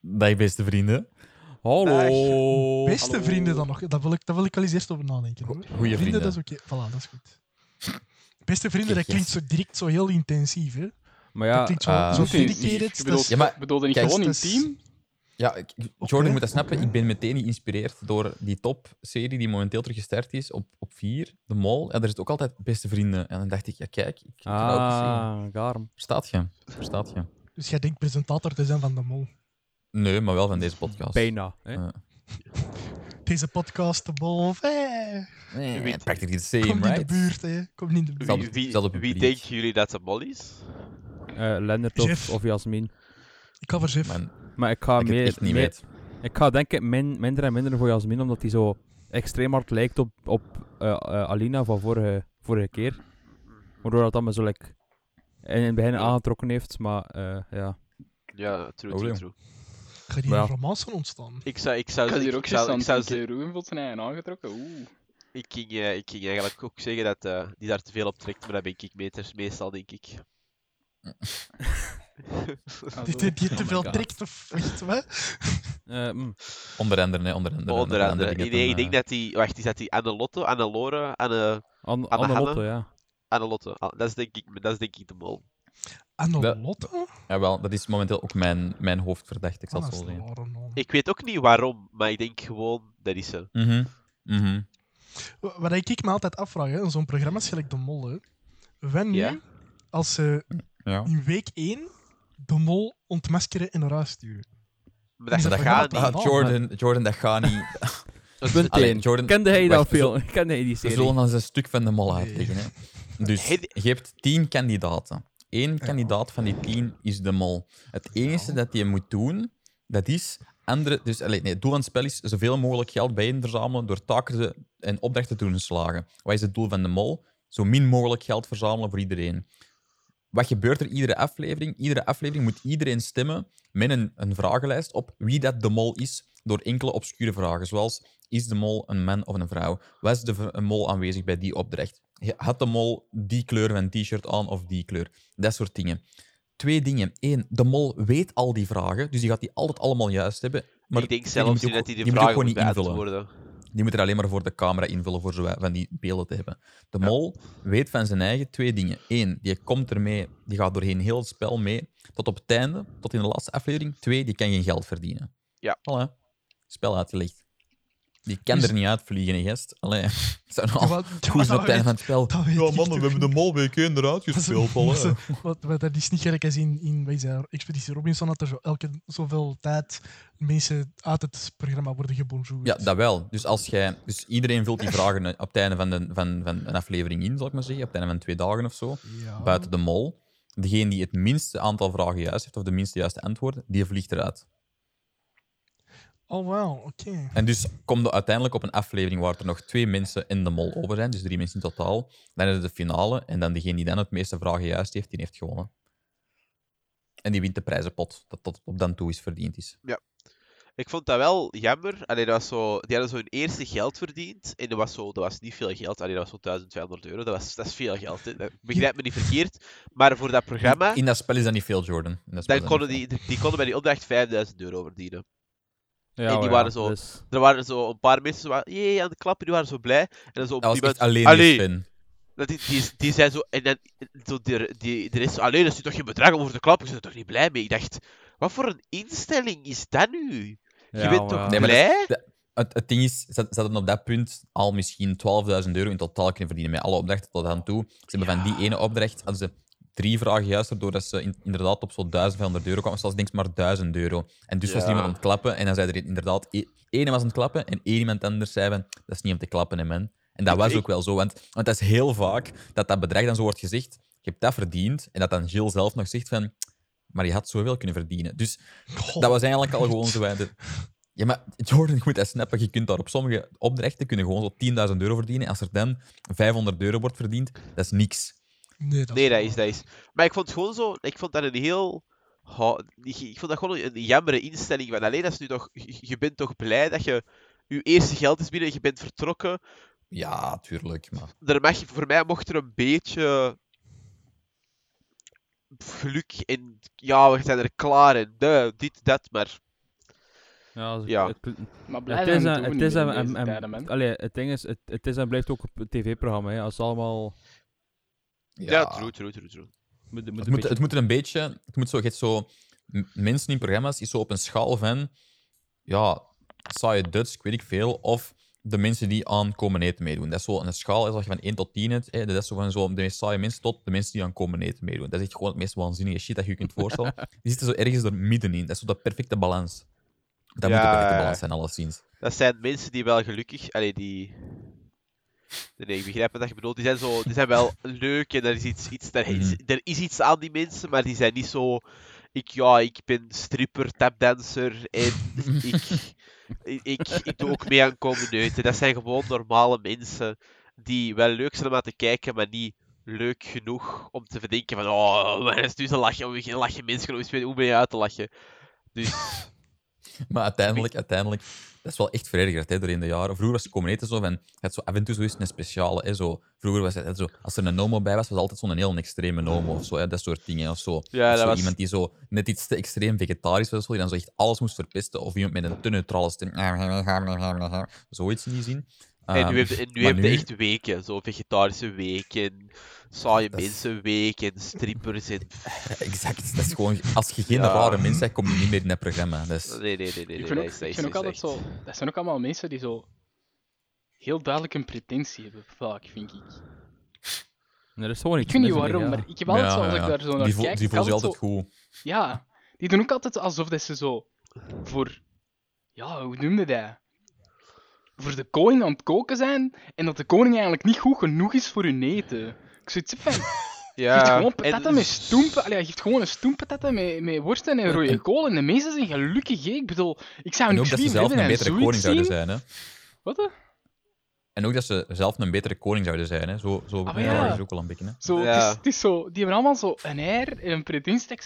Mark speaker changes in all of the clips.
Speaker 1: Dag, beste vrienden.
Speaker 2: Hallo.
Speaker 3: Beste
Speaker 2: Hallo.
Speaker 3: vrienden dan nog. Dat wil ik, dat wil ik al eens eerst over nadenken. Hoor.
Speaker 1: Goeie vrienden.
Speaker 3: dat is oké. Voilà, dat is goed. Beste vrienden, dat
Speaker 1: Yes.
Speaker 3: klinkt zo direct zo heel intensief. Hè?
Speaker 2: Maar
Speaker 3: dat
Speaker 2: ja,
Speaker 3: klinkt zo,
Speaker 1: eh,
Speaker 3: zo dedicated. Is-
Speaker 1: Ja, maar-
Speaker 4: bedoelde niet
Speaker 1: kijk,
Speaker 4: gewoon
Speaker 3: is-
Speaker 4: intiem?
Speaker 1: Ja, ik- Jordan
Speaker 3: Oké,
Speaker 1: moet dat snappen. Ik ben meteen geïnspireerd door die topserie die momenteel terug gestart is op, op 4, De Mol. Ja, daar zit ook altijd beste vrienden. En dan dacht ik, ja kijk, ik ga het ook zien.
Speaker 2: ah, daarom.
Speaker 1: Verstaat je? Verstaat je?
Speaker 3: Dus jij denkt presentator te zijn van de mol.
Speaker 1: Nee, maar wel van deze podcast.
Speaker 2: Bijna. Hè?
Speaker 3: Deze podcast, de. Hey,
Speaker 1: nee,
Speaker 5: Weet-
Speaker 1: practically the same,
Speaker 3: kom niet in
Speaker 1: right?
Speaker 3: de buurt, hè. Kom niet in de buurt.
Speaker 5: Wie, denken jullie dat de mol is?
Speaker 2: Eh, Lennart of, of Jasmin.
Speaker 3: Ik ga voor Jeff.
Speaker 1: Man,
Speaker 2: Maar ik ga
Speaker 1: ik
Speaker 2: meer,
Speaker 1: niet
Speaker 2: meer-. Ik ga denken min, minder en minder voor Jasmin, omdat hij zo extreem hard lijkt op, op eh, eh, Alina van vorige, vorige keer. Waardoor dat me zo like, in het begin aangetrokken heeft, maar eh, ja.
Speaker 5: Ja, true, true, true.
Speaker 3: Gaat hier
Speaker 2: Ja.
Speaker 3: een romance ontstaan?
Speaker 5: Ik zou, ik zou,
Speaker 4: Ik
Speaker 5: zou, ik, zou,
Speaker 4: Ik
Speaker 5: ze-
Speaker 4: zou Ruben voelt zijn eigen aangetrokken. Oeh.
Speaker 5: ik, ging, eh, ik ging eigenlijk ook zeggen dat eh, die daar te veel op trekt, maar dat ben ik meters, meestal, denk ik.
Speaker 3: Die, die, die te
Speaker 2: Oh
Speaker 3: veel trekt of echt, wat?
Speaker 2: Eh, mm.
Speaker 1: Onder andere, nee, onder andere.
Speaker 5: Onder andere.
Speaker 1: dingen
Speaker 5: Nee, ik denk dat die... Wacht, is dat die Anne-Lotte, Anne-Lore, Anne...
Speaker 2: Anne,
Speaker 5: Anne
Speaker 2: Anne
Speaker 5: Hanne?
Speaker 2: Lotte, ja.
Speaker 5: Anne-Lotte. Ah, Dat is denk ik, dat is denk ik de mol.
Speaker 3: Anne
Speaker 1: Dat-
Speaker 3: Lotte?
Speaker 1: Jawel, dat is momenteel ook mijn, mijn hoofdverdachte, ik zal
Speaker 3: Ah,
Speaker 1: het zo zeggen.
Speaker 5: Ik weet ook niet waarom, maar ik denk gewoon, dat is ze.
Speaker 1: Mhm, mhm.
Speaker 3: Wat ik me altijd afvraag, hè, in zo'n programma is gelijk de mol. Hè. Wanneer,
Speaker 5: Ja.
Speaker 3: als ze
Speaker 1: Ja.
Speaker 3: in week 1 de mol ontmaskeren en naar huis sturen?
Speaker 5: Maar dat, dat,
Speaker 3: dat
Speaker 5: gaat
Speaker 3: programma
Speaker 5: niet.
Speaker 1: Ah, Jordan, Jordan, dat gaat niet.
Speaker 2: Punt
Speaker 1: Allee,
Speaker 2: 1.
Speaker 1: Jordan,
Speaker 2: Kende hij dat veel? Kende hij die
Speaker 1: We
Speaker 2: serie?
Speaker 1: zullen dan eens een stuk van de mol uitleggen. Hè. Dus je hebt tien kandidaten. Eén kandidaat van die tien is de mol. Het enige dat je moet doen, dat is andere. Dus nee, het doel van het spel is zoveel mogelijk geld bijeen verzamelen door taken en opdrachten te doen slagen. Wat is het doel van de mol? Zo min mogelijk geld verzamelen voor iedereen. Wat gebeurt er iedere aflevering? Iedere aflevering moet iedereen stemmen met een, een vragenlijst op wie dat de mol is door enkele obscure vragen, zoals is de mol een man of een vrouw? Was de mol aanwezig bij die opdracht? Had de mol die kleur van t-shirt aan of die kleur? Dat soort dingen. Twee dingen. Eén, de mol weet al die vragen, dus die gaat die altijd allemaal juist hebben. Maar
Speaker 5: ik denk
Speaker 1: die
Speaker 5: zelfs
Speaker 1: moet ook-
Speaker 5: dat hij
Speaker 1: die moet ook
Speaker 5: vragen
Speaker 1: gewoon niet invullen. Die moet er alleen maar voor de camera invullen voor zo van die beelden te hebben. De mol weet van zijn eigen twee dingen. Eén, die komt ermee, die gaat doorheen heel het spel mee, tot op het einde, tot in de laatste aflevering. Twee, die kan geen geld verdienen.
Speaker 5: Ja.
Speaker 1: Voilà. Spel uitgelegd. Die kan
Speaker 3: Dus-
Speaker 1: er niet uitvliegen, hè, gast. Allee,
Speaker 3: Ja, wat-
Speaker 1: goed zijn op het einde van het spel. Ja, mannen, we hebben de mol 1 eruit
Speaker 3: is-
Speaker 1: gespeeld.
Speaker 3: dat is-
Speaker 1: Allee.
Speaker 3: wat, wat, dat is niet gelijk als in, in wat is dat, Expeditie Robinson, dat er zo, elke zoveel tijd mensen uit het programma worden gebonjourd.
Speaker 1: Ja, dat wel. Dus, als jij, dus iedereen vult die vragen op het einde van, de, van, van een aflevering in, zal ik maar zeggen. Op het einde van twee dagen of zo.
Speaker 3: Ja.
Speaker 1: buiten de mol. Degene die het minste aantal vragen juist heeft, of de minste juiste antwoorden, die vliegt eruit.
Speaker 3: Oh, wow, oké.
Speaker 1: En dus komt er uiteindelijk op een aflevering waar er nog twee mensen in de mol over zijn, dus drie mensen in totaal. Dan is het de finale, en dan degene die dan het meeste vragen juist heeft, die heeft gewonnen. En die wint de prijzenpot, dat tot op dan toe is verdiend is.
Speaker 5: Ik vond dat wel jammer. Allee, dat was zo, die hadden zo hun eerste geld verdiend. En dat was, zo, dat was niet veel geld. Allee, dat was zo 1200 euro. Dat, was, dat is veel geld. Hè. Begrijp me niet verkeerd. Maar voor dat programma,
Speaker 1: In dat spel is dat niet veel, Jordan. In dat spel
Speaker 5: dan konden die, die konden bij die opdracht 5000 euro verdienen.
Speaker 2: Ja,
Speaker 5: en die
Speaker 2: ja,
Speaker 5: waren zo-
Speaker 2: dus-
Speaker 5: Er waren zo een paar mensen zo, van, jee, aan de klappen, die waren zo blij. En dan zo op.
Speaker 1: Dat was
Speaker 5: die
Speaker 1: echt
Speaker 5: moment-
Speaker 1: alleen
Speaker 5: Allee,
Speaker 1: die
Speaker 5: dat die, die, die zei zo, en dan, zo, die, die, er is alleen, dat is toch geen bedrag om voor te klappen, ik ben er toch niet blij mee. Ik dacht, wat voor een instelling is dat nu? Je
Speaker 2: ja,
Speaker 5: bent toch
Speaker 2: ja.
Speaker 1: Nee, maar
Speaker 5: blij?
Speaker 1: de- Het, het ding is, ze ze hadden op dat punt al misschien 12.000 euro in totaal kunnen verdienen met alle opdrachten tot aan toe. Ze hebben van die ene opdracht hadden ze drie vragen juist, waardoor dat ze in- inderdaad op zo'n 1500 euro kwamen. Zelfs denk ik maar 1000 euro. En dus was er iemand aan het klappen en dan zei er inderdaad... e- Ene was aan het klappen en één iemand anders zei van, dat is niet om te klappen, hè, man. En dat was ook wel zo, want, want dat is heel vaak dat dat bedrag dan zo wordt gezegd, je hebt dat verdiend, en dat dan Jill zelf nog zegt van, maar je had zoveel kunnen verdienen. Dus dat was eigenlijk al gewoon zo. de- Ja, maar Jordan, je moet dat snappen. Je kunt daar op sommige opdrachten kunnen gewoon zo 10.000 euro verdienen. Als er dan 500 euro wordt verdiend, dat is niks.
Speaker 3: Nee, dat
Speaker 5: Nee, dat is, dat is. Maar ik vond het gewoon zo, ik vond dat een heel. ik vond dat gewoon een, jammere instelling. Van alleen dat is nu toch, je, bent toch blij dat je je eerste geld is binnen, je bent vertrokken.
Speaker 1: Ja, tuurlijk. Maar...
Speaker 5: Er mag, voor mij mocht er een beetje geluk en ja, we zijn er klaar en de, dit, dat, maar
Speaker 2: Ja, ze-
Speaker 5: Ja.
Speaker 2: het-
Speaker 4: Maar
Speaker 2: Het
Speaker 4: blijf
Speaker 2: is, een- het is een- allee, het ding is, het, het is en blijft ook een tv-programma. hè. Als het allemaal...
Speaker 5: Ja, true, true, true, true.
Speaker 2: Moet, moet
Speaker 1: Het moet,
Speaker 2: beetje-
Speaker 1: het moet er een beetje... Het moet zo... je hebt zo mensen in programma's is zo op een schaal van... Ja, saaie Dutch, ik weet ik veel. Of de mensen die aan komen eten meedoen. Dat is zo een schaal, is als je van 1 tot 10 hebt. Hè, dat is zo van zo de meest saaie mensen tot de mensen die aan komen eten meedoen. Dat is echt gewoon het meest waanzinnige shit dat je je kunt voorstellen. Die zitten zo ergens er middenin. Dat is zo de perfecte balans. Dat moet de perfecte balans zijn, alleszins.
Speaker 5: Dat zijn mensen die wel gelukkig... Allee, die... Nee, ik begrijp wat je bedoelt. Die zijn, zo, die zijn wel leuk en er is, iets, iets, er, is,
Speaker 1: Mhm.
Speaker 5: er is iets aan die mensen, maar die zijn niet zo... Ik, ja, ik ben stripper, tapdancer en ik, ik, ik, ik doe ook mee aan communeuten. Dat zijn gewoon normale mensen die wel leuk zijn om aan te kijken, maar niet leuk genoeg om te verdenken van oh, maar is nu te lachen, oh, geen lachen mensen, ben- hoe ben je uit te lachen? Dus...
Speaker 1: Maar uiteindelijk, uiteindelijk, dat is wel echt verergerd hè, door in de jaren. Vroeger was komen eten zo van, het zo af en toe zo eens een speciale. Hè, zo. Vroeger was het het zo, als er een nomo bij was, was altijd zo'n heel extreme nomo of zo, hè, dat soort dingen of zo.
Speaker 5: Ja,
Speaker 1: Of
Speaker 5: dat
Speaker 1: zo
Speaker 5: was...
Speaker 1: Iemand die zo net iets te extreem vegetarisch was, of zo, die dan zo echt alles moest verpesten, of iemand met een te neutrale stem. Zoiets in die zin.
Speaker 5: En
Speaker 1: Ehm,
Speaker 5: nu heb je, en nu heb je echt weken, zo vegetarische weken, saaie
Speaker 1: Dat
Speaker 5: mensenweken, strippers en...
Speaker 1: Exact. Dat is gewoon, als je geen
Speaker 5: Ja.
Speaker 1: rare mens bent, kom je niet meer in dat programma. Dat is,
Speaker 5: Nee, nee, nee, nee, nee,
Speaker 4: Ik
Speaker 5: dat
Speaker 4: vind ook,
Speaker 5: is- dat
Speaker 4: ik vind ook
Speaker 5: dat
Speaker 4: altijd
Speaker 5: echt-
Speaker 4: zo... Dat zijn ook allemaal mensen die zo... Heel duidelijk een pretentie hebben, vaak, vind ik.
Speaker 2: Nee, er is gewoon
Speaker 4: Ik weet niet waarom,
Speaker 2: ja.
Speaker 4: maar ik heb altijd
Speaker 1: Ja,
Speaker 4: zo, als
Speaker 1: ja.
Speaker 4: ik daar zo naar
Speaker 1: die,
Speaker 4: kijk...
Speaker 1: die
Speaker 4: altijd zo-
Speaker 1: goed.
Speaker 4: Ja, die doen ook altijd alsof dat ze zo... Voor... Ja, hoe noemde dat? Voor de koning aan het koken zijn, en dat de koning eigenlijk niet goed genoeg is voor hun eten. Ik zoiets heb van... Je geeft
Speaker 5: Ja,
Speaker 4: gewoon
Speaker 5: en-
Speaker 4: patatten met stoempen. Allee, geeft gewoon een stoempatatten met, met worsten en rode
Speaker 1: en-
Speaker 4: kool. En de mensen zijn gelukkig. hè. Ik bedoel, ik zou
Speaker 1: ook dat ze zelf een betere koning zouden
Speaker 4: zien.
Speaker 1: zijn. Hè?
Speaker 4: Wat? hè?
Speaker 1: En ook dat ze zelf een betere koning zouden zijn. Hè? Zo, zo
Speaker 4: Ah, ja.
Speaker 1: het ook wel een beetje. Hè?
Speaker 4: Zo,
Speaker 5: Ja.
Speaker 4: het, is, het is zo, die hebben allemaal zo een air en een pretentie ik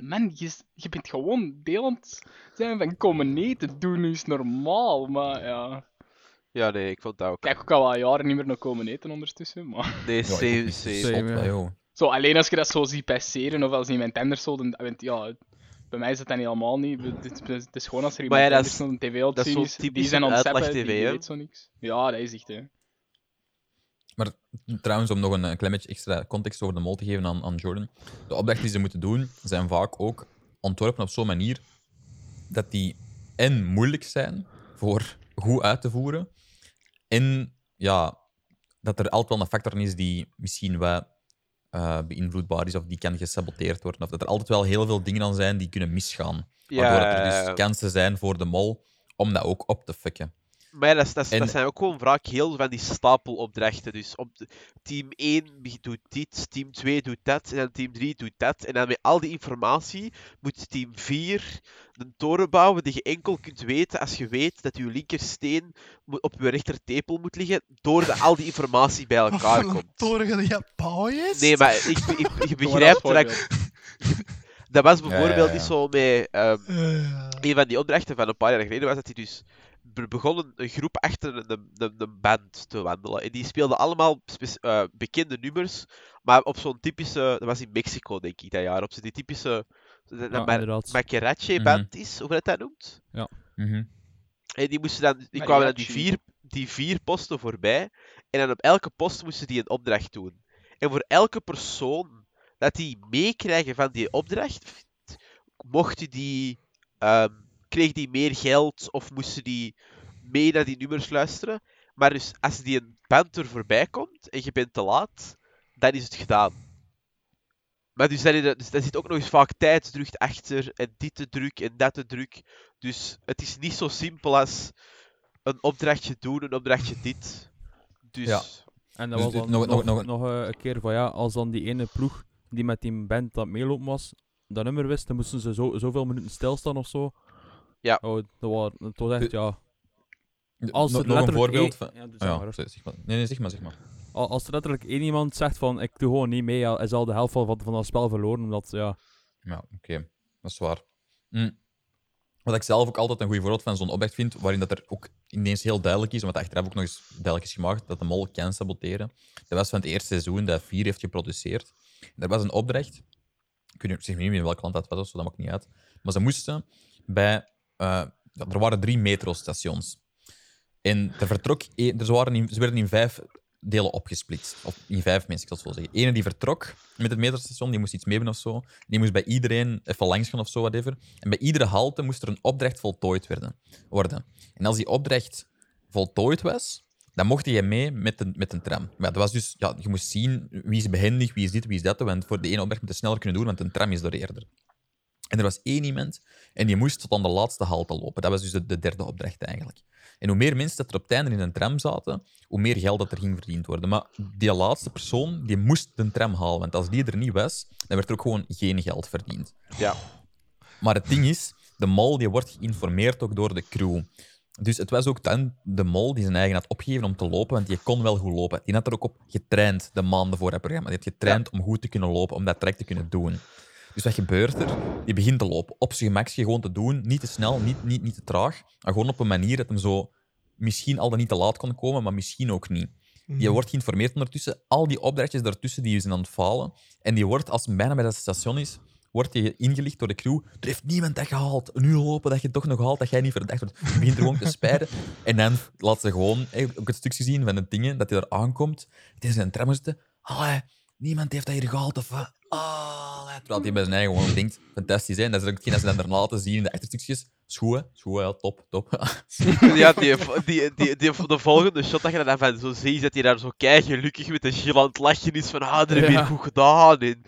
Speaker 4: man, je, je bent gewoon deel aan het zijn van komen eten. Doe nu eens normaal. Maar ja,
Speaker 5: Ja, nee, ik vond dat ook.
Speaker 4: kijk ook al wat jaren niet meer naar komen eten ondertussen. Maar
Speaker 5: Nee, same,
Speaker 1: niet.
Speaker 5: same.
Speaker 1: Joh.
Speaker 4: zo, alleen als je dat zo ziet passeren of als iemand anders zo, dan, want ja, bij mij is dat dan helemaal niet. Het is, het is gewoon als er iemand
Speaker 5: ja,
Speaker 4: anders de tv
Speaker 5: dat is
Speaker 4: zien
Speaker 5: zo'n
Speaker 4: is, die zijn
Speaker 5: uitleg-tv,
Speaker 4: die weet zo niks. Ja, dat is echt, hè.
Speaker 1: Maar trouwens, om nog een, een klein beetje extra context over de mol te geven aan, aan Jordan. De opdrachten die ze moeten doen, zijn vaak ook ontworpen op zo'n manier dat die en moeilijk zijn voor goed uit te voeren. En ja, dat er altijd wel een factor is die misschien wat eh, beïnvloedbaar is of die kan gesaboteerd worden. Of dat er altijd wel heel veel dingen aan zijn die kunnen misgaan. Waardoor er dus kansen zijn voor de mol om dat ook op te fucken.
Speaker 5: Maar ja, dat, is- dat, is-
Speaker 1: En-
Speaker 5: dat zijn ook gewoon vaak heel van die stapelopdrachten. Dus op de- team 1 be- doet dit, team 2 doet dat, en dan team 3 doet dat. En dan met al die informatie moet team 4 een toren bouwen die je enkel kunt weten als je weet dat je linkersteen op je rechtertepel moet liggen, doordat al die informatie bij elkaar komt.
Speaker 3: een toren ga je bouwen is?
Speaker 5: Nee, maar ik, ik, je begrijpt dat ik... Dat was
Speaker 1: ja,
Speaker 5: bijvoorbeeld
Speaker 1: ja.
Speaker 5: niet zo met... ehm,
Speaker 3: Eh,
Speaker 5: een van die opdrachten van een paar jaar geleden was dat hij dus be- begonnen een groep achter een, een, een band te wandelen. En die speelden allemaal eh, bekende nummers, maar op zo'n typische... Dat was in Mexico, denk ik, dat jaar. Op zo'n die typische... Dat
Speaker 2: Ja,
Speaker 5: dat mar-
Speaker 2: inderdaad.
Speaker 5: Macarache-band is, hoe dat dat noemt.
Speaker 1: Mhm.
Speaker 5: En die, moesten dan, die kwamen dan die vier, die vier posten voorbij. En dan op elke post moesten die een opdracht doen. En voor elke persoon dat die meekrijgen van die opdracht, mochten die, ehm, kreeg die meer geld of moesten die mee naar die nummers luisteren. Maar dus als die een band er voorbij komt en je bent te laat, dan is het gedaan. Maar dus, daar, dus daar zit ook nog eens vaak tijdsdruk achter en dit te druk en dat te druk. Dus het is niet zo simpel als een opdrachtje doen, een opdrachtje dit. Dus
Speaker 1: Ja.
Speaker 2: En dat
Speaker 1: Dus
Speaker 2: was
Speaker 1: dit-
Speaker 2: dan
Speaker 1: nog-
Speaker 2: nog,
Speaker 1: nog-
Speaker 2: nog,
Speaker 1: nog-
Speaker 2: eh, een keer van ja, als dan die ene ploeg die met die band dat meelopen was, dat nummer wist, dan moesten ze zo, zoveel minuten stilstaan of zo.
Speaker 5: Ja.
Speaker 2: Oh, dat was, het was echt, ja. Als er
Speaker 1: nog een
Speaker 2: letterlijk
Speaker 1: voorbeeld
Speaker 2: één-
Speaker 1: van...
Speaker 2: Ja, dus zeg
Speaker 1: ja,
Speaker 2: maar.
Speaker 1: zeg zeg maar. Nee, nee, zeg maar, zeg maar.
Speaker 2: Al- Als er letterlijk één iemand zegt van ik doe gewoon niet mee, ja, is al de helft van, van, van dat spel verloren. Omdat, ja,
Speaker 1: Ja, oké. Dat is waar. Hm. Wat ik zelf ook altijd een goed voorbeeld van zo'n opdracht vind, waarin dat er ook ineens heel duidelijk is, want achteraf ook nog eens duidelijk is gemaakt, dat de mol kan saboteren. Dat was van het eerste seizoen dat vier heeft geproduceerd. Er was een opdracht, ik weet niet, ik zeg niet meer in welk land dat was, of zo, dat maakt niet uit. Maar ze moesten bij... eh, er waren drie metrostations. En er vertrok, e- er waren ze werden in vijf delen opgesplitst. Of in vijf mensen, ik zal het zo zeggen. Ene die vertrok met het metrostation, die moest iets meedoen of zo. Die moest bij iedereen even langs gaan of zo, whatever. En bij iedere halte moest er een opdracht voltooid werden, worden. En als die opdracht voltooid was, dan mocht je mee met een, met een tram. Maar dat was dus, ja, je moest zien wie is behendig, wie is dit, wie is dat. Want voor de ene opdracht moet je sneller kunnen doen, want een tram is door eerder. En er was één iemand en die moest tot aan de laatste halte lopen. Dat was dus de, de derde opdracht eigenlijk. En hoe meer mensen dat er op het einde in een tram zaten, hoe meer geld dat er ging verdiend worden. Maar die laatste persoon die moest de tram halen, want als die er niet was, dan werd er ook gewoon geen geld verdiend.
Speaker 5: Ja.
Speaker 1: Maar het ding is, de mol die wordt geïnformeerd ook door de crew. Dus het was ook dan de mol die zijn eigen had opgegeven om te lopen, want die kon wel goed lopen. Die had er ook op getraind de maanden voor het programma. Die had getraind om goed te kunnen lopen, om dat traject te kunnen doen. Dus wat gebeurt er? Die begint te lopen. Op zijn gemakje gewoon te doen. Niet te snel, niet, niet, niet te traag. Maar gewoon op een manier dat hem zo misschien al dan niet te laat kon komen, maar misschien ook niet. Die wordt geïnformeerd ondertussen. Al die opdrachtjes daartussen die zijn aan het falen. En die wordt, als bijna bij dat station is, wordt die ingelicht door de crew. Er heeft niemand dat gehaald. Nu lopen dat je toch nog haalt, dat jij niet verdacht wordt. Je begint er gewoon te spijden. En dan laat ze gewoon eh, ook het stukje zien van de dingen, dat hij er aankomt. Het is een tram zitten. Allee, niemand heeft dat hier gehaald of wat? Allee. Terwijl hij bij zijn eigen gewoon denkt, fantastisch. Hè? En dat is ook hetgeen dat ze dan daarna laten zien in de achterstukjes. Schoen, schoen, ja, top, top.
Speaker 5: ja, die, die, die, die, de volgende shot dat je dan van zo ziet, dat hij daar zo kei gelukkig met een gil aan het lachen is van ah, dat heb je
Speaker 2: Ja.
Speaker 5: goed gedaan. En...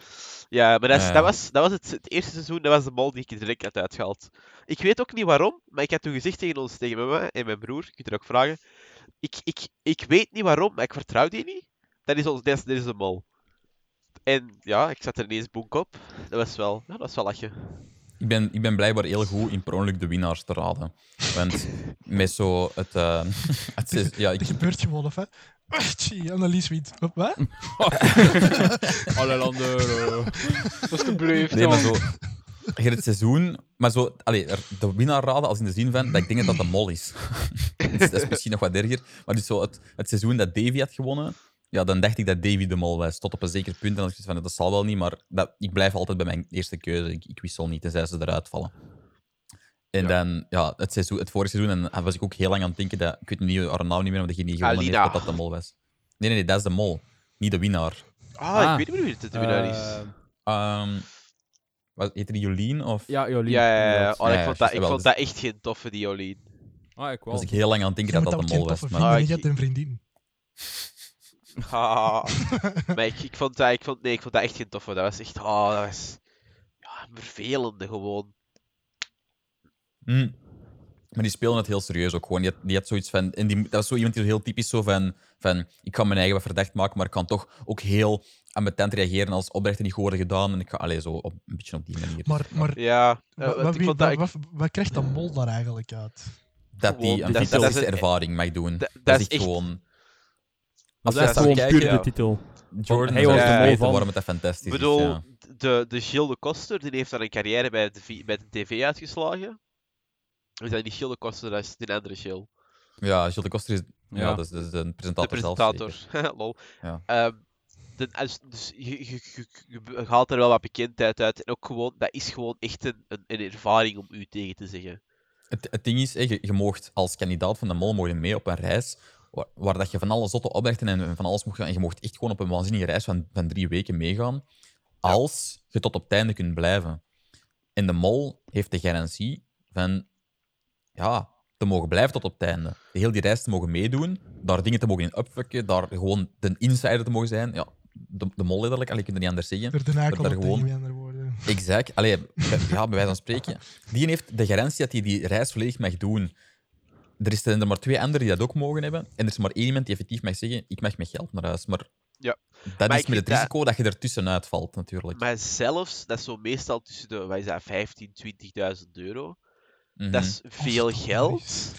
Speaker 5: Ja, maar dat, is- dat was, dat was het, het eerste seizoen, dat was de mol die ik er direct had uitgehaald. Ik weet ook niet waarom, maar ik had toen gezegd tegen ons, tegen mama en mijn broer, je kunt er ook vragen, ik, ik, ik weet niet waarom, maar ik vertrouw die niet. Dat is, ons, dat is, dat is de mol. En ja, ik zat er ineens boek op. Dat was wel, ja, dat was wel lachen.
Speaker 1: Ik ben, ik ben blijkbaar heel goed in per ongeluk de winnaars te raden. Want met zo het... eh, het is, ja, ik,
Speaker 3: Dat gebeurt gewoon, of hè? Tjie, Annelies wint. Hop, Wat?
Speaker 2: Allelander.
Speaker 4: Alsjeblieft,
Speaker 1: nee, maar
Speaker 4: jong.
Speaker 1: zo... Je hebt het seizoen... Maar zo... Allee, de winnaar raden als in de zin van dat ik denk dat dat de mol is. Dat is misschien nog wat erger. Maar dus zo het, het seizoen dat Davy had gewonnen... Ja, dan dacht ik dat Davy de mol was. Tot op een zeker punt. En dan dacht ik van, dat zal wel niet, maar dat, ik blijf altijd bij mijn eerste keuze. Ik, ik wissel niet, tenzij ze eruit vallen. En dan, ja, het, seizoen, het vorige seizoen, en dan was ik ook heel lang aan het denken dat, ik weet niet haar naam niet meer, maar degene die gewonnen heeft, dat dat de mol was. Nee, nee, nee, dat is de mol. Niet de winnaar.
Speaker 5: Ah,
Speaker 2: Ah.
Speaker 5: ik weet niet meer wie het de winnaar is.
Speaker 2: Eh,
Speaker 1: Ehm wat, heette die Jolien? Of
Speaker 2: ja, Jolien.
Speaker 5: ja, ja, ja. Oh,
Speaker 1: Ja,
Speaker 5: ik
Speaker 1: ja,
Speaker 5: vond, dat, ik
Speaker 1: wel,
Speaker 5: vond
Speaker 1: dus-
Speaker 5: dat echt geen toffe, die Jolien.
Speaker 2: Ah, ik wel.
Speaker 1: was ik heel lang aan het denken
Speaker 3: Je
Speaker 1: dat dat de mol was. Maar...
Speaker 5: Ah,
Speaker 3: je
Speaker 5: ik-
Speaker 3: hebt een vriendin.
Speaker 5: Ah. maar ik, ik, vond dat, ik, vond, nee, ik vond dat echt geen toffe. Dat was echt... Oh, dat was... Ja, een vervelende gewoon.
Speaker 1: Hm. Maar die speelden het heel serieus ook gewoon. Die had, die had zoiets van... En die, dat was zo iemand die heel typisch zo van, van... Ik kan mijn eigen wat verdacht maken, maar ik kan toch ook heel ambetant reageren als opdrachten niet goed worden gedaan. En ik ga allee, zo op, een beetje op die manier.
Speaker 3: Maar, maar
Speaker 5: Ja, eh,
Speaker 3: wat,
Speaker 5: ik vond dat...
Speaker 3: wat, wat krijgt dat mol daar eigenlijk uit?
Speaker 1: dat die een
Speaker 5: dat- is
Speaker 1: ervaring mag doen.
Speaker 5: dat-
Speaker 1: Dat,
Speaker 5: dat
Speaker 1: is echt- gewoon...
Speaker 2: Dat
Speaker 1: Als
Speaker 2: is echt gewoon puur
Speaker 1: kijken,
Speaker 2: de titel.
Speaker 1: Jordan
Speaker 2: Hij
Speaker 5: was de mol
Speaker 2: van-
Speaker 1: waarom het dat fantastisch
Speaker 5: Ik
Speaker 1: is.
Speaker 5: bedoel,
Speaker 1: ja.
Speaker 5: de, de Gilles de Koster, die heeft dan een carrière bij de, bij de tv uitgeslagen. Is dat niet Gilles de Koster, dat is die andere Gilles.
Speaker 1: Ja, Gilles de Koster is, ja.
Speaker 2: Ja.
Speaker 1: dat is, dat is de
Speaker 5: De
Speaker 1: presentator, zelf.
Speaker 5: presentator. Lol.
Speaker 1: Ja.
Speaker 5: Ehm, de, als, dus je, je, je, je- je haalt er wel wat bekendheid uit. En ook gewoon, dat is gewoon echt een, een, een ervaring om u tegen te zeggen.
Speaker 1: Het, het ding is, je, je moogt als kandidaat van de mol mogen mee op een reis waar, waar dat je van alle zotte opdrachten en van alles mocht gaan. En je mocht echt gewoon op een waanzinnige reis van, van drie weken meegaan. Als je tot op het einde kunt blijven. En de mol heeft de garantie van ja, te mogen blijven tot op het einde. Heel die reis te mogen meedoen, daar dingen te mogen in upfucken, daar gewoon de insider te mogen zijn. Ja, de, de mol letterlijk, allee, ik kan het niet anders zeggen.
Speaker 3: Er de nakel
Speaker 1: daar
Speaker 3: op
Speaker 1: gewoon-
Speaker 3: met andere woorden.
Speaker 1: Exact. Allee, ja, bij wijze van spreken. Die heeft de garantie dat hij die reis volledig mag doen. Er is er maar twee anderen die dat ook mogen hebben. En er is maar één iemand die effectief mag zeggen: Ik mag met geld naar huis. Maar
Speaker 5: Ja.
Speaker 1: dat
Speaker 5: Maar
Speaker 1: is met het
Speaker 5: dat-
Speaker 1: risico dat je ertussenuit valt, natuurlijk.
Speaker 5: Maar zelfs, dat is zo meestal tussen de, wat is dat, 15, 20.000 euro.
Speaker 1: Mhm.
Speaker 5: Dat is veel geld.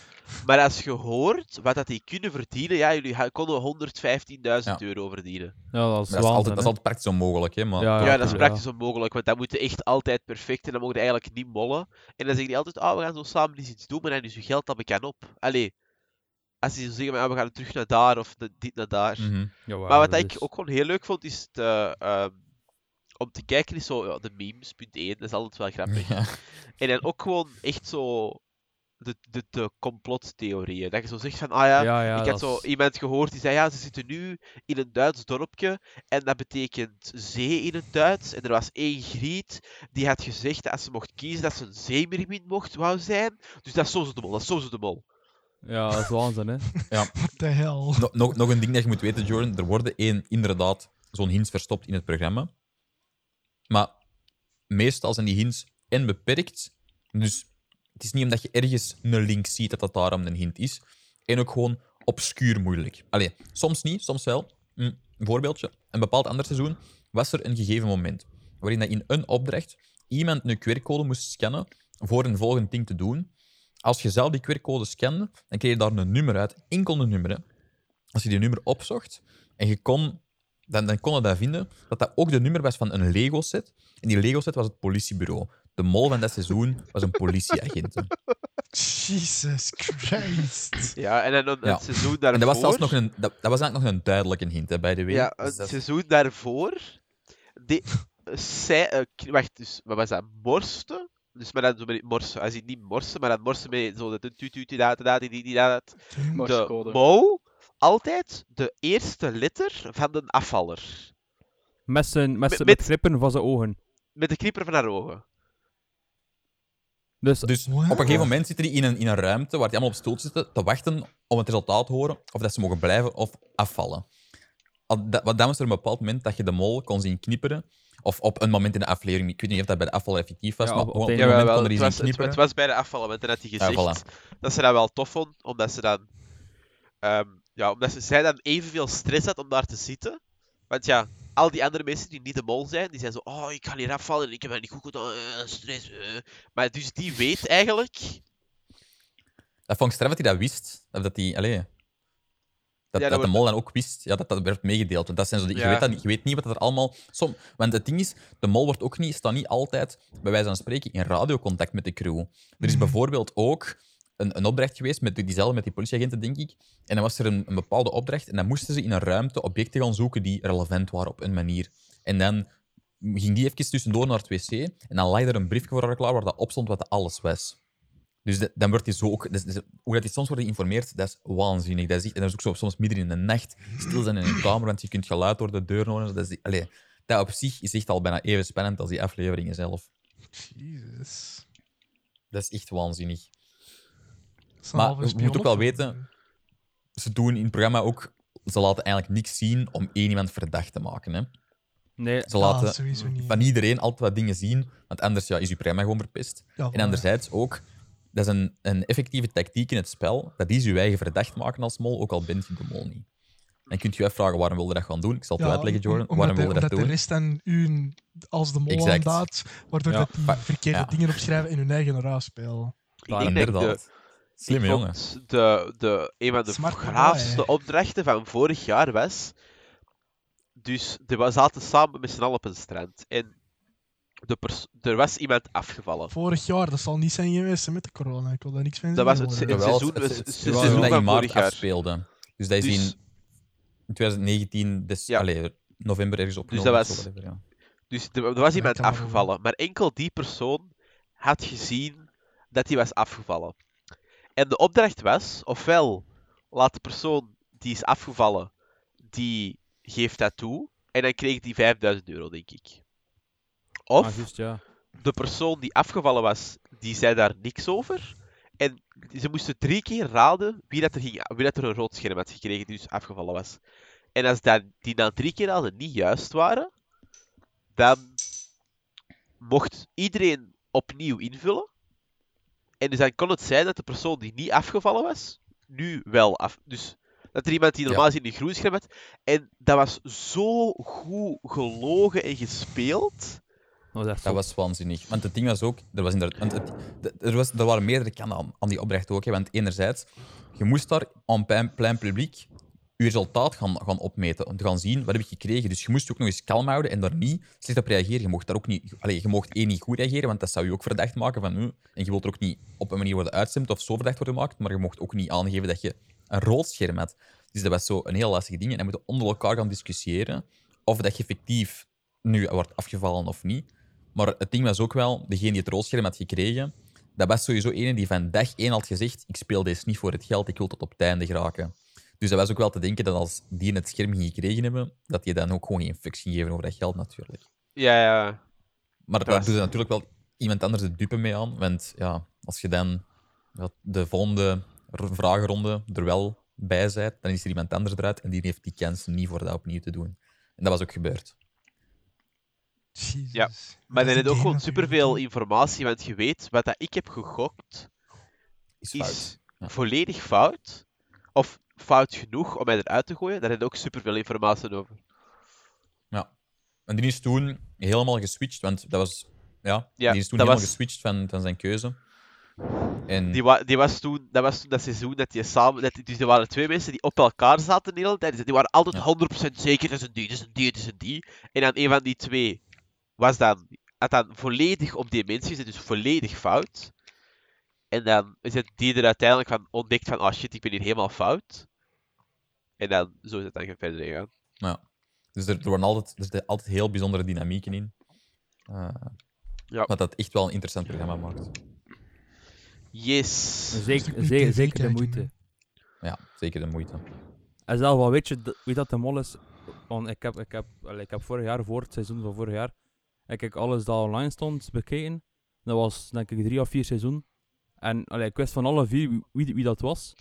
Speaker 3: Maar
Speaker 5: als je hoort wat dat die kunnen verdienen, ja, jullie konden 115.000
Speaker 1: Ja.
Speaker 5: euro verdienen.
Speaker 2: Ja, dat is
Speaker 1: dat, altijd, dat is altijd praktisch onmogelijk. Hè, maar,
Speaker 2: Ja,
Speaker 5: Ja,
Speaker 2: ja,
Speaker 5: dat is
Speaker 2: ja.
Speaker 5: praktisch onmogelijk, want dat moet echt altijd perfect en dan mogen je eigenlijk niet mollen. En dan zeggen die altijd, ah, we gaan zo samen eens iets doen, maar dan is je geld dat bekend op. Allee, als die zo zeggen, maar, ah, we gaan terug naar daar of de- dit naar daar.
Speaker 1: Mhm.
Speaker 2: Jawel,
Speaker 5: Maar wat
Speaker 2: dat
Speaker 5: ik
Speaker 2: is-
Speaker 5: ook gewoon heel leuk vond, is te, ehm, om te kijken, is zo ja, de memes, punt 1, dat is altijd wel grappig.
Speaker 1: Ja.
Speaker 5: En dan ook gewoon echt zo de, de, de complottheorieën. Dat je zo zegt van, ah ja,
Speaker 2: Ja, ja,
Speaker 5: ik had zo
Speaker 2: is-
Speaker 5: iemand gehoord die zei, ja, ze zitten nu in een Duits dorpje en dat betekent zee in het Duits. En er was één griet die had gezegd dat als ze mocht kiezen, dat ze een zeemermin mocht wou zijn. Dus dat is zo zo de mol, dat is zo zo de mol.
Speaker 2: Ja, dat is waanzin, hè.
Speaker 3: What the hell?
Speaker 1: Nog, nog, nog een ding dat je moet weten, Jordan. Er worden één, inderdaad zo'n hints verstopt in het programma. Maar meestal zijn die hints en beperkt. Dus het is niet omdat je ergens een link ziet dat dat daarom een hint is. En ook gewoon obscuur moeilijk. Allee, soms niet, soms wel. Hm, een voorbeeldje. Een bepaald ander seizoen was er een gegeven moment waarin dat in een opdracht iemand een QR-code moest scannen voor een volgend ding te doen. Als je zelf die QR-code scande, dan kreeg je daar een nummer uit. Enkel een nummer, als je die nummer opzocht en je kon, dan, dan kon je dat vinden, dat dat ook de nummer was van een Lego-set. En die Lego-set was het politiebureau. De mol van dat seizoen was een politieagent.
Speaker 3: Jesus Christ.
Speaker 5: Ja, en dan een,
Speaker 1: Ja.
Speaker 5: het seizoen daarvoor...
Speaker 1: En dat was zelfs nog een, dat, dat was eigenlijk nog een duidelijke hint, hè, by the way.
Speaker 5: Ja,
Speaker 1: Dus
Speaker 5: het
Speaker 1: dat is-
Speaker 5: seizoen daarvoor. De, zij, eh, k- wacht, dus wat was dat? Morste? Dus maar dan zo met morsen. Als hij niet morsen, maar dan morsen met zo de tu tu tu da da da die die die da da. De
Speaker 4: Morsecode.
Speaker 5: mol altijd de eerste letter van de afvaller.
Speaker 2: Met, zijn, met,
Speaker 5: Met-
Speaker 2: zijn-
Speaker 5: met-
Speaker 2: met knippen van zijn ogen.
Speaker 5: Met de knipper van haar ogen.
Speaker 2: Dus,
Speaker 1: Dus
Speaker 3: Wow.
Speaker 1: op een gegeven moment zitten die in een, in een ruimte waar die allemaal op stoel zitten te wachten om het resultaat te horen of dat ze mogen blijven of afvallen. Dat- Want dan was er een bepaald moment dat je de mol kon zien knipperen. Of op een moment in de aflevering. Ik weet niet of dat bij de afval effectief was,
Speaker 2: Ja,
Speaker 1: maar
Speaker 2: op-
Speaker 1: een
Speaker 2: het
Speaker 1: moment
Speaker 5: Ja,
Speaker 1: kon
Speaker 5: wel,
Speaker 1: er iets
Speaker 5: het,
Speaker 1: knipperen.
Speaker 5: het was bij de afvallen, want dan had hij gezegd
Speaker 1: Ja,
Speaker 5: dat ze dat wel tof vond, omdat ze dan... ehm, ja, omdat ze, zij dan evenveel stress had om daar te zitten. Want ja, al die andere mensen die niet de mol zijn, die zijn zo, oh, ik ga hier afvallen en ik heb dat niet goed gedaan, eh, stress. eh." Maar dus die weet eigenlijk...
Speaker 1: Dat vond ik straf dat hij dat wist. Of dat hij, allee, dat,
Speaker 5: Ja, dat
Speaker 1: dat de mol dan ook wist. Ja, dat dat werd meegedeeld. Want dat zijn zo die, je, weet dat niet, je weet niet wat er allemaal... Som, want het ding is, de mol wordt ook niet, staat niet altijd, bij wijze van spreken, in radiocontact met de crew. Er is
Speaker 3: Mhm.
Speaker 1: bijvoorbeeld ook een, een opdracht geweest, met diezelfde met die politieagenten, denk ik. En dan was er een, een bepaalde opdracht en dan moesten ze in een ruimte objecten gaan zoeken die relevant waren op een manier. En dan ging die even tussendoor naar het wc en dan lag er een briefje voor haar klaar waar dat op stond wat alles was. Dus de- dan wordt hij zo ook... dus- dus hoe dat die soms wordt geïnformeerd, dat is waanzinnig. Dat is, echt- en dat is ook zo, soms midden in de nacht stil zijn in een kamer, want je kunt geluid door de deur horen. Dat, is, allee, dat op zich is echt al bijna even spannend als die afleveringen zelf.
Speaker 3: Jesus.
Speaker 1: Dat is echt waanzinnig. Maar je moet ook wel weten- Ze doen in het programma ook... Ze laten eigenlijk niks zien om één iemand verdacht te maken. Hè.
Speaker 2: nee,
Speaker 1: Ze
Speaker 3: Ah,
Speaker 1: laten
Speaker 3: sowieso niet.
Speaker 1: van iedereen altijd wat dingen zien, want anders ja, is je programma gewoon verpest.
Speaker 3: Ja,
Speaker 1: En anderzijds ook, dat is een, een effectieve tactiek in het spel, dat is je eigen verdacht maken als mol, ook al bent je de mol niet. Dan kunt je afvragen waarom wil je dat gaan doen. Ik zal het
Speaker 3: Ja,
Speaker 1: uitleggen, Jordan.
Speaker 3: omdat
Speaker 1: waarom wil je
Speaker 3: de,
Speaker 1: dat
Speaker 3: omdat
Speaker 1: doen?
Speaker 3: de rest dan u als de mol
Speaker 1: Exact.
Speaker 3: aandaat, waardoor
Speaker 2: Ja.
Speaker 3: dat die verkeerde
Speaker 1: ja.
Speaker 3: dingen opschrijven in hun eigen raasspel.
Speaker 5: Ik denk dat ik de, Ik
Speaker 1: jongen.
Speaker 5: de, de, een van de
Speaker 3: Smart boy.
Speaker 5: graafste opdrachten van vorig jaar was. Dus de- we zaten samen met z'n allen op een strand. En de pers- er was iemand afgevallen.
Speaker 3: Vorig jaar, dat zal niet zijn geweest hè, met de corona. Ik wil daar niks van
Speaker 5: Dat was het seizoen-
Speaker 1: het,
Speaker 5: het
Speaker 1: het- het
Speaker 5: seizoen
Speaker 1: seizoen dat
Speaker 5: van
Speaker 1: in maart afspeelde. Dus dat is
Speaker 5: Dus-
Speaker 1: in, in 2019, dus,
Speaker 5: Ja.
Speaker 1: allee, november ergens opgenomen.
Speaker 5: dat
Speaker 1: of
Speaker 5: was-
Speaker 1: zo, whatever, ja.
Speaker 5: Dus er, er was iemand afgevallen. Maar enkel die persoon had gezien dat hij was afgevallen. En de opdracht was, ofwel laat de persoon die is afgevallen, die geeft dat toe. En dan kreeg die 5000 euro, denk ik. Of
Speaker 2: ah, ja.
Speaker 5: de persoon die afgevallen was, die zei daar niks over. En ze moesten drie keer raden wie, dat er, ging, wie dat er een rood scherm had gekregen die dus afgevallen was. En als dat, die na drie keer raden niet juist waren, dan mocht iedereen opnieuw invullen. En dus dan kon het zijn dat de persoon die niet afgevallen was, nu wel af. Dus dat er iemand die normaal gezien een groen scherm had. En dat was zo goed gelogen en gespeeld.
Speaker 2: Dat
Speaker 1: Dat was waanzinnig. Want het ding was ook, er, was inderdaad, want het, de- er, was, er waren meerdere kanten aan, aan die opdracht ook. Hè, want enerzijds, je moest daar aan plein, plein publiek je resultaat gaan, gaan opmeten. Om te gaan zien, wat heb ik gekregen. Dus je moest ook nog eens kalm houden en daar niet slecht op reageren. Je mocht daar ook niet... Allee, je mocht één niet goed reageren, want dat zou je ook verdacht maken van... "Hm." en je wilt er ook niet op een manier worden uitgestemd of zo verdacht worden gemaakt, maar je mocht ook niet aangeven dat je een rood scherm had. Dus dat was zo een heel lastig ding. En dan moeten onder elkaar gaan discussiëren of dat je effectief nu wordt afgevallen of niet. Maar het ding was ook wel, degene die het roodscherm had gekregen, dat was sowieso een die van dag één had gezegd: Ik speel deze niet voor het geld, ik wil tot op het einde geraken. Dus dat was ook wel te denken dat als die het scherm ging gekregen hebben, dat die dan ook gewoon geen fucks ging geven over dat geld natuurlijk.
Speaker 5: Ja, ja.
Speaker 1: Maar
Speaker 5: Dat
Speaker 1: daar
Speaker 5: was-
Speaker 1: doet er natuurlijk wel iemand anders de dupe mee aan. Want ja, als je dan de volgende vragenronde er wel bij bent, dan is er iemand anders eruit en die heeft die kans niet voor dat opnieuw te doen. En dat was ook gebeurd.
Speaker 3: Jezus.
Speaker 5: Ja, Maar er
Speaker 3: een
Speaker 5: is ook gewoon superveel informatie, want je weet, wat dat ik heb gegokt,
Speaker 1: Is fout.
Speaker 5: is
Speaker 1: Ja.
Speaker 5: volledig fout. Of fout genoeg om mij eruit te gooien. Daar heb je ook superveel informatie over.
Speaker 1: En die is toen helemaal geswitcht, want dat was. Ja,
Speaker 5: Ja,
Speaker 1: die is toen helemaal
Speaker 5: was-
Speaker 1: geswitcht van, van zijn keuze. En
Speaker 5: Die, wa die was toen, dat was toen dat seizoen dat die samen... Dat dus er waren twee mensen die op elkaar zaten de hele tijd. Die waren altijd
Speaker 1: Ja.
Speaker 5: 100% zeker, dat is een die, dat is een die, dat is een die. En dan een van die twee was dan, had dan volledig op gezet, dus volledig fout. En dan is het die er uiteindelijk van ontdekt van, oh shit, ik ben hier helemaal fout. En dan, zo is het dan verder gegaan.
Speaker 1: ja. Dus er, er waren altijd, er zitten altijd heel bijzondere dynamieken in. Eh,
Speaker 5: Ja.
Speaker 1: Wat dat echt wel een interessant programma maakt.
Speaker 5: Yes.
Speaker 2: Zeker, zeker, de moeite.
Speaker 1: Ja, zeker de moeite.
Speaker 2: En zelf wel weet je wie dat de mol is. Want ik heb, ik heb, ik heb vorig jaar, voor het seizoen van vorig jaar, heb ik alles dat online stond bekeken. Dat was denk ik drie of vier seizoen. En allee, ik wist van alle vier wie, wie, wie dat was.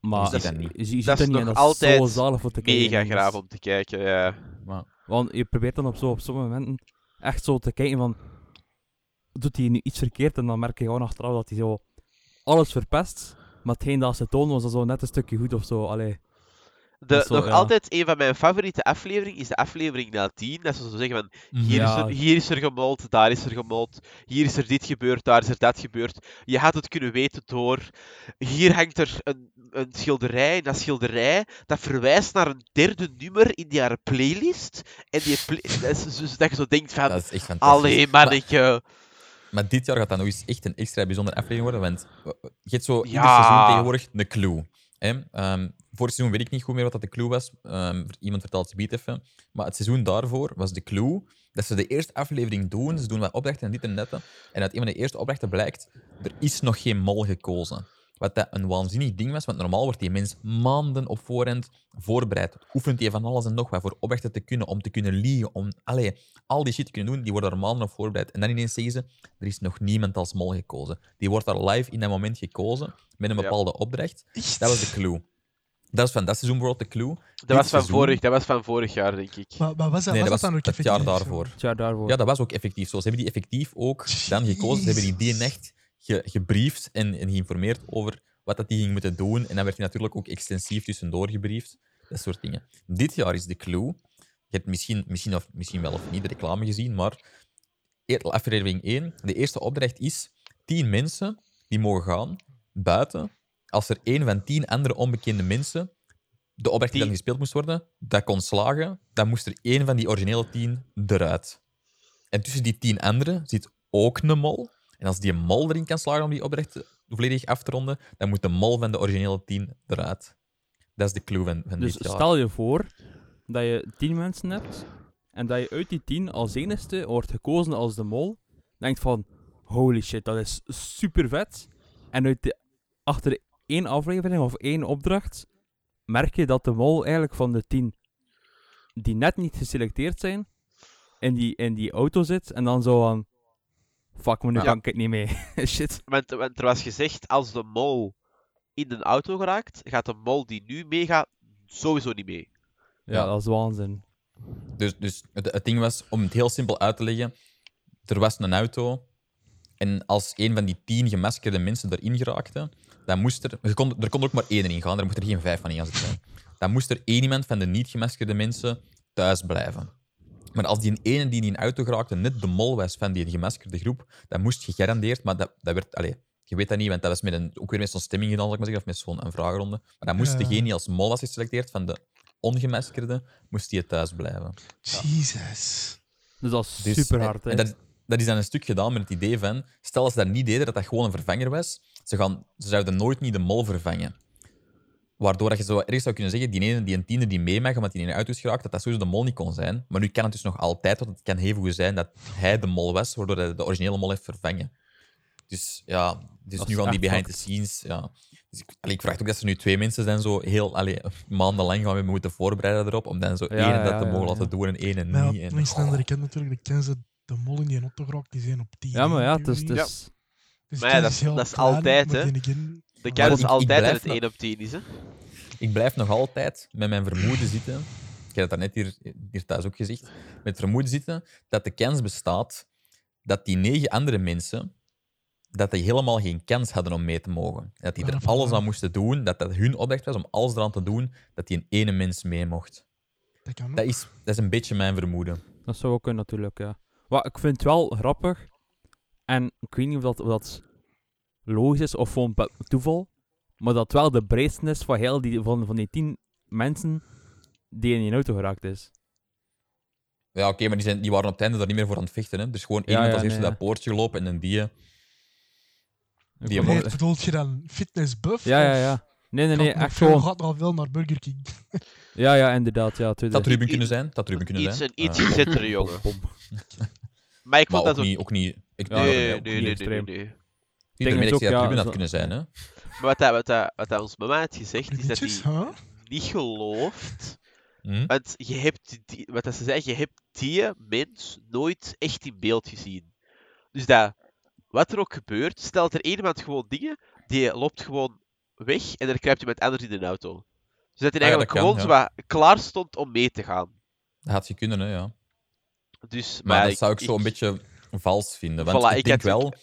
Speaker 2: Maar
Speaker 1: Je ziet dat niet.
Speaker 2: Je, je ziet
Speaker 5: Dat
Speaker 2: dat
Speaker 5: is
Speaker 2: niet en dat is
Speaker 5: altijd
Speaker 2: zo zalig voor te kijken.
Speaker 5: Mega
Speaker 2: dat
Speaker 5: graaf
Speaker 2: is-
Speaker 5: om te kijken, ja.
Speaker 1: Maar,
Speaker 2: Want je probeert dan op, zo, op sommige momenten echt zo te kijken van... Doet hij nu iets verkeerd? En dan merk je gewoon achteraf dat hij zo alles verpest. Maar hetgeen dat ze tonen was dan zo net een stukje goed of zo. Allee.
Speaker 5: De,
Speaker 2: zo,
Speaker 5: nog
Speaker 2: ja.
Speaker 5: altijd een van mijn favoriete afleveringen is de aflevering na 10. Dat ze zo zeggen van, hier,
Speaker 2: Ja.
Speaker 5: is er, hier is er gemold, daar is er gemold, hier is er dit gebeurd, daar is er dat gebeurd. Je had het kunnen weten door, hier hangt er een, een schilderij, en dat schilderij, dat verwijst naar een derde nummer in die haar playlist. En die play- dat, is dus dat je zo denkt van,
Speaker 1: dat is echt
Speaker 5: allee
Speaker 1: Maar-
Speaker 5: manneke.
Speaker 1: Maar dit jaar gaat dat nog eens echt een extra bijzondere aflevering worden, want eh, je hebt zo ieder
Speaker 5: Ja.
Speaker 1: seizoen tegenwoordig een clue. Hè? Ehm, vorig seizoen weet ik niet goed meer wat dat de clue was. Ehm, iemand vertelt het even. Maar het seizoen daarvoor was de clue dat ze de eerste aflevering doen. Ze doen wat opdrachten en dit en dat. En uit een van de eerste opdrachten blijkt, er is nog geen mol gekozen. Wat dat een waanzinnig ding was, want normaal wordt die mens maanden op voorhand voorbereid. Oefent hij van alles en nog wat voor opdrachten te kunnen, om te kunnen liegen, om allee, al die shit te kunnen doen, die worden er maanden op voorbereid. En dan ineens zeggen ze, er is nog niemand als mol gekozen. Die wordt daar live in dat moment gekozen, met een
Speaker 5: Ja.
Speaker 1: bepaalde opdracht. Dat was de clue. Dat was van dat seizoen bijvoorbeeld de clue.
Speaker 5: Dat was, van
Speaker 1: seizoen-
Speaker 5: vorig, dat was van vorig jaar, denk ik.
Speaker 3: Maar, maar was dat,
Speaker 1: Nee,
Speaker 3: was
Speaker 1: dat
Speaker 3: dat
Speaker 1: was
Speaker 3: dan ook
Speaker 1: het jaar
Speaker 3: effectief
Speaker 1: daarvoor.
Speaker 2: Het jaar daarvoor.
Speaker 1: Ja, dat was ook effectief zo. Ze hebben die effectief ook dan gekozen. Ze hebben die die ge gebriefd en, en geïnformeerd over wat dat die ging moeten doen. En dan werd hij natuurlijk ook extensief tussendoor gebriefd. Dat soort dingen. Dit jaar is de clue. Je hebt misschien, misschien, of, misschien wel of niet de reclame gezien, maar aflevering 1. De eerste opdracht is: 10 mensen die mogen gaan buiten. Als er één van 10 andere onbekende mensen de opdracht die dan gespeeld moest worden, dat kon slagen, dan moest er één van die originele 10 eruit. En tussen die 10 anderen zit ook een mol. En als die mol erin kan slagen om die opdracht volledig af te ronden, dan moet de mol van de originele 10 eruit. Dat is de clue van, van
Speaker 2: Dus
Speaker 1: dit jaar.
Speaker 2: stel je voor dat je tien mensen hebt en dat je uit die tien als enigste wordt gekozen als de mol. Denkt van, holy shit, dat is super vet. En uit de, achter één aflevering of één opdracht merk je dat de mol eigenlijk van de tien die net niet geselecteerd zijn, in die, in die auto zit en dan zo van, fuck, maar nu
Speaker 5: Ja.
Speaker 2: kan ik het niet mee. shit.
Speaker 5: Want, want er was gezegd, als de mol in een auto geraakt, gaat de mol die nu meegaat sowieso niet mee.
Speaker 2: Ja,
Speaker 1: Ja.
Speaker 2: dat is waanzin.
Speaker 1: Dus, dus het, het ding was, om het heel simpel uit te leggen, er was een auto en als een van die tien gemaskerde mensen erin geraakte, dan moest er... Er kon, er kon er ook maar één in gaan, er mocht er geen vijf van in gaan zitten. Dan moest er één iemand van de niet gemaskerde mensen thuis blijven. Maar als die ene die in een auto geraakte net de mol was van die gemaskerde groep, dan moest gegarandeerd, maar dat, dat werd... Allee, je weet dat niet, want dat was met een, ook weer met zo'n stemming gedaan, zal ik maar zeggen, of met zo'n een vragenronde. Maar dan moest
Speaker 3: Ja.
Speaker 1: degene die als mol was geselecteerd van de ongemaskerde, moest die thuis blijven.
Speaker 3: Jezus.
Speaker 2: Dus dat is
Speaker 1: Dus,
Speaker 2: super hard.
Speaker 1: En, dat, dat is dan een stuk gedaan met het idee van, stel als ze dat niet deden, dat dat gewoon een vervanger was, ze, gaan, ze zouden nooit niet de mol vervangen. Waardoor dat je zo ergens zou kunnen zeggen, die ene die een tiende die mee mag, omdat die een auto is geraakt, dat dat sowieso de mol niet kon zijn. Maar nu kan het dus nog altijd, want het kan heel goed zijn dat hij de mol was, waardoor hij de originele mol heeft vervangen. Dus ja, dus nu
Speaker 2: is
Speaker 1: aan die behind the scenes. Ja. Dus ik, allee, ik vraag ook dat er nu twee mensen zijn, zo heel allee, maandenlang gaan we moeten voorbereiden erop, om dan zo
Speaker 2: Ja,
Speaker 1: één dat te
Speaker 2: ja,
Speaker 1: mogen
Speaker 2: ja.
Speaker 1: laten doen en één en
Speaker 3: Maar
Speaker 1: niet.
Speaker 3: ja,
Speaker 1: En, oh.
Speaker 3: natuurlijk, de ze de mol in die auto geraakt, die zijn op 10.
Speaker 2: Ja, maar ja, het is...
Speaker 3: Dus
Speaker 5: Maar ja, dat is- dat is
Speaker 3: klein,
Speaker 5: altijd, hè. De kern is altijd dat het
Speaker 1: nog-
Speaker 5: 1 op 10 is, hè?
Speaker 1: Ik blijf nog altijd met mijn vermoeden zitten. Ik heb het daarnet hier, hier thuis ook gezegd. Met het vermoeden zitten dat de kans bestaat dat die negen andere mensen dat die helemaal geen kans hadden om mee te mogen. Dat die er
Speaker 3: dat
Speaker 1: alles aan moesten doen, dat dat hun opdracht was om alles eraan te doen, dat die een ene mens mee mocht.
Speaker 3: dat kan
Speaker 1: Dat is, dat is een beetje mijn vermoeden.
Speaker 2: Dat zou ook kunnen, natuurlijk, ja. Maar ik vind het wel grappig. En ik weet niet of dat, of dat logisch is of gewoon toeval. Maar dat wel de breedste is van, heel die, van, van die tien mensen die in die auto geraakt is.
Speaker 1: Ja, oké, maar die, zijn, die waren op het einde daar niet meer voor aan het vechten. Hè. Dus gewoon één
Speaker 2: Ja,
Speaker 1: iemand
Speaker 2: ja,
Speaker 1: als eerste
Speaker 2: nee,
Speaker 1: dat poortje gelopen en een die. Die
Speaker 3: Nee, bedoelt je dan fitnessbuff?
Speaker 2: Ja, ja, ja. Nee, nee, nee, echt gewoon...
Speaker 3: gaat nog wel naar Burger King.
Speaker 2: Ja, ja, inderdaad, ja.
Speaker 1: Dat had Ruben kunnen zijn. Dat had Ruben kunnen
Speaker 5: Iets,
Speaker 1: zijn.
Speaker 5: een iets gezettere jongen. Maar ik vond
Speaker 1: ook
Speaker 5: dat ook...
Speaker 1: niet, ook niet. Ik
Speaker 2: Ja,
Speaker 5: Nee, nee, nee,
Speaker 2: niet
Speaker 5: nee, nee, nee.
Speaker 2: ook, ja,
Speaker 1: Ruben had kunnen zijn. Hè.
Speaker 5: Maar wat, dat, wat, dat, wat dat ons mama had gezegd, is dat hij
Speaker 3: huh?
Speaker 5: niet gelooft.
Speaker 1: Hm?
Speaker 5: Want je hebt, die, wat dat ze zei, je hebt die mens nooit echt in beeld gezien. Dus dat, wat er ook gebeurt, stelt er iemand gewoon dingen, die loopt gewoon weg en dan kruipt iemand anders in de auto. Dus dat hij
Speaker 1: Ah ja,
Speaker 5: eigenlijk
Speaker 1: dat kan,
Speaker 5: gewoon wat klaar stond om mee te gaan.
Speaker 1: Dat had je kunnen, hè, ja.
Speaker 5: Dus,
Speaker 1: Maar,
Speaker 5: maar
Speaker 1: dat zou ik zo een beetje vals vinden. Want
Speaker 5: Voilà,
Speaker 1: ik,
Speaker 5: ik
Speaker 1: denk wel,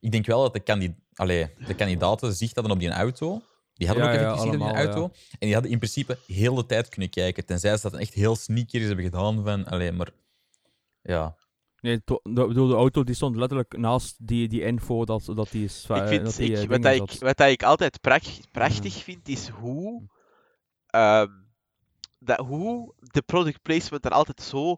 Speaker 1: ik denk wel dat de, Allee, de kandidaten zicht hadden op die auto. Die hadden
Speaker 2: Ja,
Speaker 1: ook
Speaker 2: ja,
Speaker 1: effectief zicht op die auto. En die hadden in principe heel de tijd kunnen kijken. Tenzij ze dat echt heel sneaky hebben gedaan. Van, allee, maar ja.
Speaker 2: Nee, de, de auto die stond letterlijk naast die, die info dat, dat die is.
Speaker 5: ik
Speaker 2: eh,
Speaker 5: vind,
Speaker 2: dat die,
Speaker 5: ik,
Speaker 2: eh,
Speaker 5: wat, dat ik, wat dat ik altijd prach- prachtig vind, is hoe, ehm, dat, hoe de product placement er altijd zo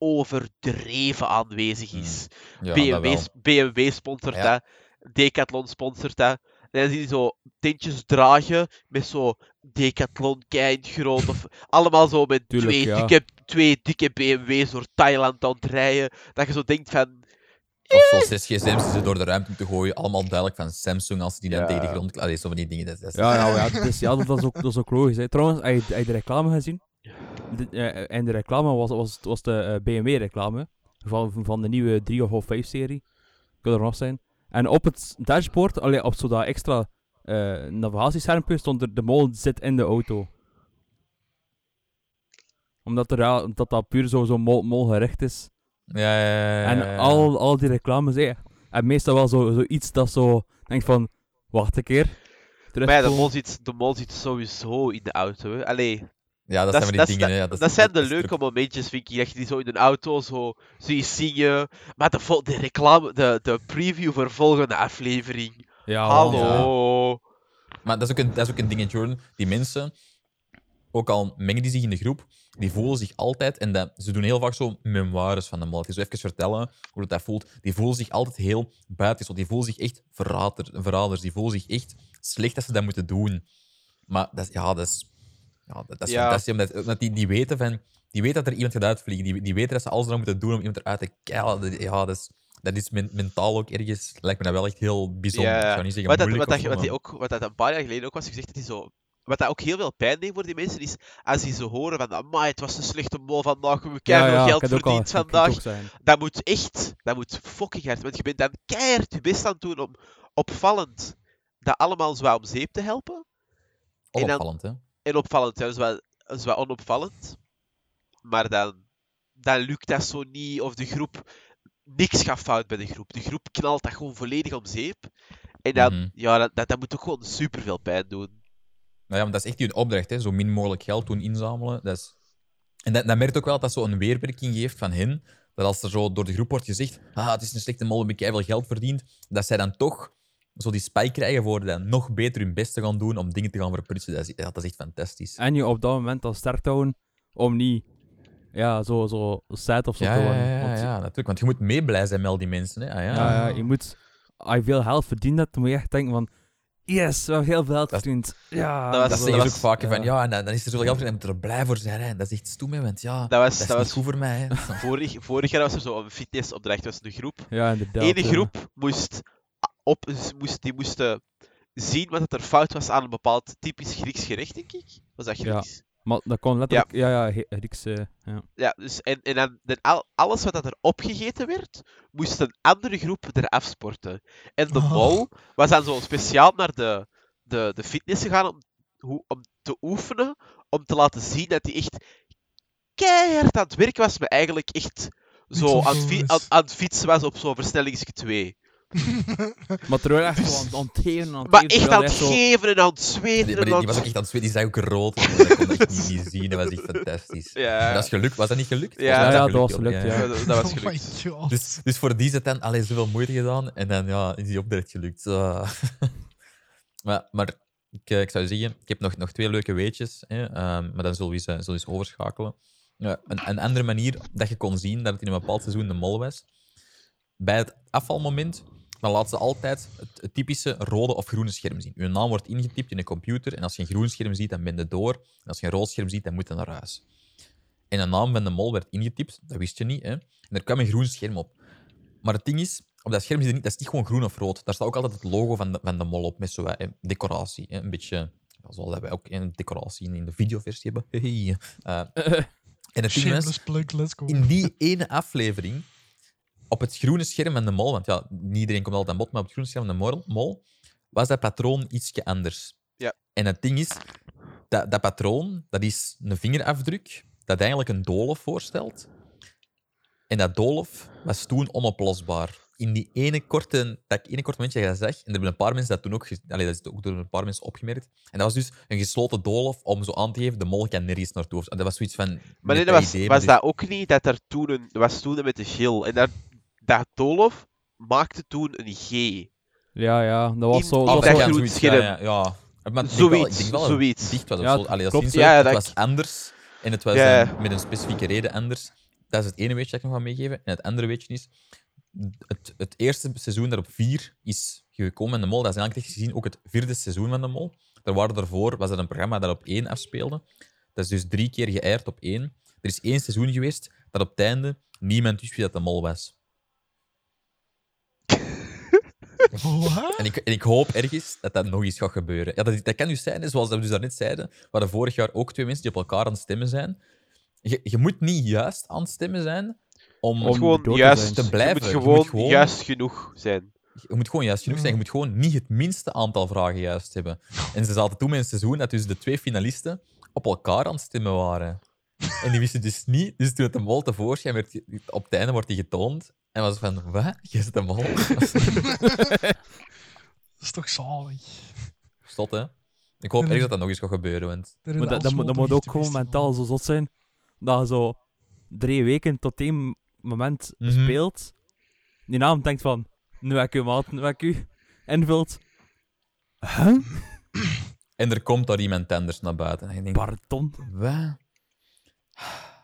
Speaker 5: overdreven aanwezig is.
Speaker 1: ja dat
Speaker 5: BMW, sponsort
Speaker 1: Ja.
Speaker 5: dat, Decathlon sponsort dat. En dan zie je zo tentjes dragen met zo Decathlon kind groot. Of allemaal zo met
Speaker 2: Tuurlijk,
Speaker 5: twee,
Speaker 2: ja.
Speaker 5: dikke, twee dikke BMW's door Thailand aan het rijden. Dat je zo denkt van...
Speaker 1: Of zo zes gsm's die ze door de ruimte te gooien. Allemaal duidelijk van Samsung als die dan
Speaker 5: Ja.
Speaker 1: tegen de grond... Allee, zo van die dingen. Dat, dat is-
Speaker 2: Ja, nou, ja, dat is, ja dat, dat is ook, dat is ook logisch. Hè. Trouwens, heb je, heb je de reclame gezien? De, eh, en de reclame was, was, was de eh, BMW-reclame van, van de nieuwe 3 of 5 serie. Kan er nog zijn. En op het dashboard, allee, op zo dat extra eh navigatieschermpje, stond er de mol zit in de auto. Omdat er, ja, dat, dat puur zo, zo mol, molgericht is.
Speaker 1: Ja, ja, ja, ja,
Speaker 2: En al, al die reclames, hè, en meestal wel zo, zoiets dat zo, denk van, wacht een keer.
Speaker 5: Maar ja, de mol zit, de mol zit sowieso in de auto. Hè. Allee,
Speaker 1: Ja, dat,
Speaker 5: dat,
Speaker 1: zijn van die dingen.
Speaker 5: dat,
Speaker 1: dat,
Speaker 5: zijn de leuke momentjes, vind ik, dat je die zo in een auto zo ziet zingen. Maar de, de reclame, de, de preview voor volgende aflevering.
Speaker 2: Ja.
Speaker 5: Hallo.
Speaker 1: Maar dat is, ook een, dat is ook een ding, Jordan. Die mensen, ook al mengen die zich in de groep, die voelen zich altijd, en dat, ze doen heel vaak zo memoires van de mol. Die zo even vertellen hoe dat, dat voelt. Die voelen zich altijd heel buiten. Die voelen zich echt verrader, verraders. Die voelen zich echt slecht dat ze dat moeten doen. Maar dat ja, dat is, ja, dat, dat is
Speaker 5: Ja.
Speaker 1: fantastisch. Omdat, omdat die, die weten van... Die weten dat er iemand gaat uitvliegen. Die, die weten dat ze alles eraan moeten doen om iemand eruit te keilen. Dat- Ja, dat is, dat is men- mentaal ook ergens... Lijkt me dat wel echt heel bijzonder.
Speaker 5: Ja,
Speaker 1: Ik zou niet zeggen
Speaker 5: Wat dat, wat, dat, wat, die
Speaker 1: maar-
Speaker 5: ook, wat dat een paar jaar geleden ook was gezegd, dat die zo... Wat dat ook heel veel pijn deed voor die mensen, is als die zo horen van amai, het was een slechte mol vandaag, we hebben keihard geld
Speaker 2: al-
Speaker 5: verdiend vandaag. Dat moet echt, dat moet fucking hard, want je bent dan keihard je best aan het doen om opvallend dat allemaal zo wat om zeep te helpen. en dan-
Speaker 1: Onopvallend, hè?
Speaker 5: En opvallend, dat is wel, dat is wel onopvallend. Maar dan, dan lukt dat zo niet, of de groep... Niks gaat fout bij de groep. De groep knalt dat gewoon volledig om zeep. En dan,
Speaker 1: Mhm.
Speaker 5: ja, dat, dat, dat moet ook gewoon superveel pijn doen.
Speaker 1: Nou ja, maar dat is echt hun opdracht, hè? zo min mogelijk geld doen inzamelen. Dat is... En dat, dat merkt ook wel dat dat zo een weerwerking geeft van hen. Dat als er zo door de groep wordt gezegd: ah, het is een slechte mol, heb ik veel geld verdiend. Dat zij dan toch zo die spike krijgen voor dan nog beter hun best te gaan doen om dingen te gaan verprutsen. Dat is, dat is echt fantastisch.
Speaker 2: En je op dat moment dan sterk te houden om niet ja, zo, zo sad of zo
Speaker 1: Ja,
Speaker 2: te
Speaker 1: ja,
Speaker 2: worden.
Speaker 1: ja, ja,
Speaker 2: Want-
Speaker 1: ja, natuurlijk. Want je moet mee blij zijn met al die mensen. Hè? Ah, ja.
Speaker 2: ja, ja, je moet, als je veel geld verdient hebt, dan moet je echt denken van, yes, we hebben heel veel geld verdiend. Ja,
Speaker 5: dat was-
Speaker 1: Dat zeggen ze ook vaker van ja, en dan dan is er zoveel geld en je moet er blij voor zijn. Hè? Dat is echt stoem, hè, want ja,
Speaker 5: Dat was,
Speaker 1: dat is
Speaker 5: dat
Speaker 1: niet
Speaker 5: was
Speaker 1: goed voor mij. Hè?
Speaker 5: vorig, vorig jaar was er zo een fitnessopdracht. was een groep.
Speaker 2: Ja, inderdaad.
Speaker 5: Eén
Speaker 2: ja.
Speaker 5: groep moest op, moest, die moesten zien wat het er fout was aan een bepaald typisch Grieks gerecht, denk ik. Was dat
Speaker 2: Ja.
Speaker 5: Grieks?
Speaker 2: Maar dat kon letterlijk... Ja, ja, He- Grieks... eh, ja.
Speaker 5: Ja, dus en, en dan, dan al, alles wat dat er opgegeten werd, moest een andere groep eraf sporten. En de
Speaker 3: Oh.
Speaker 5: mol was dan zo speciaal naar de, de, de fitness gegaan om, hoe, om te oefenen, om te laten zien dat hij echt keihard aan het werken was, maar eigenlijk echt zo aan het fietsen was op zo'n versnellingsje 2.
Speaker 2: Maar terwijl echt zo aan, aan het geven, aan het
Speaker 5: Maar echt aan het
Speaker 2: zo-
Speaker 5: geven en aan het zweten.
Speaker 1: maar
Speaker 5: en
Speaker 1: die, was ook echt aan het zweten, die zei ook rood. Dat kon ik echt niet, niet zien, dat was echt fantastisch.
Speaker 5: Ja,
Speaker 1: Maar dat is gelukt, was dat niet gelukt?
Speaker 5: Ja,
Speaker 1: mij
Speaker 2: ja, dat was gelukt, ja.
Speaker 5: Ja, dat, dat was
Speaker 3: Oh
Speaker 5: gelukt.
Speaker 3: god.
Speaker 1: Dus, dus voor die zit dan alleen zoveel moeite gedaan en dan ja, is die opdracht gelukt. Ah. maar maar ik, eh, ik zou zeggen, ik heb nog, nog twee leuke weetjes, hè, ehm, maar dan zullen we eens, eh, zullen we eens overschakelen. Ja, een, een andere manier dat je kon zien dat het in een bepaald seizoen de mol was, bij het afvalmoment, dan laat ze altijd het, het typische rode of groene scherm zien. Je naam wordt ingetypt in een computer en als je een groen scherm ziet, dan ben je door. En als je een rood scherm ziet, dan moet je naar huis. En de naam van de mol werd ingetypt, dat wist je niet. Hè? En er kwam een groen scherm op. Maar het ding is, op dat scherm je niet, dat is niet gewoon groen of rood. Daar staat ook altijd het logo van de, van de mol op, met zo'n eh, decoratie. Hè? Een beetje, zoals wij ook een decoratie in de videoversie hebben. Hey. En het ding was,
Speaker 3: Shameless plug, let's go.
Speaker 1: in die ene aflevering, op het groene scherm van de mol, want ja, niet iedereen komt altijd aan bod, maar op het groene scherm van de mol, was dat patroon ietsje anders.
Speaker 5: Ja.
Speaker 1: En het ding is, dat, dat patroon, dat is een vingerafdruk dat eigenlijk een doolhof voorstelt. En dat doolhof was toen onoplosbaar. In die ene korte, dat ene korte momentje dat je dat zag, en er hebben een paar mensen dat toen ook, allee, dat is ook door een paar mensen opgemerkt. En dat was dus een gesloten doolhof om zo aan te geven, de mol kan nergens naartoe. Dat was zoiets van...
Speaker 5: Maar nee, dat was,
Speaker 1: idee,
Speaker 5: was
Speaker 1: dus-
Speaker 5: dat ook niet dat er toen een... Was toen met de gil. En dat, dat Dolof maakte toen een G.
Speaker 2: Ja, ja, dat was zo... Dat was
Speaker 5: groen
Speaker 1: zoiets,
Speaker 5: scherm.
Speaker 1: Ja, ja. Maar ik
Speaker 5: Zoiets,
Speaker 1: wel, ik denk wel dat het
Speaker 5: zoiets.
Speaker 1: dicht
Speaker 2: Ja,
Speaker 1: zo. Allee, dat
Speaker 5: Ja, dat
Speaker 1: het was
Speaker 5: ik-
Speaker 1: anders. En het was
Speaker 5: Ja.
Speaker 1: dan met een specifieke reden anders. Dat is het ene weetje dat ik nog ga meegeven. En het andere weetje is... Het, het eerste seizoen dat op vier is gekomen in de mol, dat is eigenlijk gezien ook het vierde seizoen van de mol. Er waren daarvoor, was dat een programma dat op één afspeelde. Dat is dus drie keer geëierd op één. Er is één seizoen geweest dat op het einde niemand wist wie dat de mol was. En ik, en ik hoop ergens dat dat nog eens gaat gebeuren. Ja, dat, dat kan dus zijn, zoals we dus daarnet zeiden, we hadden vorig jaar ook twee mensen die op elkaar aan het stemmen zijn. Je, je moet niet juist aan het stemmen zijn om...
Speaker 5: Het
Speaker 2: Om
Speaker 5: gewoon
Speaker 2: door te
Speaker 5: juist,
Speaker 2: zijn.
Speaker 1: te
Speaker 5: je
Speaker 1: blijven.
Speaker 5: moet
Speaker 1: Je moet
Speaker 5: gewoon,
Speaker 1: gewoon-
Speaker 5: juist genoeg zijn.
Speaker 1: Je moet gewoon juist genoeg zijn. Je moet gewoon niet het minste aantal vragen juist hebben. En ze zaten toen met een seizoen dat dus de twee finalisten op elkaar aan het stemmen waren. En die wisten dus niet. Dus toen het de mol tevoorschijn werd, op het einde wordt die getoond. En was van, wat? Je zit de mol?
Speaker 3: Dat is toch zalig.
Speaker 1: Stot, hè? Ik hoop ergens dat dat nog eens gaat gebeuren, want...
Speaker 2: Maar dat, dat, moet, dat moet ook gewoon mentaal zo zot zijn. Dat je zo drie weken tot één moment
Speaker 1: Mhm.
Speaker 2: speelt. Die avond denkt van, nu heb ik u maat, nu heb ik u. Invult. Huh?
Speaker 1: En er komt daar iemand anders naar buiten. En je denkt,
Speaker 2: Pardon?
Speaker 1: wat?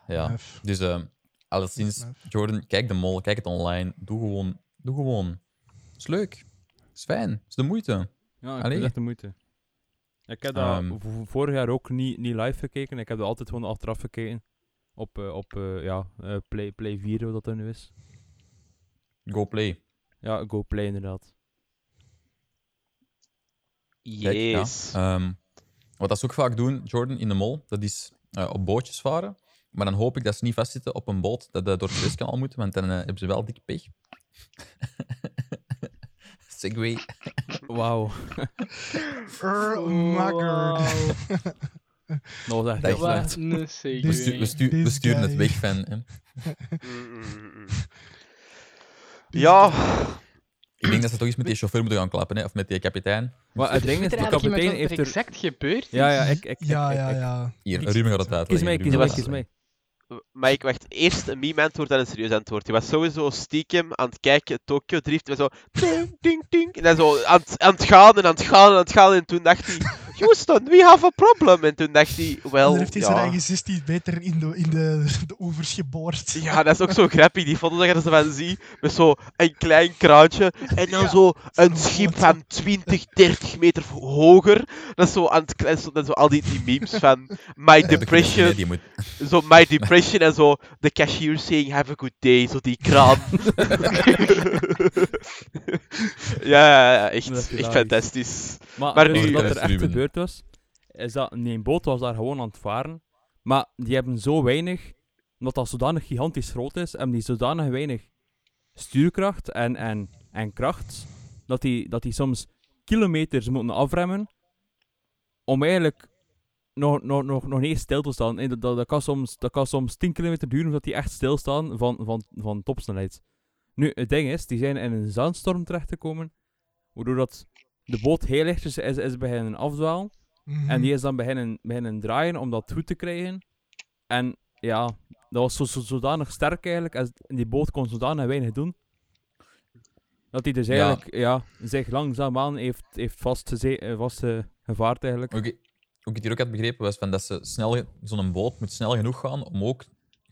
Speaker 1: Ja, dus uh, alleszins. Jordan, kijk de mol, kijk het online. Doe gewoon. Doe gewoon. is leuk. is fijn. is de moeite.
Speaker 2: Ja, echt de moeite. Ik heb dat
Speaker 1: Ehm.
Speaker 2: vorig jaar ook niet, niet live gekeken. Ik heb dat altijd gewoon achteraf gekeken. Op, eh, op eh, ja, eh, Play, Play 4, hoe dat dan nu is.
Speaker 1: Go play.
Speaker 2: Ja, Go Play inderdaad.
Speaker 1: Kijk, ja.
Speaker 5: Yes.
Speaker 1: Ehm, wat dat ze ook vaak doen, Jordan, in de mol, dat is eh, op bootjes varen. Maar dan hoop ik dat ze niet vastzitten op een boot dat door het Suezkanaal moet, want dan eh, hebben ze wel dik pech. Segway.
Speaker 2: Wauw.
Speaker 3: Er, makker.
Speaker 2: Dat echt slecht.
Speaker 1: We,
Speaker 4: segue.
Speaker 1: stu- we, stu- we
Speaker 3: This
Speaker 1: sturen het weg van. Hè.
Speaker 5: Mm, mm, mm. Ja,
Speaker 1: Ik denk dat ze toch eens met die chauffeur moeten gaan klappen, hè, of met die kapitein.
Speaker 2: Maar het ding is, de kapitein heeft er...
Speaker 4: exact gebeurd
Speaker 2: Ja, ja, ik... ik,
Speaker 3: Ja,
Speaker 2: ik,
Speaker 3: ja,
Speaker 2: ik-
Speaker 3: ja.
Speaker 1: Hier, Ruben gaat het uit.
Speaker 2: Kies mij, kies mij, kies mij.
Speaker 5: Maar ik wacht eerst een meme-antwoord en een serieus antwoord. Die was sowieso stiekem aan het kijken, Tokyo Drift, en zo ding, ding, ding. En dan zo aan het, aan het gaan en aan het gaan en aan het gaan. En toen dacht hij, Houston, we have a problem. En toen dacht hij,
Speaker 3: en
Speaker 5: wel,
Speaker 3: dan heeft hij zijn
Speaker 5: ja.
Speaker 3: eigen 16 meter in de, in de, de overs geboord.
Speaker 5: Ja, dat is ook zo grappig, die foto dat je er zo van ziet. Met zo een klein kraantje. En dan
Speaker 3: Ja,
Speaker 5: zo een schip van 20, 30 meter hoger. Dat is zo aan het zo, dat zo al die, die memes van My depression.
Speaker 1: moet...
Speaker 5: Zo My depression en zo. The cashier saying have a good day. Zo die kraan. ja, echt, echt fantastisch.
Speaker 2: Maar,
Speaker 5: Maar nu-
Speaker 2: wat er
Speaker 1: is
Speaker 2: echt. Was, is dat een boot was daar gewoon aan het varen. Maar die hebben zo weinig, omdat dat zodanig gigantisch groot is, hebben die zodanig weinig stuurkracht en, en, en kracht, dat die, dat die soms kilometers moeten afremmen om eigenlijk nog, nog, nog, nog niet stil te staan. Dat, dat, dat, kan soms, dat kan soms 10 kilometer duren voordat die echt stilstaan van, van, van topsnelheid. Nu, het ding is, die zijn in een zandstorm terechtgekomen, waardoor dat de boot heel licht is, is, is beginnen afdwalen.
Speaker 3: Mhm.
Speaker 2: En die is dan beginnen, beginnen draaien om dat goed te krijgen. En ja, dat was zo, zo, zodanig sterk eigenlijk. En die boot kon zodanig weinig doen. Dat hij dus
Speaker 1: Ja.
Speaker 2: eigenlijk ja. zich langzaamaan heeft, heeft vastgeze- eh, vastgevaard eigenlijk.
Speaker 1: Ook, hoe ik hier ook had begrepen, was van dat ze snel, zo'n boot moet snel genoeg gaan om ook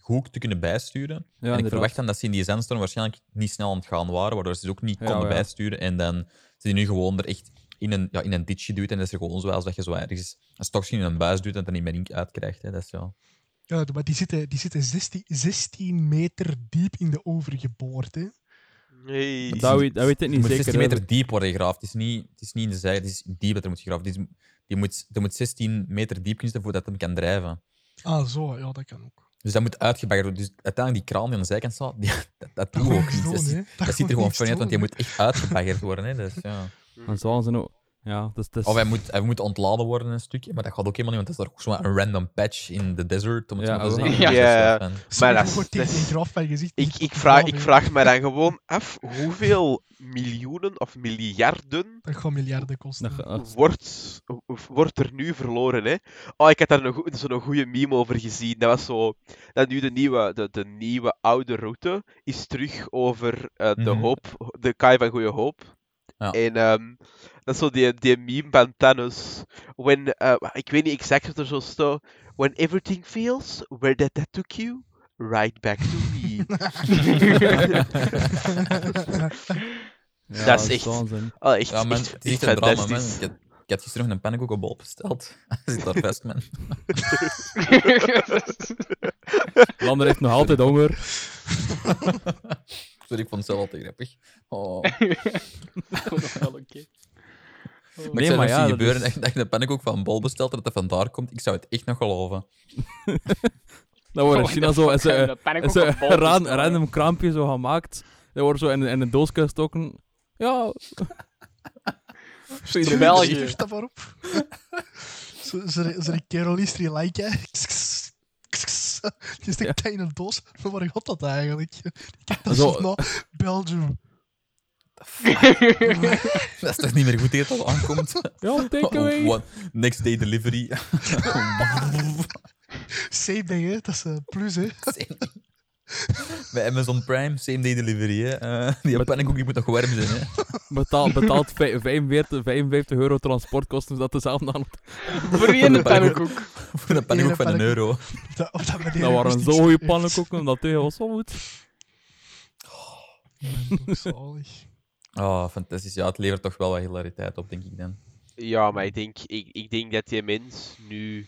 Speaker 1: goed te kunnen bijsturen.
Speaker 2: Ja,
Speaker 1: en ik verwacht dan dat ze in die zandstorm waarschijnlijk niet snel aan het gaan waren, waardoor ze dus ook niet
Speaker 2: Ja,
Speaker 1: konden
Speaker 2: ja.
Speaker 1: bijsturen. En dan zit die nu gewoon er echt in een, ja, in een ditch geduwd en dat is er gewoon zo als dat je zo ergens een stokje in een buis duwt en het er niet meer in uitkrijgt. Hè. Dat is, ja.
Speaker 3: Ja, maar die zitten, die zitten 16, 16 meter diep in de over geboord. Hè.
Speaker 5: Nee.
Speaker 2: Dat weet, dat weet ik niet
Speaker 1: moet
Speaker 2: zeker.
Speaker 1: 16
Speaker 2: hè.
Speaker 1: meter diep worden gegraven. Het is niet, het is niet in de zij, het is diep dat er moet gegraven worden. Die, die moet, er moet 16 meter diep kunnen zijn voordat het hem kan drijven.
Speaker 3: Ah, zo, ja, dat kan ook.
Speaker 1: Dus dat moet uitgebaggerd worden. Dus uiteindelijk die kraan die aan de zijkant staat, die, dat, dat doet ook niet. Dat, ziet-
Speaker 3: hè.
Speaker 1: dat ziet er gewoon fun uit, want die moet echt uitgebaggerd worden. Hè. Dus, ja.
Speaker 2: En zo ze nou... Ja, dus, dus,
Speaker 1: Of hij moet, hij moet ontladen worden een stukje, maar dat gaat ook helemaal niet, want dat is toch ook zo'n random patch in de desert, om het
Speaker 2: Ja,
Speaker 1: zo maar te zeggen.
Speaker 5: Ja.
Speaker 1: Dus
Speaker 5: Ja. Maar dat is-
Speaker 3: een van gezicht.
Speaker 5: Ik, ik, vraag, ik vraag me dan gewoon af hoeveel miljoenen of miljarden
Speaker 3: Dat gaat miljarden kosten.
Speaker 5: wordt, wordt er nu verloren, hè? Oh, ik had daar nog zo'n goede meme over gezien. Dat was zo... Dat nu de nieuwe, de, de nieuwe oude route is terug over eh, de
Speaker 1: Mhm.
Speaker 5: hoop, de kaai van Goede Hoop.
Speaker 1: Ja.
Speaker 5: En ehm, dat is zo die, die meme van Thanos. When, eh, ik weet niet exact wat er zo staat. When everything fails, where that, that took you, right back to me.
Speaker 2: ja,
Speaker 5: dat is echt-. Oh, echt,
Speaker 1: Ja, man,
Speaker 5: echt, echt
Speaker 1: echt een drama, man. Ik had, ik had gisteren nog een pannenkoek op besteld. Hij zit daar vast, man.
Speaker 2: Lander heeft nog altijd honger.
Speaker 1: Sorry, ik vond het zelf al te grappig. Oh.
Speaker 4: wel oké.
Speaker 1: Maar
Speaker 2: Nee,
Speaker 1: ik zou
Speaker 2: maar ja,
Speaker 1: zien
Speaker 2: dat
Speaker 1: gebeuren
Speaker 2: is-
Speaker 1: dat, dat je een pannenkoek van een bol bestelt en dat dat vandaar komt. Ik zou het echt nog geloven.
Speaker 2: Dan wordt in China zo... Is, is een ran, random kraampje zo gemaakt. Dat wordt zo in, in een doosje gestoken. Ja,
Speaker 4: Zo België.
Speaker 3: Dat. Zo- Zo'n zo kerel is die like, hè. Die in een doos. Maar waar gaat dat eigenlijk? Dat
Speaker 2: Zo-
Speaker 3: zo naar Belgium.
Speaker 1: Dat is toch niet meer goed dat het al aankomt?
Speaker 2: ja, take away.
Speaker 1: Oh, one- next day delivery.
Speaker 3: Same day, hè. Dat is eh, plus, hè.
Speaker 1: Bij Amazon Prime, same day delivery. Hè. Eh, die pannenkoek die moet nog warm zijn. Hè.
Speaker 2: Betaalt, betaalt vij- 45, 55 euro transportkosten, dat dezelfde aan.
Speaker 4: Voor één pannenkoek.
Speaker 1: Voor een pannenkoek van een euro.
Speaker 3: Dat, of dat
Speaker 2: Dat waren
Speaker 3: Rustig
Speaker 2: zo goede pannenkoeken, dat tegen was zo goed.
Speaker 3: Toch zalig.
Speaker 1: Oh, fantastisch. Ja, het levert toch wel wat hilariteit op, denk ik dan.
Speaker 5: Ja, maar ik denk, ik, ik denk dat die mens nu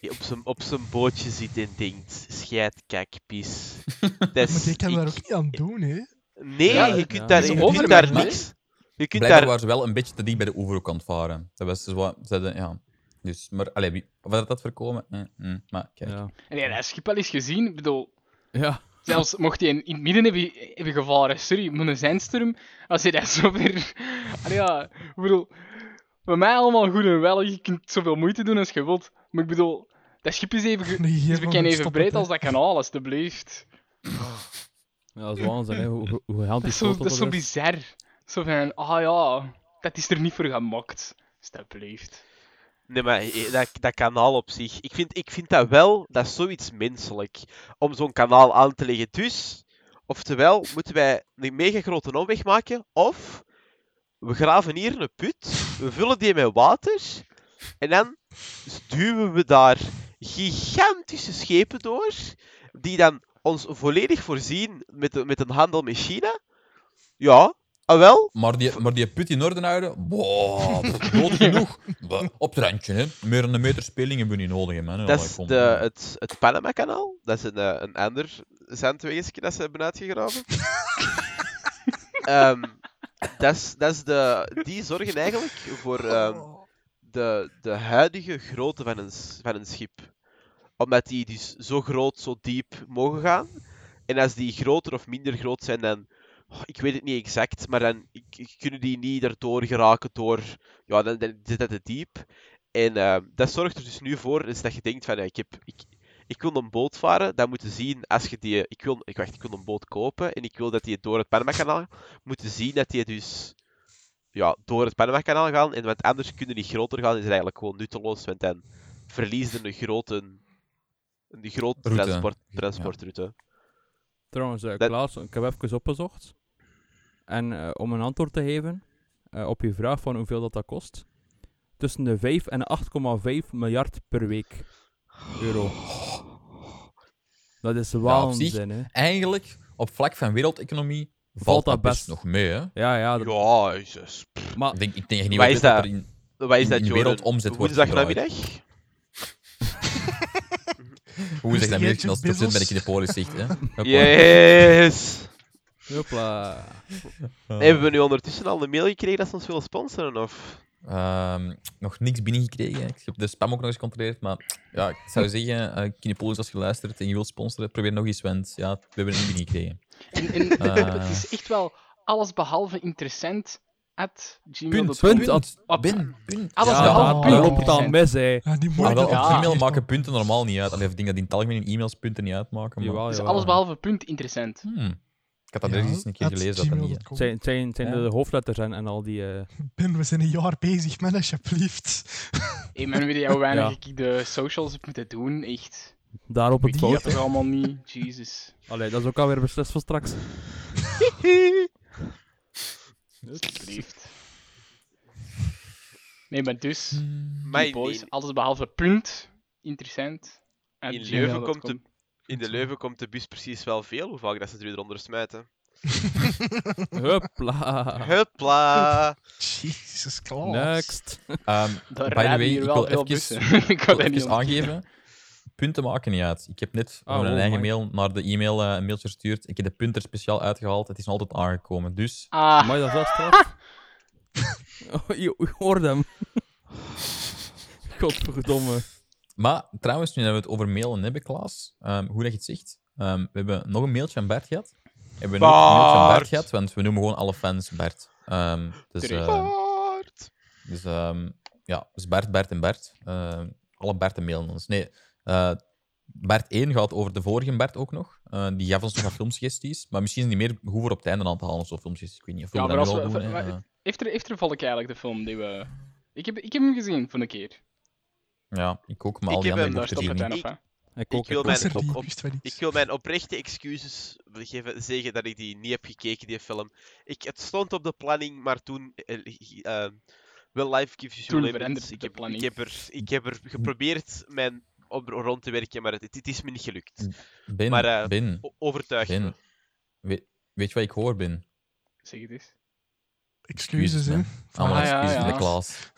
Speaker 5: op zijn, op zijn bootje zit en denkt: scheid, kijk, pis. Dat is-
Speaker 3: Maar die kan
Speaker 5: ik-
Speaker 3: daar ook niet aan doen, hè.
Speaker 5: Nee,
Speaker 4: Ja,
Speaker 5: je
Speaker 2: ja.
Speaker 5: kunt daar, je
Speaker 3: is
Speaker 5: kunt
Speaker 3: overmens,
Speaker 5: daar niks. Je kunt
Speaker 1: Blijkbaar
Speaker 5: daar.
Speaker 1: waren ze wel een beetje te dicht bij de oever ook aan het varen. Dat was zo, ze hadden, ja. Dus, maar, allee, wie, of had dat voorkomen? Eh, mm, maar kijk.
Speaker 2: Ja.
Speaker 4: Nee, dat schip al eens gezien. Ik bedoel,
Speaker 2: ja.
Speaker 4: zelfs mocht hij in, in het midden hebben, hebben gevaren, sorry, met een zandstorm, als je dat zo ver... Allee, ja, ik bedoel, bij mij allemaal goed en wel, je kunt zoveel moeite doen als je wilt. Maar ik bedoel, dat schip is even,
Speaker 3: Nee,
Speaker 4: is even
Speaker 3: stop
Speaker 4: breed
Speaker 3: het,
Speaker 4: als dat kanaal, alstublieft.
Speaker 2: Ja, dat is waanzin, hè. Hoe, hoe- hoe
Speaker 4: Dat is zo, dat is zo bizar. Zo van, ah ja, dat is er niet voor gemaakt. Alstublieft.
Speaker 5: Nee, maar eh, dat, dat kanaal op zich. Ik vind, ik vind dat wel, dat is zoiets menselijk. Om zo'n kanaal aan te leggen. Dus, oftewel, moeten wij een mega grote omweg maken. Of, we graven hier een put. We vullen die met water. En dan duwen we daar gigantische schepen door, die dan ons volledig voorzien met, de- met een handel met China. Ja, ah wel.
Speaker 1: Maar die, maar die put in orde houden, wow, nodig genoeg. Op het randje, hè. Meer dan een meter speling hebben we niet nodig, man.
Speaker 5: Dat
Speaker 1: Allee,
Speaker 5: is de, het, het Panama-kanaal. Dat is een, eh, een ander zandwegesje dat ze hebben uitgegraven. Ehm, dat is, dat is de, die zorgen eigenlijk voor ehm, de, de huidige grootte van een, van een schip. Omdat die dus zo groot, zo diep mogen gaan. En als die groter of minder groot zijn, dan... oh, ik weet het niet exact, maar dan ik- kunnen die niet erdoor geraken door... Ja, dan, zit dat te diep. En eh, dat zorgt er dus nu voor is dat je denkt van, ik, heb, ik, ik wil een boot varen, dan moeten zien als je die... Ik wil, ik, wacht, ik wil een boot kopen en ik wil dat die door het Panama-kanaal moeten zien dat die dus ja, door het Panama-kanaal gaan. En want anders kunnen die groter gaan, is het eigenlijk gewoon nutteloos, want dan verliezen een grote, een grote
Speaker 1: Route.
Speaker 5: transport,
Speaker 1: Ja.
Speaker 5: transportroute.
Speaker 2: Trouwens,
Speaker 5: Dat-
Speaker 2: Klaas, ik heb even opgezocht. En eh, om een antwoord te geven eh, op je vraag van hoeveel dat, dat kost. Tussen de 5 en 8,5 miljard per week euro. Dat is
Speaker 1: op
Speaker 2: waanzin, hè.
Speaker 1: Eigenlijk, op vlak van wereldeconomie, valt, dat best nog mee, hè.
Speaker 2: Ja, ja. dat-
Speaker 5: Ja, jezus.
Speaker 2: Maar
Speaker 1: Ik denk, ik denk niet wat
Speaker 5: is
Speaker 1: dat
Speaker 5: dat?
Speaker 1: er in...
Speaker 5: Wat is
Speaker 1: In-
Speaker 5: dat,
Speaker 1: in
Speaker 5: Jordan?
Speaker 1: wereldomzet wordt
Speaker 5: Woensdagnamiddag?
Speaker 1: Hoe is dat Amerika als procent ben ik in de polis zegt, hè.
Speaker 5: Yes!
Speaker 2: Hopla.
Speaker 5: Hebben we nu ondertussen al een mail gekregen dat ze ons willen sponsoren? Of?
Speaker 1: Ehm, nog niks binnengekregen. Ik heb de spam ook nog eens gecontroleerd. Maar ja, ik zou zeggen, eh Kinepolis, als je luistert en je wilt sponsoren, probeer nog eens, want ja, we hebben het niet binnengekregen.
Speaker 4: En, en
Speaker 1: Ah.
Speaker 4: het is echt wel alles behalve interessant. At
Speaker 1: Punt,
Speaker 4: gmail.com.
Speaker 2: punt.
Speaker 1: punt,
Speaker 4: Op-
Speaker 1: bin, punt.
Speaker 4: Alles
Speaker 2: Ja,
Speaker 4: behalve punt.
Speaker 2: loopt het al mis, hè.
Speaker 3: Ja, die
Speaker 1: Maar wel, op
Speaker 4: Ja.
Speaker 1: e-mail maken punten normaal niet uit. Alleen ik denk dat die in het algemeen in e-mails punten niet uitmaken. Maar...
Speaker 2: Jawel,
Speaker 4: Dus
Speaker 2: jawel.
Speaker 4: alles behalve punt interessant.
Speaker 1: Hmm. Ik had dat
Speaker 3: Ja,
Speaker 1: eens een keer
Speaker 3: at
Speaker 1: gelezen. Dat dat niet.
Speaker 2: Het zijn, het zijn, het zijn
Speaker 1: Ja.
Speaker 2: de hoofdletters en, en al die... eh,
Speaker 3: Ben, we zijn een jaar bezig, man, alsjeblieft.
Speaker 4: Hey, man, weet je hoe weinig
Speaker 2: Ja.
Speaker 4: ik de socials heb moeten doen? Echt.
Speaker 2: Daar op het
Speaker 4: Ik zie dat toch allemaal niet? Jesus.
Speaker 2: Allee, dat is ook alweer beslist voor straks.
Speaker 4: Alsjeblieft. Nee, maar dus,
Speaker 5: Maar
Speaker 4: die boys, alles behalve punt interessant. At
Speaker 5: in Leuven
Speaker 4: gmail.com.
Speaker 5: komt de, in de Leuven komt de bus precies wel veel, hoe vaak dat ze er weer eronder smijten.
Speaker 2: Hupla.
Speaker 5: Hupla!
Speaker 3: Jezus, Klaas.
Speaker 2: Next.
Speaker 1: Ehm,
Speaker 4: Daar
Speaker 1: by the way,
Speaker 4: hier
Speaker 1: ik
Speaker 4: wel
Speaker 1: wil even,
Speaker 4: ik
Speaker 1: wil even aangeven. Punten maken niet uit. Ik heb net
Speaker 2: Ah,
Speaker 1: gewoon een
Speaker 2: oh,
Speaker 1: eigen mail naar de e-mail eh, een mailtje gestuurd. Ik heb de punt er speciaal uitgehaald. Het is nog altijd aangekomen. Dus
Speaker 4: Ah,
Speaker 2: Maar dat is wel straf. Oh, je, je hoort hem. Godverdomme.
Speaker 1: Maar trouwens, nu dat we het over mailen hebben, Klaas, ehm, hoe dat je het zegt, ehm, we hebben nog een mailtje aan Bert gehad. Hebben we nog een mailtje aan Bert gehad, want we noemen gewoon alle fans Bert. Ehm, dus eh,
Speaker 5: Bart!
Speaker 1: dus ehm, ja, dus Bert, Bert en Bert. Ehm, alle Berten mailen ons. Nee, eh, Bert 1 gaat over de vorige Bert ook nog. Eh, die gaf ons nog wat filmsuggesties, maar misschien is niet meer goed voor op het einde aan te halen of zo filmsuggesties. Ik weet niet of we dat
Speaker 4: maar
Speaker 1: nu
Speaker 4: als
Speaker 1: al
Speaker 4: we-
Speaker 1: doen.
Speaker 4: wa-
Speaker 1: Eh,
Speaker 4: heeft, er, heeft er volk eigenlijk de film die we... Ik heb, ik heb hem gezien, van een keer.
Speaker 1: ja, ik ook, maar
Speaker 5: Ik
Speaker 1: al die
Speaker 5: heb
Speaker 4: stopt
Speaker 1: zien
Speaker 4: het
Speaker 1: niet.
Speaker 2: Ik
Speaker 5: Ik
Speaker 2: ook.
Speaker 5: wil
Speaker 2: ik
Speaker 5: mijn,
Speaker 3: die?
Speaker 5: op,
Speaker 3: Ik
Speaker 5: op, ik wil mijn oprechte excuses geven, zeggen dat ik die niet heb gekeken, die film. Ik, het stond op de planning, maar toen... eh, Well, life gives you
Speaker 4: veranderde
Speaker 5: Ik
Speaker 4: de
Speaker 5: heb, ik, heb er, ik heb er geprobeerd mijn op, rond te werken, maar het, het is me niet gelukt.
Speaker 1: Ben,
Speaker 5: Maar, eh,
Speaker 1: Ben,
Speaker 5: me.
Speaker 1: Weet, weet je wat ik hoor, Ben?
Speaker 4: Zeg het eens.
Speaker 3: Excuses, hè.
Speaker 1: Allemaal
Speaker 4: Ah, ja,
Speaker 1: excuses
Speaker 4: ja.
Speaker 1: voor de Klaas.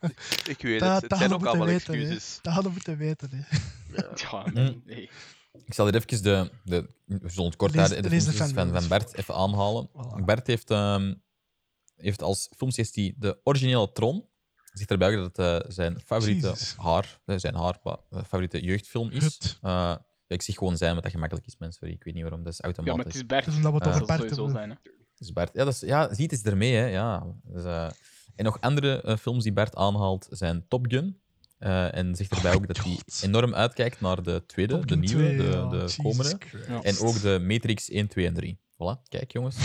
Speaker 5: Ik weet
Speaker 3: Dat-
Speaker 5: het, het zijn
Speaker 3: hadden
Speaker 5: ook
Speaker 3: we
Speaker 5: allemaal
Speaker 3: moeten weten,
Speaker 5: excuses.
Speaker 3: Dat hadden we moeten weten, hè.
Speaker 4: Ja,
Speaker 1: Hm.
Speaker 4: nee. nee.
Speaker 1: Ik zal hier even de, de we zullen het kort
Speaker 3: Lees-
Speaker 1: de
Speaker 3: de
Speaker 1: filmpjes van, van Bert even aanhalen.
Speaker 3: Voilà.
Speaker 1: Bert heeft, ehm, heeft als filmsuggestie de originele Tron. Zegt erbij dat het eh, zijn favoriete
Speaker 3: Jezus.
Speaker 1: haar, eh, zijn haar, wat, eh, favoriete jeugdfilm is. Eh, ik zeg gewoon zijn, want dat gemakkelijk is, mensen. Sorry, ik weet niet waarom, dat is
Speaker 4: Ja, maar
Speaker 1: automatisch.
Speaker 4: het is Bert.
Speaker 3: Dat omdat we het over
Speaker 4: dat zal
Speaker 3: Bert
Speaker 4: sowieso zijn, hè.
Speaker 1: Dus Bert, ja, dat is, ja, ziet is ermee, hè. Ja. Dus, eh, en nog andere films die Bert aanhaalt zijn Top Gun. Eh, en zegt erbij ook dat hij enorm uitkijkt naar de tweede,
Speaker 3: Top
Speaker 1: de nieuwe,
Speaker 3: 2,
Speaker 1: de,
Speaker 3: ja,
Speaker 1: de komende.
Speaker 3: Christ.
Speaker 1: En ook de Matrix 1, 2 en 3. Voilà, kijk jongens.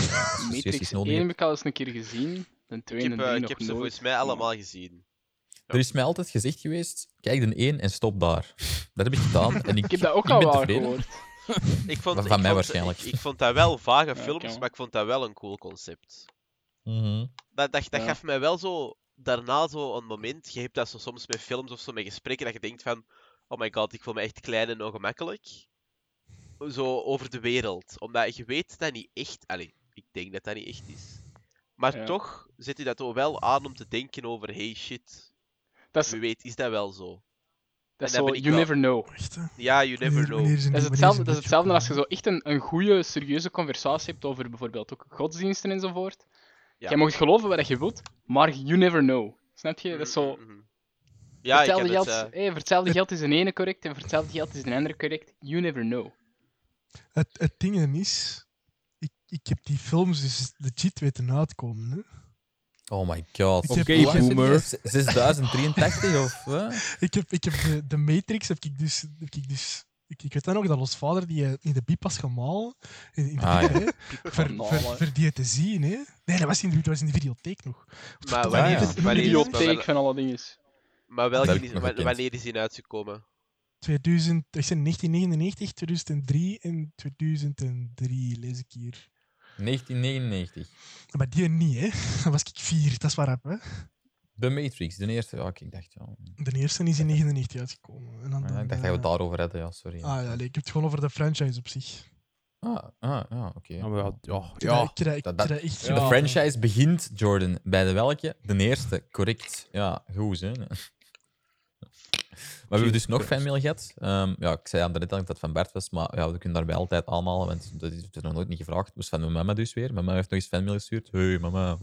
Speaker 4: Matrix 1
Speaker 1: nodig
Speaker 4: heb ik al eens een keer gezien. De 2
Speaker 5: Ik heb, eh,
Speaker 4: 3
Speaker 5: ik
Speaker 4: nog
Speaker 5: heb ze volgens mij allemaal gezien.
Speaker 1: Er is mij altijd gezegd geweest, kijk de 1 en stop daar. Dat heb ik gedaan. En ik,
Speaker 4: Ik heb dat ook
Speaker 1: ik
Speaker 4: al
Speaker 1: tevreden.
Speaker 4: gehoord.
Speaker 5: Ik vond,
Speaker 1: Van
Speaker 5: ik
Speaker 1: mij
Speaker 5: vond-
Speaker 1: waarschijnlijk.
Speaker 5: Ik, ik vond dat wel vage
Speaker 4: Ja,
Speaker 5: films, maar ik vond dat wel een cool concept.
Speaker 1: Mhm.
Speaker 5: Dat, dat, dat
Speaker 4: Ja.
Speaker 5: gaf mij wel zo daarna zo een moment, je hebt dat zo soms met films of zo, met gesprekken, dat je denkt van, oh my god, ik voel me echt klein en ongemakkelijk. Zo over de wereld. Omdat je weet dat niet echt, allee, ik denk dat dat niet echt is. Maar
Speaker 4: Ja.
Speaker 5: toch zet je dat toch wel aan om te denken over, hey shit,
Speaker 4: Dat is,
Speaker 5: wie weet is dat wel zo.
Speaker 4: dat is zo, you
Speaker 5: wel-
Speaker 4: never know.
Speaker 5: Ja, you never know.
Speaker 4: Dat is hetzelfde, dat is
Speaker 3: zijn
Speaker 4: hetzelfde als je zo echt een, een goede, serieuze conversatie hebt over bijvoorbeeld ook godsdiensten enzovoort.
Speaker 5: Ja.
Speaker 4: Jij mag geloven wat je wilt, maar you never know. Snap je? Dat is zo...
Speaker 5: Mhm, mhm. Ja, ik het...
Speaker 4: geld,
Speaker 5: eh,
Speaker 4: hey, voor hetzelfde geld is een ene correct en voor hetzelfde geld is een andere correct. You never know.
Speaker 3: Het, het ding is, ik, heb die films dus legit weten uitkomen. Hè.
Speaker 1: Oh my god.
Speaker 3: Ik heb-
Speaker 2: Oké,
Speaker 1: zit
Speaker 2: boomer.
Speaker 1: die? 6083 of... eh?
Speaker 3: Ik heb, ik heb de, de Matrix, heb ik dus... Heb ik, dus ik, ik weet dan nog dat ons vader die eh, in de biep was gemalen. In, in de
Speaker 1: Ah,
Speaker 3: biep,
Speaker 1: ja.
Speaker 3: hè, voor, voor die te zien. Hè. Nee, dat was in de, dat was in de videotheek nog.
Speaker 5: Maar
Speaker 3: Wanneer
Speaker 5: wanneer,
Speaker 1: ja.
Speaker 5: wanneer,
Speaker 4: Bibliotheek
Speaker 5: wel-
Speaker 4: van alle dingen.
Speaker 5: maar welke is, wanneer is die uitgekomen?
Speaker 3: 2000, ik zei 1999, 2003 en 2003 lees ik hier.
Speaker 1: 1999.
Speaker 3: Maar die niet, hè. Dan was ik vier, dat is waarop, hè.
Speaker 1: The Matrix, de eerste. Ja, ik dacht, ja.
Speaker 3: De eerste is in 99 uitgekomen. En dan,
Speaker 1: Ja,
Speaker 3: dan,
Speaker 1: ik dacht dat we het daarover hadden, ja, sorry.
Speaker 3: Ah ja, nee, ik heb het gewoon over de franchise op zich.
Speaker 1: Ah, ah, ja, oké.
Speaker 2: Ja, maar ja, ja,
Speaker 3: dat- dat-.
Speaker 1: De franchise begint, Jordan, bij de welke? De eerste, correct. Ja, goed, hè. Maar we hebben dus nog fanmail gehad. Ehm, ja, ik zei aan de net dat het van Bert was, maar ja, we kunnen daarbij altijd aanhalen, want dat is, nog nooit niet gevraagd. Dus van mijn mama dus weer. Mama heeft nog eens fanmail gestuurd. Hey, mama.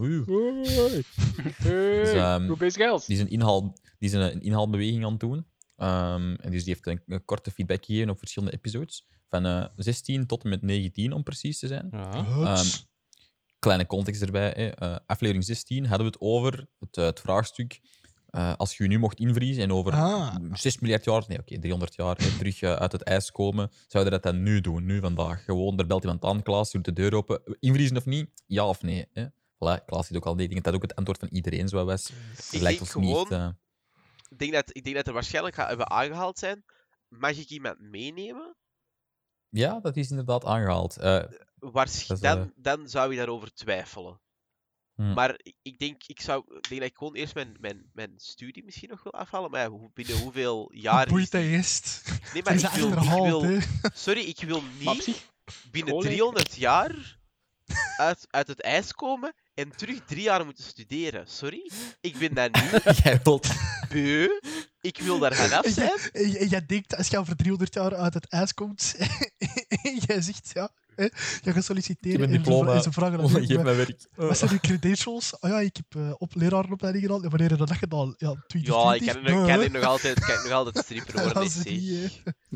Speaker 4: Hey,
Speaker 1: Dus, ehm,
Speaker 4: hoe bezig?
Speaker 1: Die is een, inhaal, die is een, een inhaalbeweging aan het doen. Ehm, en dus die heeft een, een korte feedback gegeven op verschillende episodes. Van eh 16 tot en met 19, om precies te zijn.
Speaker 2: Ja.
Speaker 1: Kleine context erbij. Hè. Eh, aflevering 16 hadden we het over het, eh, het vraagstuk. Eh, als je je nu mocht invriezen en over
Speaker 3: Ah.
Speaker 1: 6 miljard jaar, nee, oké, 300 jaar hè, terug eh, uit het ijs komen, zouden dat dan nu doen, nu vandaag? Gewoon, er belt iemand aan, Klaas, doet de deur open. Invriezen of niet? Ja of nee? Hè? Voilà, Klaas ziet ook al die dingen. Dat ook het antwoord van iedereen zo was.
Speaker 5: Ik
Speaker 1: lijkt
Speaker 5: denk
Speaker 1: ons niet. eh,
Speaker 5: Ik denk dat, ik denk dat er waarschijnlijk gaat hebben aangehaald zijn. Mag ik iemand meenemen?
Speaker 1: Ja, dat is inderdaad aangehaald. Eh,
Speaker 5: Waarsch-
Speaker 1: Dat is,
Speaker 5: dan, dan zou je daarover twijfelen.
Speaker 1: Hmm.
Speaker 5: Maar ik- denk, ik zou, ik denk dat ik gewoon eerst mijn, mijn, mijn studie misschien nog wil afhalen. Maar ja, hoe- binnen hoeveel jaar
Speaker 3: Boeit dat eerst.
Speaker 5: Nee, maar ik wil, ik wil... Sorry, ik wil niet binnen
Speaker 4: school, hè?
Speaker 5: 300 jaar uit, uit het ijs komen en terug drie jaar moeten studeren. Sorry, ik ben dat niet
Speaker 1: Jij wilt...
Speaker 5: beu. Ik wil daar vanaf
Speaker 3: En
Speaker 5: zijn.
Speaker 3: jij, jij- en jij denkt, als je over 300 jaar uit het ijs komt, en jij zegt, ja, hè, je gaat solliciteren
Speaker 1: Ik heb een diploma.
Speaker 3: en ze vragen dan,
Speaker 1: Geef mij werk.
Speaker 3: wat zijn uw credentials? Oh ja, ik heb eh, op lerarenopleiding gedaan. En wanneer heb je dat gedaan? Ja, 2020.
Speaker 5: Ja, ik kan, nog- kan
Speaker 3: Nee,
Speaker 5: ik nog altijd, kan ik nog altijd stripper worden.
Speaker 3: Dat is.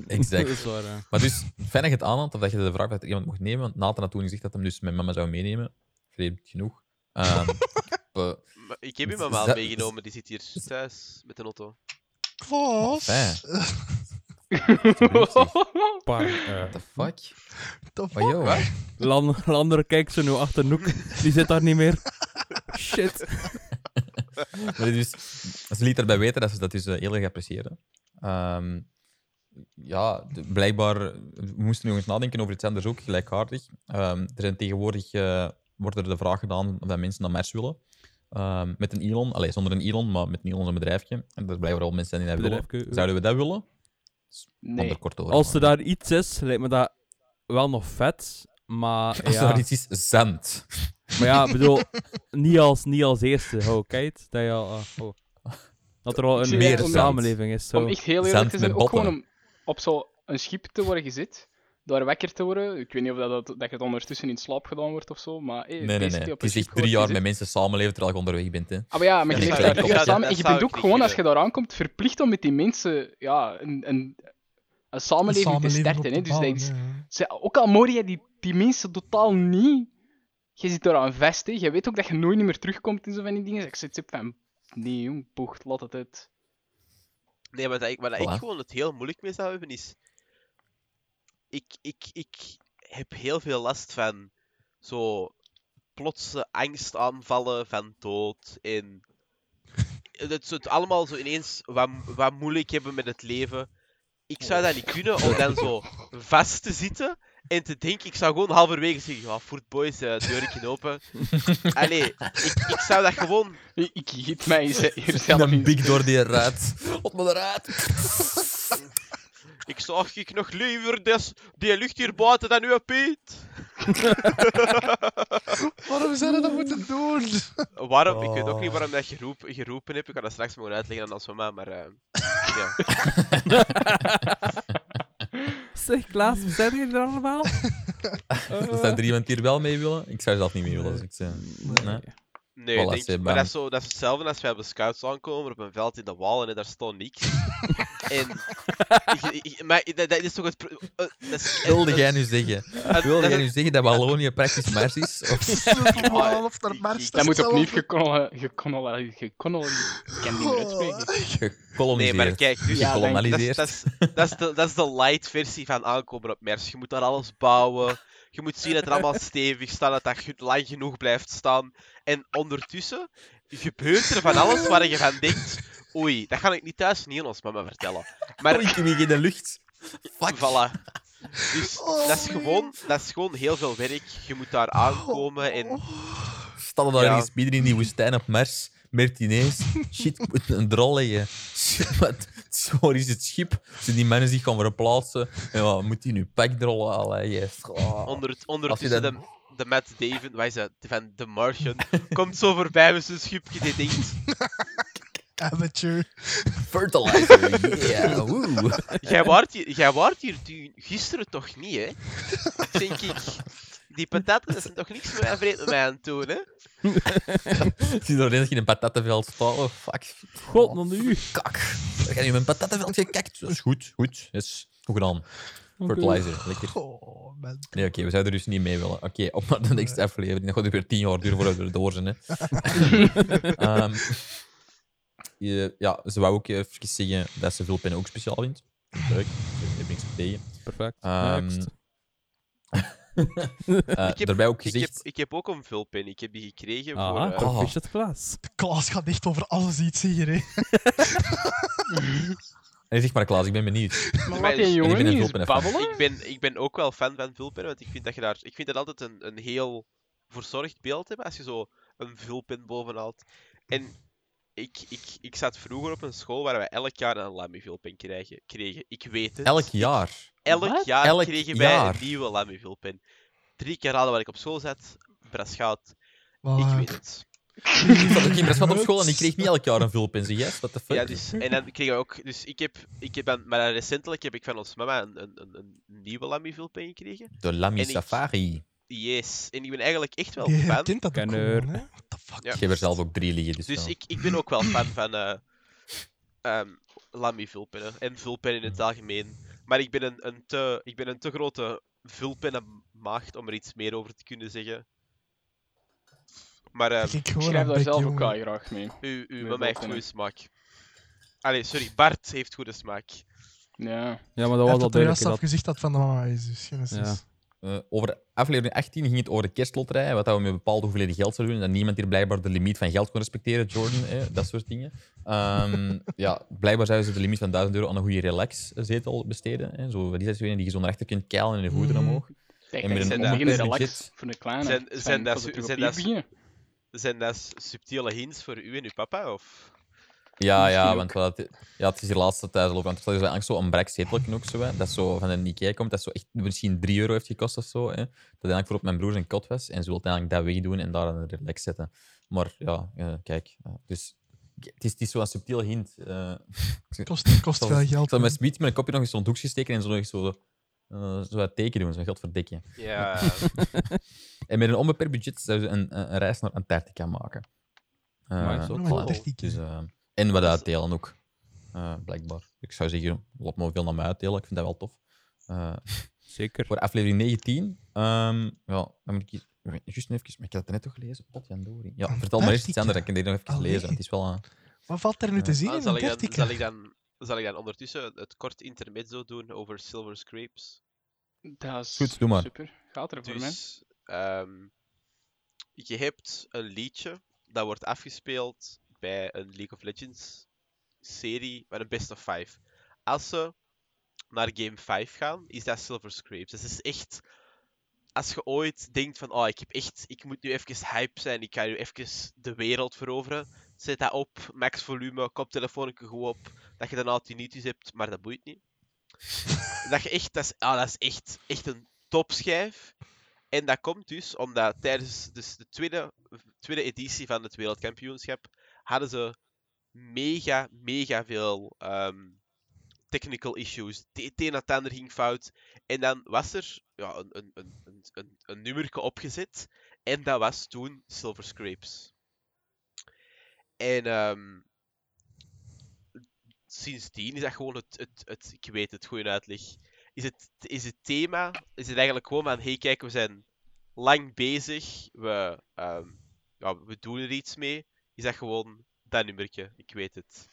Speaker 1: Exact.
Speaker 2: Dat is waar, ja.
Speaker 1: Maar dus, fijn dat je het aanhaalt, of dat je de vraag dat iemand mocht nemen. Want Nathan had toen gezegd dat hem dus mijn mama zou meenemen. Vreemd genoeg. Ehm, ik
Speaker 5: Ik heb je mama meegenomen, die zit hier thuis met de auto.
Speaker 3: Klaas,
Speaker 2: Paar, eh,
Speaker 1: What the fuck?
Speaker 3: the
Speaker 1: Oh,
Speaker 3: fuck?
Speaker 1: yo.
Speaker 2: Lan- Lander kijkt ze nu achter Noek. Die zit daar niet meer. Shit.
Speaker 1: Maar dus, ze liet erbij weten dat ze dat dus heel erg appreciëren. Ehm, ja, de- blijkbaar, we moesten nog eens nadenken over iets anders ook, gelijkaardig. Ehm, er zijn tegenwoordig, eh, wordt er de vraag gedaan of dat mensen naar Mars willen. Ehm, met een Elon, allee, zonder een Elon, maar met een Elon een bedrijfje. En er blijven wel mensen die dat willen.
Speaker 2: Bedrijfje.
Speaker 1: Zouden we dat willen?
Speaker 4: Nee.
Speaker 2: Als er daar iets is, lijkt me dat wel nog vet. Maar
Speaker 1: Als
Speaker 2: ja,
Speaker 1: er iets is, zand.
Speaker 2: maar ja, ik bedoel, niet als, niet als eerste. Oh, kijk, dat, je al, ah, oh. dat er al een meer samenleving is. Zo.
Speaker 4: Om echt heel eerlijk
Speaker 1: Zand
Speaker 4: te zijn, ook gewoon om op zo'n schip te worden gezet, daar wekker te worden. Ik weet niet of dat, dat, dat je het ondertussen in slaap gedaan wordt of zo, maar hey,
Speaker 1: Nee, nee, nee. Het is echt drie jaar met mensen samenleven terwijl je onderweg bent. Hè.
Speaker 4: Ah, maar ja, maar je leeft samen en je bent ook gewoon, als je daar aankomt, verplicht om met die mensen ja, een, een, een samenleving, te
Speaker 3: Samenleving
Speaker 4: starten. Hè? Dus dat is, ze- ook al mooi je die, die mensen totaal niet, je zit eraan vast. Hè? Je weet ook dat je nooit meer terugkomt in zo van die dingen. Ik zit van, nee jong, bocht, laat het uit.
Speaker 5: Nee, maar dat ik, waar dat ik gewoon het heel moeilijk mee zou hebben is. Ik, ik, ik heb heel veel last van zo plotse angstaanvallen van dood en het, het allemaal zo ineens wat, wat moeilijk hebben met het leven. Ik zou dat niet kunnen om dan zo vast te zitten En te denken, ik zou gewoon halverwege zeggen, ja, Fort Boys, eh deurtje open. Allee, ik, ik zou dat gewoon...
Speaker 4: Ik, ik giet mij hier zelf
Speaker 1: Een big door die ruit. Op me eruit.
Speaker 5: Ik zag ik nog liever des, die lucht hier buiten dan uw Piet.
Speaker 3: Waarom zou je dat moeten doen?
Speaker 5: Waarom? Ik weet ook niet
Speaker 1: Oh.
Speaker 5: waarom dat geroep, geroepen heb. Ik ga dat straks mogen uitleggen aan Asoma, maar... eh ja.
Speaker 2: Zeg, Klaas, zijn jullie er allemaal?
Speaker 1: Er zijn er iemand die er wel mee willen. Ik zou zelf niet mee willen. Dus ik zeg, nee.
Speaker 5: Nee,
Speaker 1: Voilà,
Speaker 5: denk,
Speaker 1: c'est
Speaker 5: maar dat is, zo, dat is hetzelfde als wij op de scouts aankomen op een veld in de wal en daar stond niks. en... ik- ik- maar dat, dat is toch het... eh, dat is-
Speaker 1: Wilde jij nu zeggen?
Speaker 5: het-
Speaker 1: Wilde
Speaker 5: dat
Speaker 1: jij nu zeggen dat Wallonië praktisch Mars is? Of
Speaker 3: Of naar
Speaker 5: ik-
Speaker 3: Mars,
Speaker 4: Dat moet opnieuw niet meer uitspreken.
Speaker 5: Nee,
Speaker 1: gekoloniseerd?
Speaker 5: maar kijk, dus
Speaker 4: Ja,
Speaker 5: dat,
Speaker 1: gekoloniseerd?
Speaker 5: is, dat, is, dat, is de, dat is de light versie van aankomen op Mers. Je moet daar alles bouwen. Je moet zien dat het allemaal stevig staat, dat dat lang genoeg blijft staan. En ondertussen gebeurt er van alles waar je van denkt... Oei, dat ga ik niet thuis niet aan ons mama vertellen. Maar
Speaker 1: ik in de lucht. Fuck.
Speaker 5: Voilà. Dus
Speaker 3: Oh,
Speaker 5: dat, is gewoon, dat is gewoon heel veel werk. Je moet daar aankomen en...
Speaker 1: Staan er daar
Speaker 5: Ja.
Speaker 1: ergens midden in die woestijn op Mars? Martinez. Shit, ik moet een drol leggen. Shit, wat? Waar is het schip? Zijn die mannen zich gaan verplaatsen? En ja, moet die nu pakdrol halen? Yes. Oh.
Speaker 5: Onder, ondertussen
Speaker 1: dat-
Speaker 5: de, de Matt Damon, wij zijn van The Martian, komt zo voorbij met zijn schipje die denkt...
Speaker 3: Amateur.
Speaker 1: Fertilizer, yeah. woe.
Speaker 5: Jij waart hier, jij waart hier gisteren toch niet, hè? Denk ik. Die pataten dat zijn toch niks meer vreemd met mij aan het doen, hè?
Speaker 1: Zie je er ineens in een patattenveld staan? Oh, fuck.
Speaker 2: God, nog nu.
Speaker 1: Kak. Ik heb nu mijn patattenveld gekakt. Dat is goed, goed. Yes. Goed gedaan. Fertilizer, lekker.
Speaker 3: Oh, man.
Speaker 1: Nee, oké, we zouden er dus niet mee willen. Oké, op naar de next aflevering. Dat gaat weer tien jaar duren voordat we er door zijn. Hè. Ehm, je- ja, ze wou ook even zeggen dat ze Vulpen ook speciaal vindt. Leuk, ik heb niks tegen.
Speaker 2: Perfect.
Speaker 1: Ehm,
Speaker 2: Next.
Speaker 1: Eh,
Speaker 5: Ik heb-
Speaker 1: daarbij ook
Speaker 5: Ik heb,
Speaker 1: gezegd...
Speaker 5: ik heb ook een vulpen. Ik heb die gekregen voor...
Speaker 2: Aha,
Speaker 5: eh,
Speaker 2: proficiat Klaas.
Speaker 3: Klaas gaat echt over alles iets zeggen, hè.
Speaker 1: Nee, zeg maar Klaas, ik ben benieuwd.
Speaker 4: Maar laat
Speaker 1: ik
Speaker 4: jongen
Speaker 1: ben een
Speaker 4: niet eens
Speaker 1: vulpen fan.
Speaker 4: babbelen.
Speaker 5: ik, ben, ik ben ook wel fan van vulpen, want ik vind dat je daar... Ik vind dat altijd een, een heel verzorgd beeld hebt, als je zo een vulpen bovenhaalt. En ik, ik, ik zat vroeger op een school waar wij elk jaar een lammy-vulpen kregen. kregen. Ik weet het.
Speaker 1: Elk jaar.
Speaker 5: Elk
Speaker 4: Wat?
Speaker 5: jaar
Speaker 1: Elk
Speaker 5: kregen wij
Speaker 1: jaar?
Speaker 5: een nieuwe lammy-vulpen. Drie keer raden waar ik op school zat. Braschout. Ik weet het.
Speaker 1: Ik zat ook in op school en ik kreeg niet elk jaar een vulpen. Zeg yes, what the fuck?
Speaker 5: Ja, dus, en dan kregen we ook... Dus ik heb... Ik heb dan, maar dan recentelijk heb ik van ons mama een, een, een, een nieuwe lammy-vulpen gekregen.
Speaker 1: De Lamy
Speaker 5: En ik-
Speaker 1: Safari.
Speaker 5: Yes. En ik ben eigenlijk echt wel
Speaker 3: Je
Speaker 5: fan.
Speaker 3: herkent dat ook gewoon, hè. What the fuck?
Speaker 5: Ja.
Speaker 1: Ik heb er zelf ook drie liggen. Dus,
Speaker 5: Dus ik, ik ben ook wel fan van eh ehm Lammy vulpennen en vulpen in het algemeen. Maar ik ben een, een, te, ik ben een te grote vulpennenmaagd om er iets meer over te kunnen zeggen. Maar eh
Speaker 3: gewoon
Speaker 4: schrijf daar zelf ook graag mee.
Speaker 5: uw, uw
Speaker 4: Met
Speaker 5: mama heeft goede smaak. Allee, sorry, Bart heeft goede smaak.
Speaker 4: Ja.
Speaker 2: Ja, maar dat was al
Speaker 3: het
Speaker 2: duidelijk. dat-
Speaker 3: gezegd dat van de mama is, dus geen
Speaker 2: Ja.
Speaker 1: Eh, over aflevering 18 ging het over de kerstloterij, wat dat we met bepaalde hoeveelheden geld zouden doen. En dat niemand hier blijkbaar de limiet van geld kon respecteren, Jordan, eh, dat soort dingen. Ehm, ja, blijkbaar zouden ze de limiet van 1000 euro aan een goede relaxzetel besteden. Hè. Zo, zo een die je zo naar achter kunt keilen en je voeten
Speaker 3: Mhm.
Speaker 1: omhoog.
Speaker 4: Zeg,
Speaker 1: En met
Speaker 4: dat
Speaker 1: een onbeperkt
Speaker 4: relax
Speaker 1: budget.
Speaker 4: voor de kleine.
Speaker 5: Zijn-
Speaker 4: Zijn,
Speaker 5: zijn dat zijn dat. Zijn dat subtiele hints voor u en uw papa? Of?
Speaker 1: Ja, ja, want wat ja, het is hier laatste tijd al over. Want er is eigenlijk zo een brak ook zo, hè, dat zo van een Ikea komt, dat zo echt misschien 3 euro heeft gekost of zo. Hè, dat eigenlijk voor op mijn broer zijn kot was. En ze wil uiteindelijk dat wegdoen en daar een relax zetten. Maar ja, eh, kijk. ja, dus het is, het is zo'n subtiel hint. eh.
Speaker 3: Kost, kost veel geld.
Speaker 1: Ik zal met Smit met een kopje nog eens zo'n doekje steken en zo nog zo, eh, zo wat teken doen, zo'n geld verdikken.
Speaker 5: Ja,
Speaker 1: En met een onbeperkt budget zouden ze een, een, een reis naar Antarctica maken. Eh,
Speaker 2: Maar zo
Speaker 1: voilà.
Speaker 3: cool. Antarctica.
Speaker 1: Dus, eh, en wat uitdelen ook, eh, blijkbaar. Ik zou zeggen, laat me veel naar mij uitdelen, ik vind dat wel tof. Eh,
Speaker 2: Zeker.
Speaker 1: voor aflevering 19, ehm, ja, dan moet ik hier- Juist even, maar ik had het net toch gelezen? Potjandori. Ja, vertel maar eens iets anders, dan kan ik dit nog even
Speaker 3: Allee.
Speaker 1: lezen. Het is wel... een
Speaker 3: Wat valt er nu te zien
Speaker 5: Ah,
Speaker 3: in
Speaker 5: zal, ik dan,
Speaker 3: Antarctica?
Speaker 5: zal, ik dan, zal ik dan ondertussen het kort intermezzo doen over Silver Scrapes?
Speaker 4: Dat is
Speaker 1: Goed, doe maar.
Speaker 4: super. Gaat er voor mij.
Speaker 5: Dus, ehm, je hebt een liedje dat wordt afgespeeld bij een League of Legends serie met een best of five. Als ze naar Game 5 gaan, is dat Silver Scrapes. Dus het is echt... Als je ooit denkt van, oh, ik heb echt... Ik moet nu even hype zijn, ik ga nu even de wereld veroveren. Zet dat op, max volume, koptelefoon goed op. Dat je dan al tinnitus hebt, maar dat boeit niet. dat je echt... Dat is, ah, dat is echt, echt een topschijf. En dat komt dus omdat tijdens dus de tweede, tweede editie van het wereldkampioenschap hadden ze mega, mega veel ehm, technical issues. Het een het ander ging fout. En dan was er ja, een, een, een, een, een, nummerke opgezet. En dat was toen Silver Scrapes. En ehm, sindsdien is dat gewoon het, het, het ik weet het, goede uitleg. Is het, is het thema, is het eigenlijk gewoon van, hey kijk, we zijn lang bezig, we, ehm, ja, we doen er iets mee. Is dat gewoon dat nummertje, ik weet het.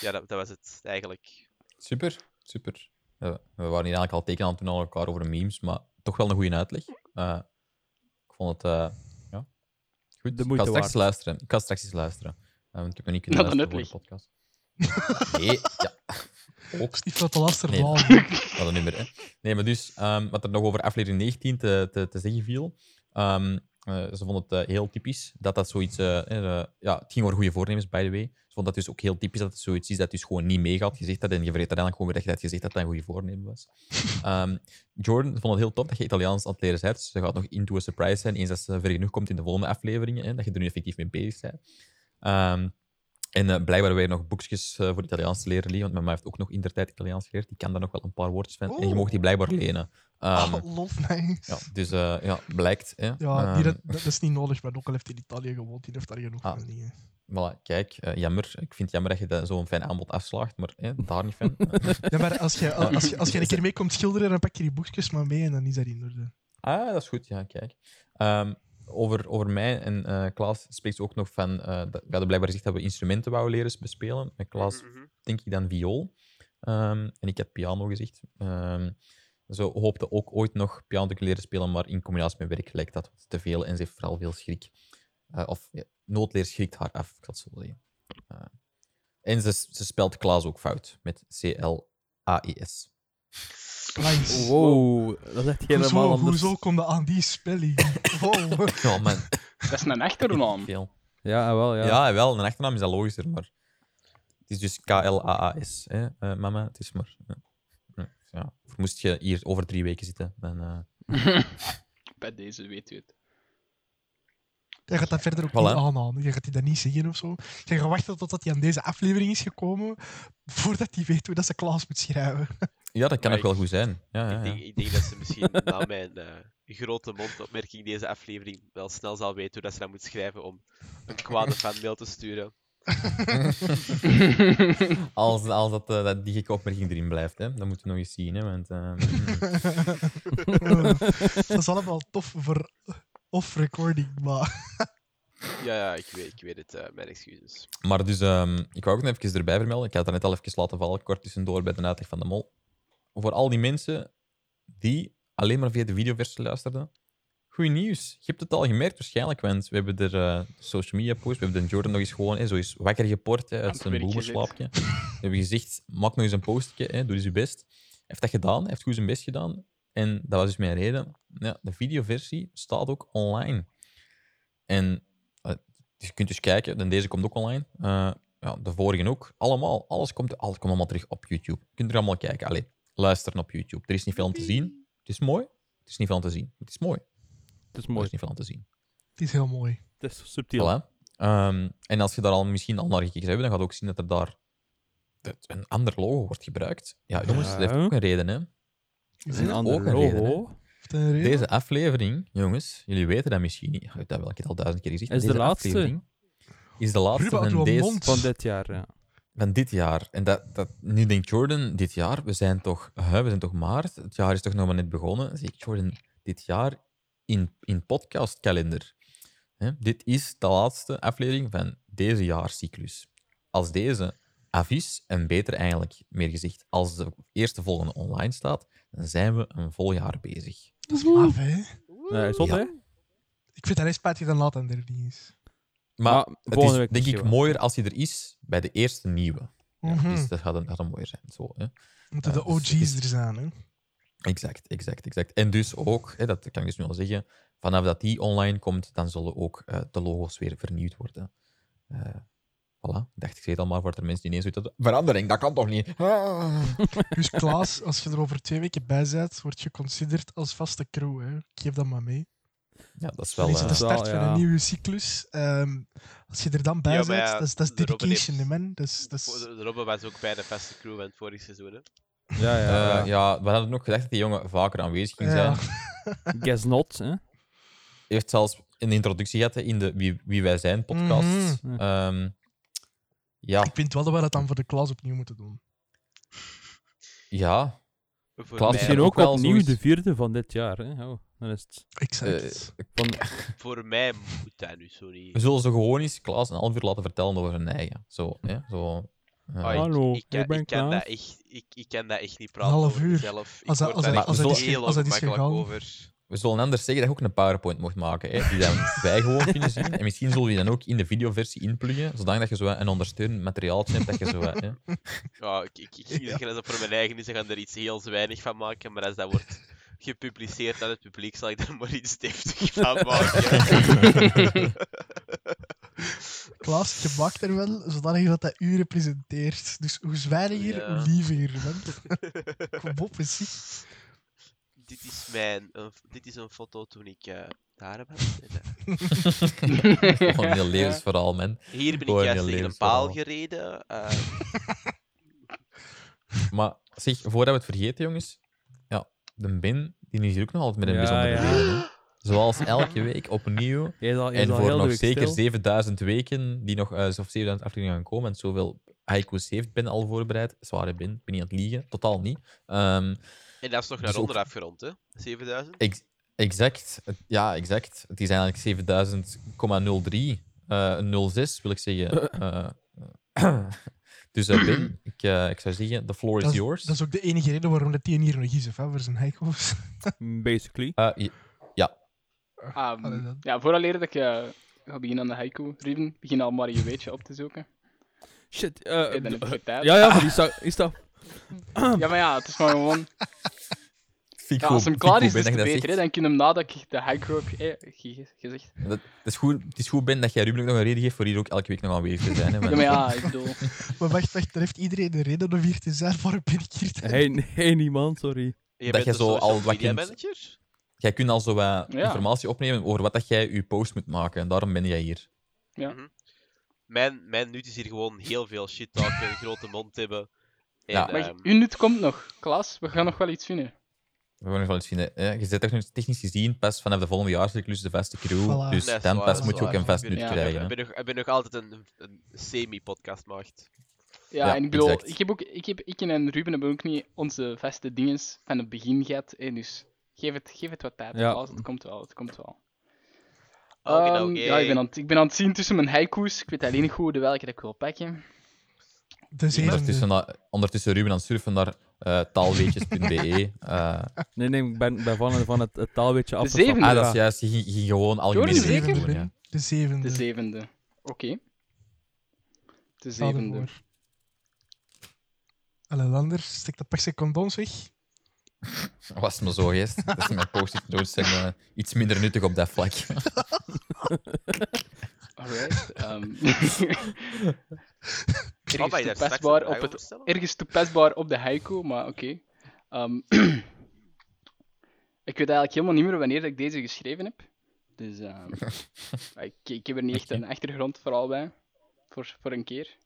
Speaker 5: Ja, dat, dat was het eigenlijk.
Speaker 1: Super, super. Ja, we waren hier eigenlijk al teken aan het doen aan elkaar over memes, maar toch wel een goede uitleg. Eh, ik vond het, eh, ja, goed.
Speaker 2: De
Speaker 1: ik ga straks
Speaker 2: waard.
Speaker 1: luisteren. Ik ga straks eens luisteren. Eh, want ik heb nog niet kunnen luisteren voor de podcast. Nee, ja. Ook
Speaker 3: Stief wat de laster
Speaker 1: Nee. een nummer, hè. Nee, maar dus, ehm, wat er nog over aflevering 19 te, te, te zeggen viel. ehm, eh, ze vonden het eh, heel typisch dat dat zoiets... eh, ja, het ging over goede voornemens, by the way. Ze vonden dat dus ook heel typisch dat het zoiets is dat dus gewoon niet meegaat. Je zegt dat en je vergeet uiteindelijk gewoon weer dat je dat gezegd dat dat een goede voornemen was. Ehm, Jordan vond het heel tof dat je Italiaans aan het leren bent. Dus ze gaat nog into a surprise zijn, eens dat ze ver genoeg komt in de volgende afleveringen. Hè, dat je er nu effectief mee bezig bent. En eh, blijkbaar hebben we nog boekjes eh, voor Italiaans te leren liggen, want mijn heeft ook nog in der tijd Italiaans geleerd. Die kan daar nog wel een paar woordjes van. En je mag die blijkbaar lenen.
Speaker 3: Oh, lof, nice.
Speaker 1: ja, dus eh, ja, blijkt. Hè.
Speaker 3: Ja, die,
Speaker 1: Ehm,
Speaker 3: dat, dat is niet nodig, maar ook al heeft in Italië gewoond, die heeft daar genoeg
Speaker 1: Ah.
Speaker 3: van dingen.
Speaker 1: voilà, kijk, jammer. Ik vind het jammer dat je zo'n fijn aanbod afslaagt, maar hè, daar niet van.
Speaker 3: Ja, maar als je, als je, als je een keer mee komt schilderen, dan pak je die boekjes maar mee en dan is dat in orde.
Speaker 1: Ah, dat is goed, ja, kijk. Ehm, over, over mij en eh Klaas spreekt ze ook nog van... eh dat, we hadden blijkbaar gezegd dat we instrumenten wouden leren bespelen. Met Klaas
Speaker 5: Mhm.
Speaker 1: denk ik dan viool. Ehm, en ik had piano gezegd. Ehm ze hoopte ook ooit nog piano te kunnen leren spelen, maar in combinatie met werk lijkt dat te veel en ze heeft vooral veel schrik. Eh, of ja, noodleer schrikt haar af, ik het zo zeggen. Eh, en ze, ze spelt Klaas ook fout, met C-L-A-I-S.
Speaker 2: Wow, dat is echt helemaal
Speaker 3: Hoezo,
Speaker 2: anders.
Speaker 3: hoezo kom je aan die spelling? Wow.
Speaker 1: Ja, man.
Speaker 4: Dat is een achternaam.
Speaker 2: Ja, wel, ja.
Speaker 1: Ja, wel, een achternaam is dat logischer, maar het is dus K-L-A-A-S, hè, eh, mama. Het is maar. Ja. Moest je hier over drie weken zitten, dan. eh,
Speaker 4: Bij deze weet u het.
Speaker 3: Je gaat dat verder ook
Speaker 1: Voilà.
Speaker 3: niet aanhalen. Je gaat die dat niet zeggen of zo. Je gaat wachten totdat hij aan deze aflevering is gekomen, voordat hij weet hoe dat ze Klaas moet schrijven.
Speaker 1: Ja, dat kan ook wel goed zijn. Ja, ja,
Speaker 5: Ik,
Speaker 1: ja.
Speaker 5: denk, ik denk dat ze misschien na mijn eh, grote mondopmerking deze aflevering wel snel zal weten hoe dat ze dat moet schrijven om een kwade fanmail te sturen.
Speaker 1: Als, als dat, eh, dat die gekke opmerking erin blijft, hè, dan moeten we nog eens zien. Hè, want, mm.
Speaker 3: dat is allemaal tof voor off-recording, maar...
Speaker 5: Ja, ja, ik weet, ik weet het. eh, mijn excuses.
Speaker 1: Maar dus, ehm, ik wou ook nog even erbij vermelden. Ik had het net al even laten vallen, kort tussendoor bij de uitleg van de mol. Voor al die mensen die alleen maar via de videoversie luisterden. Goed nieuws. Je hebt het al gemerkt waarschijnlijk, want we hebben er eh, social media post, we hebben de Jordan nog eens gewoon hè, zo eens wakker geport hè, uit zijn boemerslaapje. We hebben gezegd, maak nog eens een postje, hè, doe eens je best. Hij heeft dat gedaan, hij heeft goed zijn best gedaan. En dat was dus mijn reden. Ja, de videoversie staat ook online. En eh, je kunt dus kijken, en deze komt ook online. Eh, ja, de vorige ook. Allemaal, alles komt, alles komt allemaal terug op YouTube. Je kunt er allemaal kijken. Allee, luisteren op YouTube. Er is niet veel om te zien. Het is mooi. Het is niet veel om te zien. Het is mooi.
Speaker 2: Het is
Speaker 1: Er
Speaker 2: mooi.
Speaker 1: is niet veel om te zien.
Speaker 3: Het is heel mooi.
Speaker 2: Het is subtiel.
Speaker 1: Voilà. Ehm, en als je daar al misschien al naar gekeken hebt, dan gaat je ook zien dat er daar dat een ander logo wordt gebruikt. Ja, jongens, dat heeft ook een reden. Hè.
Speaker 3: Is
Speaker 2: Een
Speaker 3: dat-
Speaker 2: ander
Speaker 1: ook een reden,
Speaker 2: logo.
Speaker 3: een?
Speaker 1: Deze aflevering, jongens, jullie weten dat misschien niet. Ik heb dat wel, ik heb het al duizend keer gezegd.
Speaker 2: Is de
Speaker 1: Deze
Speaker 2: laatste.
Speaker 1: aflevering Is de laatste van, deze.
Speaker 2: Van dit jaar, ja.
Speaker 1: Van dit jaar. En dat, dat, nu denkt Jordan, dit jaar, we zijn toch, hè, we zijn toch maart, het jaar is toch nog maar net begonnen. Dan zeg ik, Jordan, dit jaar in, in podcastkalender. Hè, dit is de laatste aflevering van deze jaarcyclus. Als deze af is, en beter eigenlijk, meer gezegd, als de eerste volgende online staat, dan zijn we een vol jaar bezig.
Speaker 3: Dat is maf, hè?
Speaker 2: Nee, zot,
Speaker 1: Ja.
Speaker 2: hè?
Speaker 3: Ik vind dat hij spijtig dan laat en er niet is.
Speaker 1: Maar
Speaker 2: Maar
Speaker 1: het is
Speaker 2: week
Speaker 1: denk ik
Speaker 2: wel.
Speaker 1: mooier als hij er is bij de eerste nieuwe. Ja,
Speaker 3: Mhm.
Speaker 1: Dus dat gaat een, gaat een mooier zijn. Zo, hè.
Speaker 3: Moeten de
Speaker 1: dus het
Speaker 3: OG's
Speaker 1: is-
Speaker 3: er zijn, hè?
Speaker 1: Exact, exact, exact. En dus ook, hè, dat kan ik dus nu al zeggen, vanaf dat die online komt, dan zullen ook eh, de logo's weer vernieuwd worden. Eh voilà, dacht, ik zei het al maar voor de mensen die ineens zoiets hadden, Verandering, dat kan toch niet? Ah.
Speaker 3: Dus Klaas, als je er over twee weken bij bent, word je considered als vaste crew. Hè? Ik geef dat maar mee.
Speaker 1: Ja, dat is
Speaker 3: Dat
Speaker 1: wel...
Speaker 3: is de
Speaker 1: eh,
Speaker 3: start
Speaker 2: wel,
Speaker 3: van
Speaker 2: ja.
Speaker 3: een nieuwe cyclus. Ehm, als je er dan bij
Speaker 5: Ja,
Speaker 3: bent,
Speaker 5: ja,
Speaker 3: dat is, dat is
Speaker 5: de
Speaker 3: dedication,
Speaker 5: heeft-
Speaker 3: man. Dat is, dat is...
Speaker 5: Robben was ook bij de vaste crew van het vorige seizoen. Hè.
Speaker 2: Ja, ja.
Speaker 1: eh,
Speaker 2: ja.
Speaker 1: ja, we hadden ook gedacht dat die jongen vaker aanwezig ging
Speaker 3: Ja.
Speaker 1: zijn.
Speaker 2: Guess not, hè.
Speaker 1: heeft zelfs een introductie gehad in de Wie, Wie Wij Zijn podcast.
Speaker 2: Mhm.
Speaker 1: Ehm, ja,
Speaker 3: Ik vind wel dat we dat dan voor de Klaas opnieuw moeten doen.
Speaker 1: ja. Klaas,
Speaker 2: Misschien
Speaker 1: ook
Speaker 2: ook opnieuw
Speaker 1: zoiets-
Speaker 2: de vierde van dit jaar, hè. Oh, dan is het...
Speaker 3: Exact.
Speaker 1: eh,
Speaker 2: Van...
Speaker 5: voor mij moet dat nu zo niet.
Speaker 1: we zullen ze gewoon eens Klaas een half uur laten vertellen over hun eigen. Zo, hè, zo. eh,
Speaker 5: Ah, ik-
Speaker 2: Hallo,
Speaker 5: ik, kan-
Speaker 2: ik ben
Speaker 5: ik kan dat echt, ik, ik kan dat echt niet praten
Speaker 3: half
Speaker 5: over
Speaker 3: uur.
Speaker 5: mezelf. Ik
Speaker 3: Als dat- als
Speaker 1: dat- als dat
Speaker 5: heel
Speaker 3: als dat is gegaan.
Speaker 5: over.
Speaker 1: we zullen anders zeggen dat je ook een PowerPoint mocht maken, hè, die dan wij gewoon kunnen zien. En misschien zullen we die dan ook in de videoversie inpluggen, zodat je zo een ondersteunend materiaaltje hebt dat je zo... Hè.
Speaker 5: Ja, ik, ik, ik, ik, als dat voor mijn eigen is, dan gaan er iets heel weinig van maken. Maar als dat wordt gepubliceerd aan het publiek, zal ik er maar iets deftig van maken.
Speaker 3: Klaas, je maakt er wel zodanig dat dat u representeert. Dus hoe zwijniger,
Speaker 5: Ja.
Speaker 3: hoe liever. Man. Kom op, eens
Speaker 5: dit, is mijn, een, dit is een foto toen ik eh, daar heb. En, eh,
Speaker 1: Gewoon een heel levensverhaal, man.
Speaker 5: Hier ben ik juist tegen een paal gereden. eh,
Speaker 1: Maar zeg, voordat we het vergeten, jongens. De Ben, die is hier ook nog altijd met een
Speaker 2: Ja,
Speaker 1: bijzondere
Speaker 2: ja.
Speaker 1: reden. hè. Zoals elke week opnieuw.
Speaker 2: Jij is al, jij is
Speaker 1: En
Speaker 2: al
Speaker 1: voor
Speaker 2: heel de
Speaker 1: nog
Speaker 2: week
Speaker 1: zeker
Speaker 2: stil.
Speaker 1: 7000 weken, die nog, eh, of 7000 afleveringen gaan komen, en zoveel haikus heeft Ben al voorbereid. Zware Ben, ik ben niet aan het liegen, totaal niet. Ehm,
Speaker 5: en dat is nog naar
Speaker 1: Dus ook-
Speaker 5: onder afgerond, hè? 7000.
Speaker 1: ex- exact, Het- ja, exact. Het is eigenlijk 7000,03. eh 06 wil ik zeggen. Eh, eh, dus eh, Ben, ik, eh, ik zou zeggen, the floor is
Speaker 3: Dat is,
Speaker 1: yours.
Speaker 3: dat is ook de enige reden waarom dat die hier nog is, hè, voor zijn heiko's.
Speaker 2: Basically.
Speaker 1: Eh,
Speaker 4: Ah,
Speaker 3: Allee, dan.
Speaker 4: ja, vooraleer dat ik eh, ga beginnen aan de haiku, Ruben, begin al maar je weetje op te zoeken.
Speaker 2: Shit. eh,
Speaker 4: Oké, dan heb ik tijd.
Speaker 2: ja, ja, maar die staat... Die staat...
Speaker 4: Ja, maar ja, het is maar gewoon... Ja, als hem klaar is, is het beter. Hè. Dan kun je hem nadat ik de haiku heb eh, ge- gezegd.
Speaker 1: Dat, dat is goed, het is goed, Ben, dat jij Ruben ook nog een reden geeft voor hier ook elke week nog aanwezig te zijn. Hè,
Speaker 4: Ja, maar ja, ik bedoel...
Speaker 3: Maar wacht, wacht, er heeft iedereen een reden om hier te zijn. Ben ik hier? te-
Speaker 2: Hey, nee, niemand, sorry.
Speaker 5: Je
Speaker 1: Dat je
Speaker 5: een
Speaker 1: zo al wat kunt-
Speaker 5: manager?
Speaker 1: Jij kunt al zo wat
Speaker 4: Ja.
Speaker 1: informatie opnemen over wat dat jij je post moet maken. En daarom ben jij hier.
Speaker 5: Mijn, mijn nut is hier gewoon heel veel shit talken, een grote mond hebben. En,
Speaker 1: Ja.
Speaker 4: Maar
Speaker 5: ehm,
Speaker 4: uw nut komt nog. Klaas, we gaan nog wel iets vinden.
Speaker 1: We gaan nog wel eens vinden. hè. Je zit technisch, technisch gezien pas vanaf de volgende jaarcyclus de vaste crew.
Speaker 3: Voilà.
Speaker 1: Dus
Speaker 5: dat is
Speaker 1: dan
Speaker 5: waar,
Speaker 1: pas
Speaker 5: dat
Speaker 1: moet
Speaker 3: is
Speaker 1: je ook
Speaker 3: waar.
Speaker 1: een vast
Speaker 5: ik
Speaker 1: nut
Speaker 4: Ja.
Speaker 1: krijgen.
Speaker 5: ben,
Speaker 1: hè.
Speaker 5: ik ben nog, ik ben nog altijd een, een semi-podcast maagd.
Speaker 4: Ja,
Speaker 1: Ja,
Speaker 4: en ik bedoel,
Speaker 1: exact.
Speaker 4: ik, heb ook, ik, heb, ik en Ruben hebben ook niet onze vaste dinges van het begin gehad. hè, dus geef het, geef het wat tijd,
Speaker 2: Ja.
Speaker 4: Klaas. Het komt wel, het komt wel.
Speaker 5: Oké,
Speaker 4: Ehm,
Speaker 5: oké.
Speaker 4: Ja, ik ben, aan, het- ik ben aan het zien tussen mijn haiku's. Ik weet alleen niet goed de welke dat ik wil pakken.
Speaker 3: De
Speaker 1: Ondertussen,
Speaker 3: zevende.
Speaker 1: ondertussen Ruben aan het surfen naar eh, taalweetjes.be. Eh,
Speaker 2: Nee, nee, ik ben, ben van, van het, het taalweetje
Speaker 4: De
Speaker 2: afgestapt.
Speaker 4: zevende?
Speaker 1: ah, dat is juist. Je ging, gewoon algemene
Speaker 4: Jordan,
Speaker 3: de zevende,
Speaker 1: doen. Ja.
Speaker 3: De zevende.
Speaker 4: De zevende. Oké. De zevende.
Speaker 3: ervoor. Allee, Lander, stik de pakje condooms weg.
Speaker 1: Was maar zo, geest. Dat is mijn post-it notes zijn eh, iets minder nuttig op dat vlak.
Speaker 4: Alright. ehm.
Speaker 5: Je
Speaker 4: ergens, toepasbaar op het, ergens toepasbaar op de haiku, maar oké. Ehm, ik weet eigenlijk helemaal niet meer wanneer dat ik deze geschreven heb. Dus ehm, ik, ik heb er niet echt een achtergrondverhaal bij. Voor, voor een keer.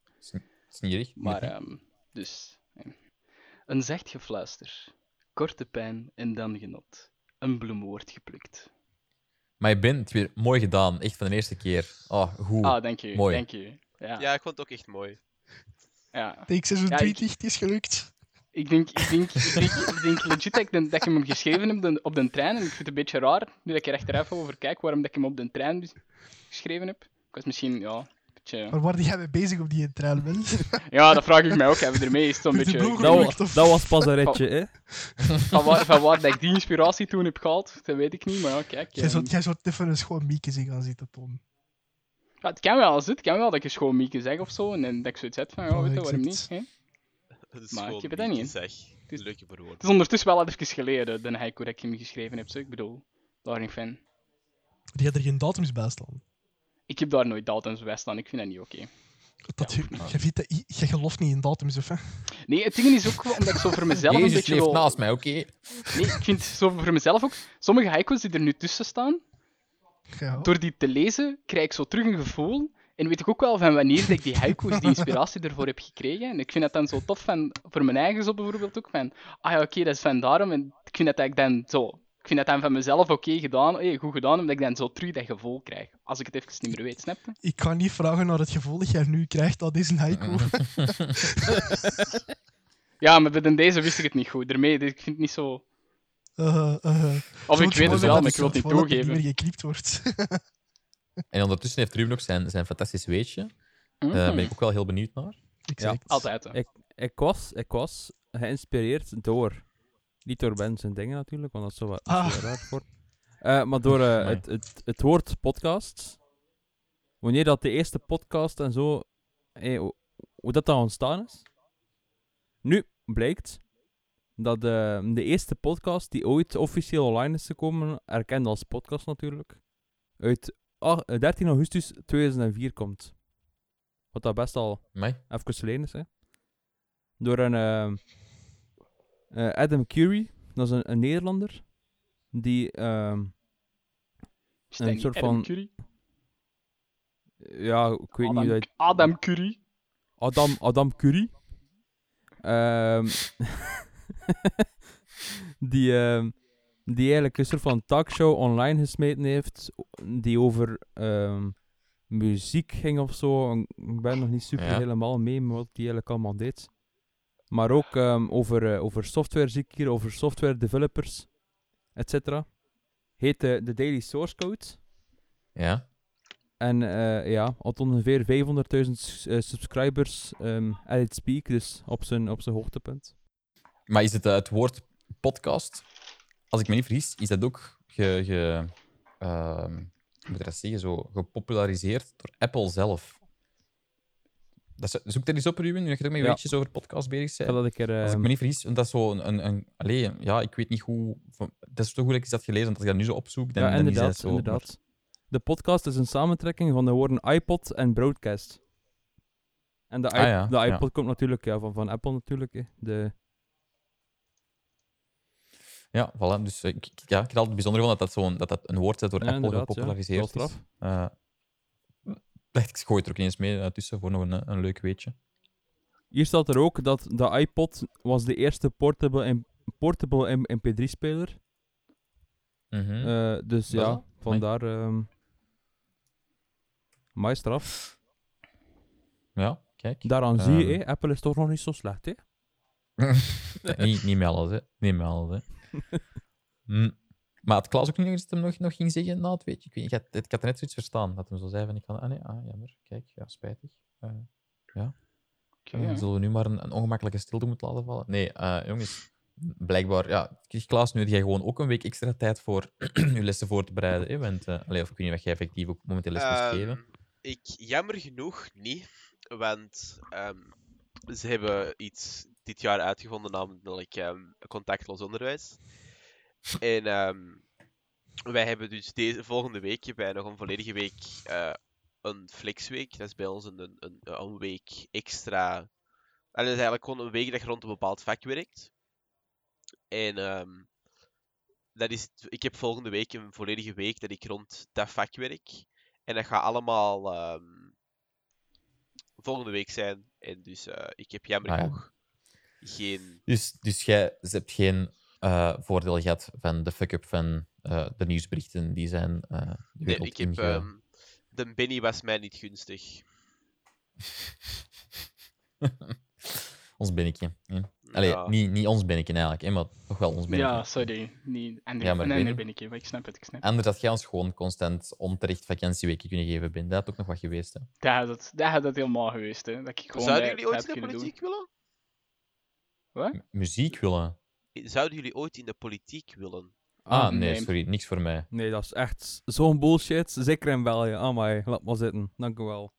Speaker 1: Snierig.
Speaker 4: Maar, ehm, dus. Een zacht gefluister. Korte pijn en dan genot. Een bloem wordt geplukt.
Speaker 1: Maar je bent het weer mooi gedaan. Echt van de eerste keer. Oh, goed.
Speaker 4: Ah, dank u.
Speaker 1: Mooi.
Speaker 4: Dank u. Ja.
Speaker 5: Ja, ik vond het ook echt mooi.
Speaker 4: ja.
Speaker 3: Take 26, het is gelukt.
Speaker 4: Ik denk, ik denk, ik denk, ik denk legit dat ik, de- dat ik hem geschreven heb de- op de trein. En ik vind het een beetje raar, nu dat ik er achteraf over kijk, waarom dat ik hem op de trein geschreven heb. Ik was misschien, ja, een beetje...
Speaker 3: Maar waar jij mee bezig op die trein, wel?
Speaker 4: Ja, dat vraag ik mij ook. Hebben we ermee is een
Speaker 3: de
Speaker 4: beetje...
Speaker 2: Dat,
Speaker 3: Gelukt,
Speaker 2: wa-
Speaker 3: of-
Speaker 2: dat was pas een ritje, hè.
Speaker 4: Van waar, van waar dat ik die inspiratie toen heb gehaald, dat weet ik niet. Maar ja, kijk.
Speaker 3: Jij zou, jij zou even een schoon mieke zien gaan zitten, Tom.
Speaker 4: Ja, het kan wel het kan wel dat ik eens gewoon Mieke zeg of zo. En dat ik zoiets heb van, ja,
Speaker 3: Oh,
Speaker 4: weet je, waarom niet? hè? Maar ik heb het niet.
Speaker 5: Zeg.
Speaker 4: is-
Speaker 5: Leuke.
Speaker 4: Het is ondertussen wel even geleden, de haiku dat ik hem geschreven heb. Zo. Ik bedoel, daar niet fan.
Speaker 3: Die had er geen datums bij staan.
Speaker 4: Ik heb daar nooit datums bij staan, ik vind dat niet oké.
Speaker 3: Dat,
Speaker 4: Ja,
Speaker 3: je, je, weet dat- je, je gelooft niet in datums, of hè?
Speaker 4: Nee, het ding is ook omdat ik zo voor mezelf een
Speaker 1: Jezus
Speaker 4: beetje
Speaker 1: leeft
Speaker 4: zo...
Speaker 1: naast mij, oké.
Speaker 4: Nee, ik vind zo voor mezelf ook... Sommige haikus die er nu tussen staan,
Speaker 3: Ja.
Speaker 4: door die te lezen, krijg ik zo terug een gevoel. En weet ik ook wel van wanneer dat ik die haiku's, die inspiratie ervoor heb gekregen. En ik vind dat dan zo tof van, voor mijn eigen zo bijvoorbeeld ook, van, ah ja, oké, dat is van daarom. En ik vind dat ik dan zo, ik vind dat dan van mezelf oké gedaan, eh, goed gedaan, omdat ik dan zo terug dat gevoel krijg. Als ik het even niet meer weet, snap je?
Speaker 3: Ik kan niet vragen naar het gevoel dat jij nu krijgt aan deze haiku.
Speaker 4: Ja, maar bij deze wist ik het niet goed. Daarmee, dus ik vind het niet zo...
Speaker 3: Uh, uh,
Speaker 4: Of ik weet het wel, maar ik wil het niet
Speaker 3: niet
Speaker 4: toegeven.
Speaker 3: meer geknipt wordt.
Speaker 1: En ondertussen heeft Ruben nog zijn, zijn fantastisch weetje.
Speaker 4: Mhm.
Speaker 1: Daar ben ik ook wel heel benieuwd naar.
Speaker 3: exact.
Speaker 4: Altijd, hè.
Speaker 2: Ik, ik, was, ik was geïnspireerd door. Niet door Ben zijn dingen natuurlijk, want dat is zo wat
Speaker 3: Ah.
Speaker 2: raar voor. Eh, maar door eh,
Speaker 1: Amai.
Speaker 2: het, het, het woord podcast. Wanneer dat de eerste podcast en zo. eh, hoe, hoe dat dan ontstaan is. Nu blijkt dat eh, de eerste podcast die ooit officieel online is gekomen, erkend als podcast natuurlijk, uit ah, eh, 13 augustus 2004 komt. Wat dat best al
Speaker 1: Mij?
Speaker 2: even geleden is, hè. Door een ehm, eh, Adam Curie, dat is een, een Nederlander, die ehm, een soort
Speaker 4: Adam
Speaker 2: van-
Speaker 4: Curry?
Speaker 2: ja, ik weet niet
Speaker 4: Adam,
Speaker 2: dat...
Speaker 4: Adam Curry.
Speaker 2: Adam, Adam Curie. Die, ehm, die eigenlijk een soort van talkshow online gesmeten heeft, die over ehm, muziek ging of zo. Ik ben nog niet super
Speaker 1: Ja.
Speaker 2: helemaal mee met wat die eigenlijk allemaal deed. Maar ook ehm, over, eh, over software zie ik hier, over software developers, etc. Heet de Daily Source Code.
Speaker 1: Ja.
Speaker 2: En eh, ja, had ongeveer 500.000 s- eh, subscribers um, at its peak, dus op zijn, op zijn hoogtepunt.
Speaker 1: Maar is het eh, het woord podcast? Als ik me niet vergis, is dat ook ge, ge, hoe moet ik dat zeggen, zo gepopulariseerd door Apple zelf. Dat is, zoek er eens op, Ruben, nu dat je er met
Speaker 2: Ja.
Speaker 1: weetjes over podcast bezig bent.
Speaker 2: dat ik er...
Speaker 1: Als ik
Speaker 2: ehm,
Speaker 1: me niet vergis, dat is zo een... een, een allee, ja, ik weet niet hoe... Dat is toch goed dat ik dat gelezen, want als ik dat nu zo opzoek, dan,
Speaker 2: ja,
Speaker 1: dan is
Speaker 2: inderdaad,
Speaker 1: dat zo...
Speaker 2: inderdaad. De podcast is een samentrekking van de woorden iPod en broadcast. En de,
Speaker 1: Ah ja,
Speaker 2: de iPod komt natuurlijk ja, van, van Apple natuurlijk. Hè. De,
Speaker 1: Ja, voilà. Dus eh, ik, ik- ja, ik had altijd bijzonder gevonden dat dat, zo'n- dat dat een woord is dat door
Speaker 2: Ja,
Speaker 1: Apple
Speaker 2: inderdaad, ja.
Speaker 1: gepopulariseerd
Speaker 2: Wel
Speaker 1: is.
Speaker 2: straf.
Speaker 1: Eh, dacht ik, gooi het er ook eens mee eh, tussen voor nog een, een leuk weetje.
Speaker 2: Hier staat er ook dat de iPod was de eerste portable, portable M- MP3-speler.
Speaker 1: Mhm.
Speaker 2: Dus
Speaker 1: Dat
Speaker 2: ja,
Speaker 1: wel?
Speaker 2: vandaar... Um, maar straf.
Speaker 1: ja, kijk.
Speaker 2: Daaraan zie je,
Speaker 1: Ehm.
Speaker 2: hè, Apple is toch nog niet zo slecht, hè?
Speaker 1: niet, niet met alles, hè. Niet met alles, hè. Hm. Maar had Klaas ook nog iets dat hem nog, nog ging zeggen na het weetje? Ik, weet, niet, ik, had, ik had er net zoiets verstaan, dat hij zo zei van, ik kan... Ah nee, ah, jammer. Kijk, ja, spijtig. Eh,
Speaker 4: Oké,
Speaker 1: eh,
Speaker 4: ja.
Speaker 1: zullen we nu maar een, een ongemakkelijke stilte moeten laten vallen? Nee, eh, jongens. Blijkbaar, ja, Klaas, nu heb jij gewoon ook een week extra tijd voor je lessen voor te bereiden. Hè? Want, allee, of ik weet niet wat jij effectief ook momenteel les moest
Speaker 5: Ehm,
Speaker 1: geven.
Speaker 5: Ik jammer genoeg niet, want ehm, ze hebben iets dit jaar uitgevonden, namelijk ehm, contactloos onderwijs. En ehm, wij hebben dus deze volgende week hebben wij nog een volledige week eh, een flexweek. Dat is bij ons een, een, een, week extra. En dat is eigenlijk gewoon een week dat je rond een bepaald vak werkt. En ehm, dat is, ik heb volgende week een volledige week dat ik rond dat vak werk. En dat gaat allemaal volgende week zijn. En dus eh, ik heb jammer
Speaker 1: Ah,
Speaker 5: genoeg geen.
Speaker 1: Dus, dus jij hebt geen eh, voordeel gehad van de fuck-up van eh, de nieuwsberichten die zijn eh de
Speaker 5: Nee, ik heb. ehm, de Benny was mij niet gunstig.
Speaker 1: ons binnetje. hè. Allee,
Speaker 5: Ja.
Speaker 1: niet, niet ons binnetje eigenlijk, hè, maar toch wel ons binnetje.
Speaker 4: Ja, sorry. Niet, ander,
Speaker 1: Ja, maar
Speaker 4: een ander ik, maar ik snap het, ik snap het.
Speaker 1: Anders had jij ons gewoon constant onterecht vakantieweken kunnen geven, Ben. Dat had ook nog wat geweest. Hè.
Speaker 4: Dat had het, dat had het helemaal geweest, hè. Dat ik gewoon
Speaker 5: Zouden jullie ooit in de
Speaker 4: doen.
Speaker 5: politiek willen?
Speaker 1: M- muziek willen.
Speaker 5: Zouden jullie ooit in de politiek willen?
Speaker 1: Ah, nee,
Speaker 4: nee.
Speaker 1: sorry, niks voor mij.
Speaker 2: Nee, dat is echt zo'n bullshit. Zeker in België. Amai, laat maar zitten. Dank u wel.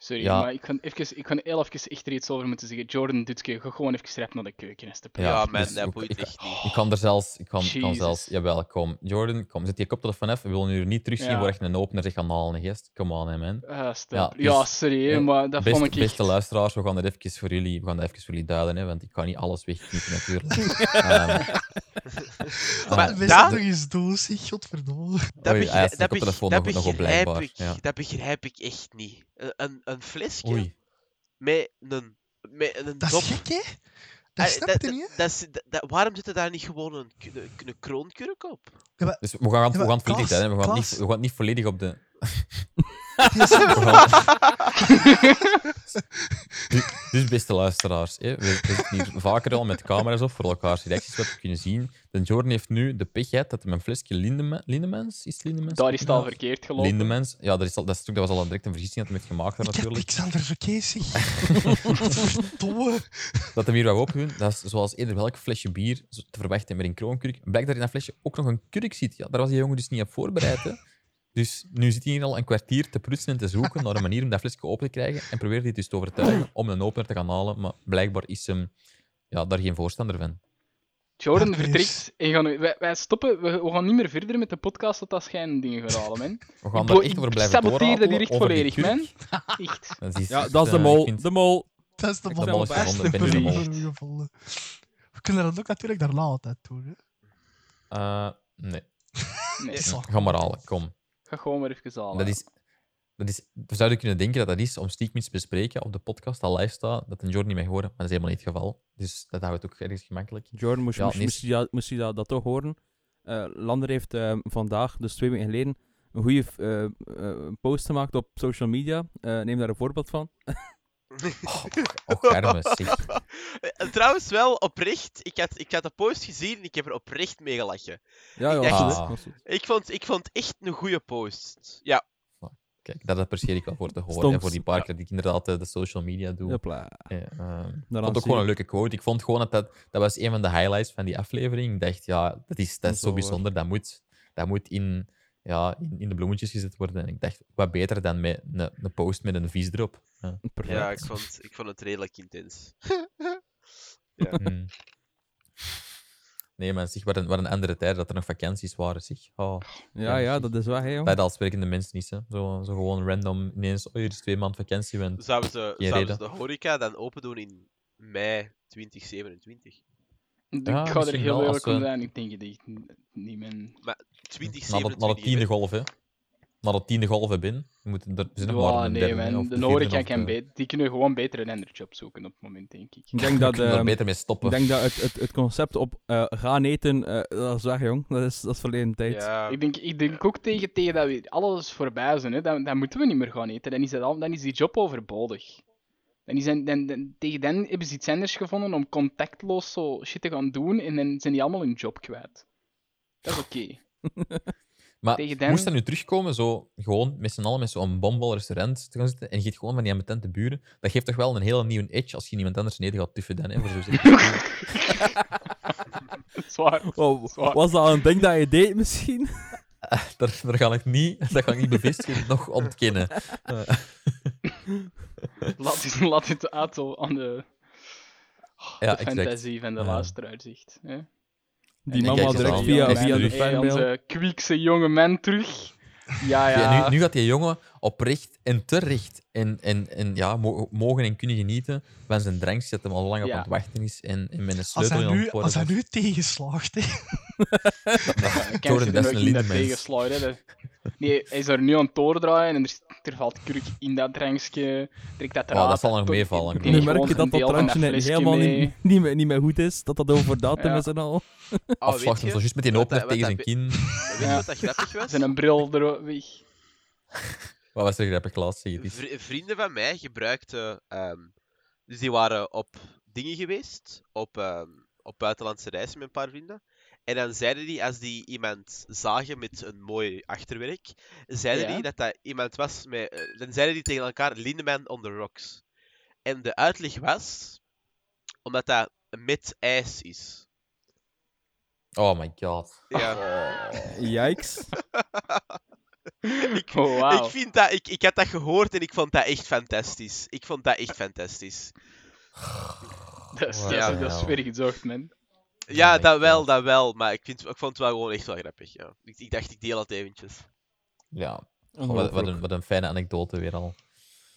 Speaker 4: Sorry,
Speaker 1: Ja.
Speaker 4: maar ik kan, even, ik kan heel even echt er iets over moeten zeggen. Jordan Dutke, ga gewoon even rap naar de keuken. Is te
Speaker 1: Ja,
Speaker 5: Ja, man,
Speaker 1: dus
Speaker 5: dat boeit
Speaker 1: ik-
Speaker 5: echt niet.
Speaker 1: Ik kan er zelfs, ik kan, kan zelfs, jawel, kom. Jordan, kom, zet je koptelefoon even. We willen u er niet terugzien
Speaker 4: Ja.
Speaker 1: voor echt een opener zich gaan halen, gast. Come on, hè, man.
Speaker 4: Ah.
Speaker 1: Ja,
Speaker 4: Ja,
Speaker 1: dus-
Speaker 4: sorry, maar dat
Speaker 1: Beste,
Speaker 4: vond ik echt...
Speaker 1: beste luisteraars, we gaan dat even voor jullie, we gaan dat even voor jullie duiden, hè, want ik kan niet alles wegknippen natuurlijk. Ehm,
Speaker 5: Maar
Speaker 3: Wees
Speaker 5: dat-
Speaker 3: toch eens doos, zeg, godverdomme.
Speaker 5: Dat,
Speaker 1: Oei,
Speaker 5: begrijp, dat, beg- dat
Speaker 1: nog- nog
Speaker 5: begrijp
Speaker 1: blijkbaar,
Speaker 5: ik,
Speaker 1: ja.
Speaker 5: dat begrijp ik echt niet. Een, een, een flesje
Speaker 1: Oei.
Speaker 5: met een, met een
Speaker 3: Dat
Speaker 5: dop.
Speaker 3: is gek, hè? Dat snap je niet,
Speaker 5: dat dat- dat- waarom zit er daar niet gewoon een, een, een kroonkurk op?
Speaker 1: Dus we gaan, we
Speaker 3: maar
Speaker 1: gaan het volledig
Speaker 3: Klaas,
Speaker 1: duiden, hè. we gaan, het niet, we gaan niet volledig op de... We dus, beste luisteraars, hè, we, we zitten hier vaker al met camera's op voor elkaars reacties wat te kunnen zien. De Jordan heeft nu de pech gehad dat hij een flesje Lindema- Lindemans... Is Lindemans?
Speaker 4: Daar is het al verkeerd gelopen.
Speaker 1: Lindemans. Ja, dat, is al, dat, is, dat was al direct een vergissing dat hij heeft gemaakt daar
Speaker 3: Ik heb
Speaker 1: natuurlijk.
Speaker 3: niks. Godverdomme.
Speaker 1: Dat hem hier wou opdoen, dat is zoals eerder welk flesje bier zo te verwachten met een kroonkurk. Blijkt dat in dat flesje ook nog een kurk zit. Ja, daar was die jongen dus niet op voorbereid. Hè. Dus nu zit hij hier al een kwartier te prutsen en te zoeken naar een manier om dat flesje open te krijgen. En probeert hij dus te overtuigen om een opener te gaan halen. Maar blijkbaar is hem ja, daar geen voorstander van.
Speaker 4: Jordan vertrekt en gaan, wij, wij stoppen. We, we gaan niet meer verder met de podcast tot dat schijn dingen gaan halen, man.
Speaker 1: We gaan
Speaker 4: Ik
Speaker 1: daar echt
Speaker 4: ik
Speaker 1: over blijven
Speaker 4: saboteer dat hier echt
Speaker 1: over die
Speaker 4: volledig,
Speaker 1: kurk.
Speaker 4: man. Echt.
Speaker 1: Dat is,
Speaker 2: Ja, dat is de mol.
Speaker 1: ik vind-
Speaker 2: De mol.
Speaker 3: Dat is de
Speaker 2: Ik
Speaker 3: man
Speaker 2: heb
Speaker 3: de
Speaker 1: je de mol.
Speaker 3: We kunnen dat ook natuurlijk daarna altijd doen. Hè.
Speaker 1: Eh, nee,
Speaker 4: Nee,
Speaker 3: Is wel
Speaker 1: ga maar halen, kom.
Speaker 4: Ga gewoon maar even halen.
Speaker 1: Dat is, dat is, we zouden kunnen denken dat dat is om stiekem iets te bespreken op de podcast dat live staat, dat een Jordan niet mag horen, maar dat is helemaal niet het geval. Dus dat houdt het ook ergens gemakkelijk.
Speaker 2: Jordan, moest,
Speaker 1: Ja,
Speaker 2: moest, moest je, dat, moest je dat, dat toch horen? Eh, Lander heeft eh, vandaag, dus twee weken geleden, een goede eh, post gemaakt op social media. Eh, neem daar een voorbeeld van.
Speaker 1: Och, arme,
Speaker 5: Trouwens, wel oprecht. Ik had, ik had de post gezien en ik heb er oprecht mee gelachen.
Speaker 2: Ja, ja,
Speaker 5: Ik
Speaker 1: dacht-.
Speaker 5: Ik vond, ik vond echt een goede post. Ja,
Speaker 1: Kijk, dat apprecieer ik wel voor te horen. En voor die paar
Speaker 2: ja.
Speaker 1: dat ik inderdaad de social media doe.
Speaker 2: Hopla.
Speaker 1: Eh, ehm, vond ook gewoon een leuke quote. Ik vond gewoon dat dat, dat was een van de highlights van die aflevering. Ik dacht, ja, dat is, dat is zo
Speaker 2: Zo,
Speaker 1: bijzonder. Dat moet, dat moet in, ja, in, in de bloemetjes gezet worden. En ik dacht, wat beter dan met een, een post met een vies erop. Ja.
Speaker 2: Perfect.
Speaker 5: ja ik, vond, ik vond het redelijk intens.
Speaker 1: Hmm. Nee, maar zeg, wat een, wat een andere tijd dat er nog vakanties waren. Zeg. Oh,
Speaker 2: Ja, ja, dat is waar, hè, jong.
Speaker 1: bij de al sprekende mensen niet. Hè. Zo, zo gewoon random ineens, oh, hier is twee maand vakantie. Want...
Speaker 5: Zouden ze, zouden ze de horeca dan open doen in mei 2027?
Speaker 4: Ik
Speaker 1: Ja,
Speaker 4: ga er heel eerlijk om
Speaker 1: we-
Speaker 4: zijn. Ik denk het echt n- niet, man.
Speaker 1: Na de,
Speaker 5: 2027.
Speaker 1: na de tiende golf, hè. Na de tiende golf. We moeten er, zijn nog maar
Speaker 4: nee, man.
Speaker 1: of
Speaker 4: De
Speaker 1: of
Speaker 4: kan
Speaker 1: de-
Speaker 4: beter. Die kunnen gewoon beter een ander job zoeken op het moment, denk ik.
Speaker 2: Ik denk dat,
Speaker 1: er
Speaker 2: ehm,
Speaker 1: beter mee stoppen.
Speaker 2: ik denk dat het, het, het concept op eh, gaan eten, eh, dat is weg, jong. Dat is, dat is verleden tijd.
Speaker 5: Ja,
Speaker 4: Ik denk, ik denk ook tegen, tegen dat we alles voorbij zijn, hè, dan, dan moeten we niet meer gaan eten. Dan is, het al, dan is die job overbodig. Dan is dan, dan, dan- tegen dan hebben ze iets anders gevonden om contactloos zo shit te gaan doen en dan zijn die allemaal hun job kwijt. Dat is oké.
Speaker 1: Maar moest dat nu terugkomen, zo gewoon met z'n allen met zo'n bomvol restaurant te gaan zitten en je giet gewoon van die ambetente buren, dat geeft toch wel een hele nieuwe edge als je iemand anders beneden gaat tuffen dan, hè, voor zo
Speaker 4: Zwaar.
Speaker 2: Oh,
Speaker 4: Zwaar.
Speaker 2: was dat een ding dat je deed, misschien?
Speaker 1: daar, daar ga ik niet, dat ga ik niet bevestigen, nog ontkennen. Eh,
Speaker 4: Laat dit, laat dit zo aan de,
Speaker 1: ja,
Speaker 4: de
Speaker 1: exact.
Speaker 4: fantasie van de
Speaker 1: Ja.
Speaker 4: luisteraar zegt. Hè?
Speaker 2: Die man was
Speaker 1: eens
Speaker 2: direct via, via de fanmail.
Speaker 4: onze kwiekse jonge man terug. Ja,
Speaker 1: Ja,
Speaker 4: ja.
Speaker 1: nu, nu gaat die jongen oprecht en terecht en, en, en ja, mo- mogen en kunnen genieten van zijn drankje dat hem al lang op
Speaker 4: Ja.
Speaker 1: aan het wachten is en, en met een
Speaker 3: Als
Speaker 1: sleutel
Speaker 3: hij
Speaker 1: in
Speaker 3: nu, als hij nu tegenslaagt, hè.
Speaker 4: Er
Speaker 1: een
Speaker 4: hè. Nee, hij is er nu aan het doordraaien en er, er valt kurk in dat drankje. Trekt dat
Speaker 1: Oh,
Speaker 4: eruit.
Speaker 1: dat zal nog meevallen. Nu
Speaker 2: merk je dat dat drankje helemaal niet, niet, meer, niet meer goed is. Dat dat over datum
Speaker 4: Ja.
Speaker 2: is en al.
Speaker 5: Oh, weet
Speaker 1: Afslacht hem zo juist met die
Speaker 5: dat-
Speaker 1: tegen zijn kin.
Speaker 5: Weet je wat dat grappig was?
Speaker 4: Zijn een bril er weg.
Speaker 1: Wat was er grappig, eens.
Speaker 5: Vri- vrienden van mij gebruikten. ehm, dus die waren op dingen geweest, op, ehm, op buitenlandse reizen met een paar vrienden. En dan zeiden die, als die iemand zagen met een mooi achterwerk, zeiden
Speaker 4: Ja.
Speaker 5: die dat dat iemand was met. eh, dan zeiden die tegen elkaar Lindeman on the rocks. En de uitleg was, omdat dat met ijs is.
Speaker 1: Oh my god.
Speaker 5: Ja.
Speaker 2: Yikes.
Speaker 5: ik,
Speaker 4: Oh, wauw.
Speaker 5: ik, vind dat, ik, ik had dat gehoord en ik vond dat echt fantastisch. Ik vond dat echt fantastisch.
Speaker 4: Dat is, dat,
Speaker 5: Ja.
Speaker 4: is, dat is weer gezocht, man.
Speaker 5: Ja, dat wel,
Speaker 1: God.
Speaker 5: dat wel. Maar ik, vind, ik vond het wel gewoon echt wel grappig. Ja. Ik, ik dacht, ik deel het eventjes.
Speaker 1: Ja, wat, wat, een, wat een fijne anekdote weer al.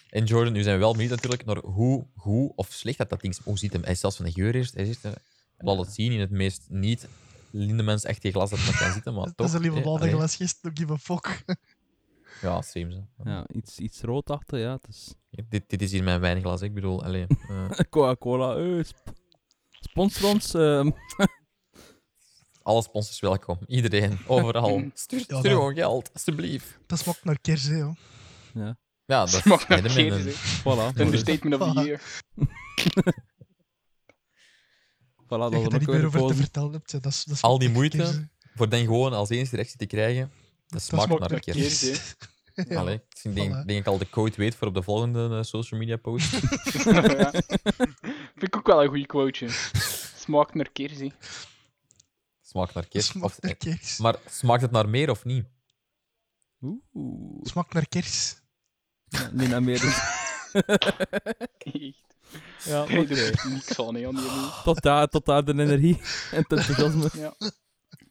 Speaker 1: En Jordan, nu zijn we wel benieuwd natuurlijk naar hoe goed of slecht dat, dat ding is. Hoe ziet hem? Hij is zelfs van de geur eerst. Hij zit er. Laat het zien in het meest niet Lindemans echte glas dat nog kan zitten, maar
Speaker 3: Dat
Speaker 1: toch.
Speaker 3: is een lieve bal
Speaker 1: allee.
Speaker 3: glas gist, don't give a fuck.
Speaker 1: Ja, same. zo.
Speaker 2: Ja, iets, iets roodachtig, ja. Het is
Speaker 1: Dit, dit is hier mijn wijnglas, ik bedoel, allee, eh,
Speaker 2: Coca-Cola. eh, sp- sponsor ons. ehm.
Speaker 1: alle sponsors welkom. Iedereen, overal. Stuur,
Speaker 3: Ja,
Speaker 1: stuur
Speaker 3: dat-
Speaker 1: gewoon geld, alsjeblieft.
Speaker 3: Dat smaakt naar kers, joh.
Speaker 2: ja,
Speaker 1: Ja, dat is
Speaker 4: Smaakt naar keer,
Speaker 1: een-
Speaker 2: voilà.
Speaker 4: Understatement of the year.
Speaker 2: Voilà, dat is dan
Speaker 3: er niet
Speaker 2: weer
Speaker 3: meer over te vertellen hebt. hè. Dat is, dat
Speaker 1: Al
Speaker 3: smaakt
Speaker 1: die moeite,
Speaker 3: kers.
Speaker 1: Voor dan gewoon als enige reactie te krijgen, dat smaakt,
Speaker 4: smaakt
Speaker 1: naar kerst.
Speaker 4: kerst.
Speaker 3: Ja.
Speaker 1: Allee, ik denk,
Speaker 3: Voilà.
Speaker 1: denk ik al de code weet voor op de volgende eh, social media post.
Speaker 4: ja. Vind ik ook wel een goeie quoteje. Smaakt naar kersie.
Speaker 1: smaakt naar kerst. Of,
Speaker 3: naar
Speaker 1: maar smaakt het naar meer of niet?
Speaker 2: Oeh.
Speaker 3: Smaakt naar kers.
Speaker 2: Ja, niet naar meer.
Speaker 4: Echt.
Speaker 2: Ja,
Speaker 4: er niks aan, hè, aan die moe.
Speaker 2: Tot daar, tot daar de energie en het enthousiasme.
Speaker 4: Ja.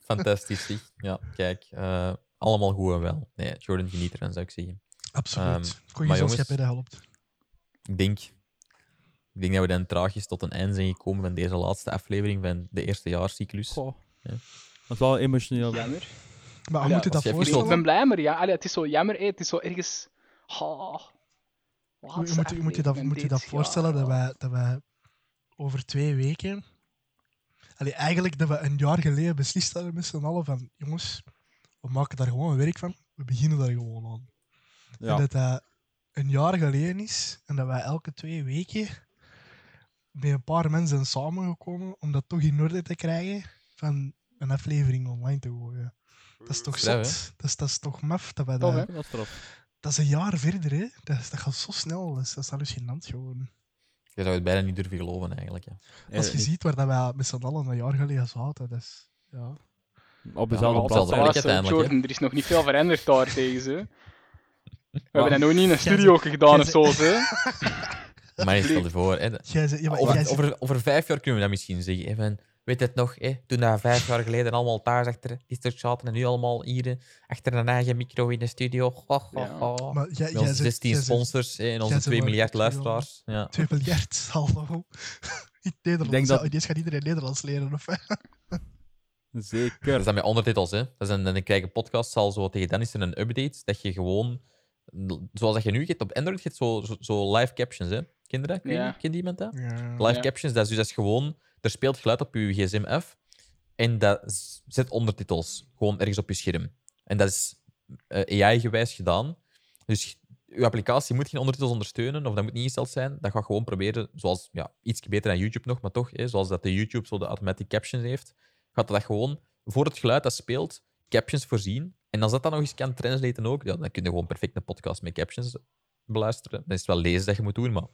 Speaker 1: Fantastisch, zeg. Ja, kijk. eh, allemaal goed en wel. Nee, Jordan geniet ervan, zou ik zeggen.
Speaker 3: Absoluut. Kon je
Speaker 1: maar
Speaker 3: gezelschap
Speaker 1: jongens-
Speaker 3: dat helpt.
Speaker 1: Ik denk, ik denk dat we dan traagjes tot een einde zijn gekomen van deze laatste aflevering van de eerstejaarscyclus.
Speaker 2: Goh.
Speaker 1: Ja.
Speaker 2: Dat is wel emotioneel.
Speaker 4: Jammer.
Speaker 3: Maar hoe
Speaker 4: Ja,
Speaker 3: moet je dat
Speaker 4: Nee, ik
Speaker 3: voorstellen?
Speaker 4: ben blij, maar ja, allee, het is zo jammer. hè. Het is zo ergens... Oh,
Speaker 3: Hoe moet, je- moet je dat, moet je dat voorstellen dat wij, dat wij over twee weken. Allee, eigenlijk dat we een jaar geleden beslist hadden met z'n allen van jongens, we maken daar gewoon werk van. We beginnen daar gewoon aan. En
Speaker 2: Ja.
Speaker 3: dat dat een jaar geleden is en dat wij elke twee weken met een paar mensen zijn samengekomen om dat toch in orde te krijgen van een aflevering online te gooien. Dat is toch zot? Dat is, dat is toch maf dat wij
Speaker 4: Tof,
Speaker 3: dat...
Speaker 2: Dat is.
Speaker 3: Dat is een jaar verder, hè? Dat, is- dat gaat zo snel. Dat is, dat is hallucinant gewoon.
Speaker 1: Je zou het bijna niet durven geloven, eigenlijk. Hè.
Speaker 3: Als je
Speaker 2: Eh,
Speaker 3: ziet waar dat wij met z'n allen een jaar geleden zaten, dat is... Ja.
Speaker 2: Op dezelfde plaats.
Speaker 1: uiteindelijk,
Speaker 4: Jordan, er is nog niet veel veranderd daar tegen ze. We hebben dat nog niet in een studio gedaan of zo, hè?
Speaker 1: Maar stel je voor, hè,
Speaker 3: Jij zei, ja, maar
Speaker 1: over, vijf jaar kunnen we dat misschien zeggen. hè, van, weet het nog, hè, toen dat vijf jaar geleden allemaal thuis achter Discord zaten en nu allemaal hier eh, achter een eigen micro in de studio. Ho, ho,
Speaker 4: Ja.
Speaker 1: ho.
Speaker 3: maar jij,
Speaker 1: Met
Speaker 3: jij
Speaker 1: onze
Speaker 3: zei-
Speaker 1: 16
Speaker 3: jij zei
Speaker 1: sponsors en onze
Speaker 3: zei
Speaker 1: 2
Speaker 3: maar
Speaker 1: miljard luisteraars. Ja.
Speaker 3: 2 miljard, hallo. In Nederlands.
Speaker 2: denk
Speaker 3: ja,
Speaker 2: dat-
Speaker 3: Ineens gaat iedereen Nederlands leren. Of,
Speaker 1: Dat
Speaker 2: Zeker.
Speaker 1: is dan met ondertitels. Hè. Dat is een, je podcast al zo tegen dan is er een update dat je gewoon, zoals dat je nu hebt op Android, je hebt zo, zo, zo live captions. Hè. Ken je dat? Ken, je- kent iemand dat?
Speaker 3: ja.
Speaker 1: Live
Speaker 4: Ja.
Speaker 1: captions, dat is dus dat is gewoon, er speelt geluid op je gsm af en dat zet ondertitels gewoon ergens op je scherm. En dat is eh, AI-gewijs gedaan. Dus je applicatie moet geen ondertitels ondersteunen, of dat moet niet ingesteld zijn. Dat gaat gewoon proberen, zoals ja, iets beter dan YouTube nog, maar toch, hè, zoals dat de YouTube zo de automatic captions heeft, gaat dat gewoon voor het geluid dat speelt, captions voorzien. En als dat dan nog eens kan translaten ook, ja, dan kun je gewoon perfect een podcast met captions beluisteren. Dan is wel lezen dat je moet doen, maar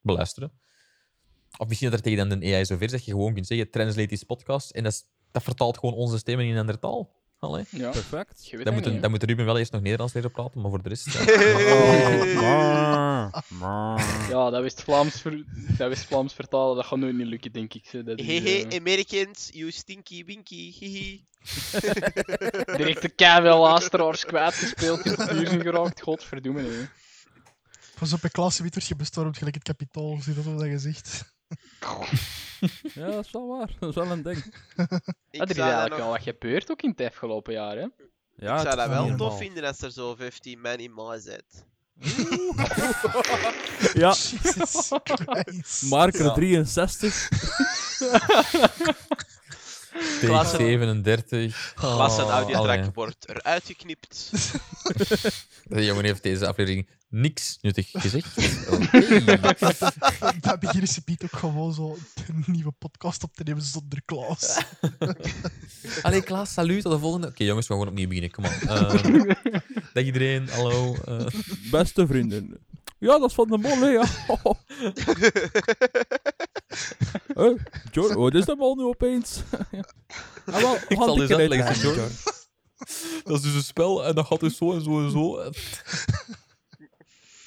Speaker 1: beluisteren. Of misschien dat er tegen de AI zover is dat je gewoon kunt zeggen, translate deze podcast, en dat, is- dat vertaalt gewoon onze stemmen in een andere taal. Allee.
Speaker 4: Ja,
Speaker 2: Perfect.
Speaker 4: je weet
Speaker 1: Dan
Speaker 4: dat
Speaker 1: moet,
Speaker 4: niet,
Speaker 1: dan moet Ruben wel eerst nog Nederlands leren praten, maar voor de rest... ja.
Speaker 4: dat West-Vlaams ver... dat West-Vlaams vertalen, dat gaat nooit niet lukken, denk ik. hè. Dat is,
Speaker 5: Hehe,
Speaker 4: eh,
Speaker 5: Americans, you stinky winky, hihi.
Speaker 4: direct de keiveel luisteraars kwijtgespeeld, in zijn geraakt. Godverdomme.
Speaker 3: Pas op, een klas wordt je bestormd gelijk het kapitaal. Zie dat wat dat gezegd?
Speaker 2: Ja, dat is wel waar. Dat is wel een ding.
Speaker 5: Ik
Speaker 4: Dat er is eigenlijk
Speaker 5: nog-
Speaker 4: al wat gebeurd ook in het afgelopen jaar, hè.
Speaker 2: Ja,
Speaker 5: ik
Speaker 2: het
Speaker 5: zou dat wel
Speaker 2: normaal.
Speaker 5: tof vinden als er zo 15 man in mij zit.
Speaker 2: Ja, marker
Speaker 1: Ja.
Speaker 2: 63.
Speaker 1: Take
Speaker 5: Klasse-
Speaker 1: 37.
Speaker 5: Klas en audiotrack wordt eruit geknipt.
Speaker 1: De jongen heeft deze aflevering niks nuttig gezegd. Oké.
Speaker 3: Dat beginnen ze Piet ook gewoon zo een nieuwe podcast op te nemen zonder Klaas.
Speaker 1: Allee, Klaas, salut, tot de volgende. Oké, jongens, we gaan gewoon opnieuw beginnen. Kom aan. Ehm, dag iedereen, hallo. eh.
Speaker 2: Beste vrienden. Ja, dat is van de mol, hè, ja. Huh? Jordan, wat is dat al nu opeens? ah, wel,
Speaker 1: Ik zal dus uitleggen, Jordan. Dat is dus een spel en dat gaat dus zo en zo en zo.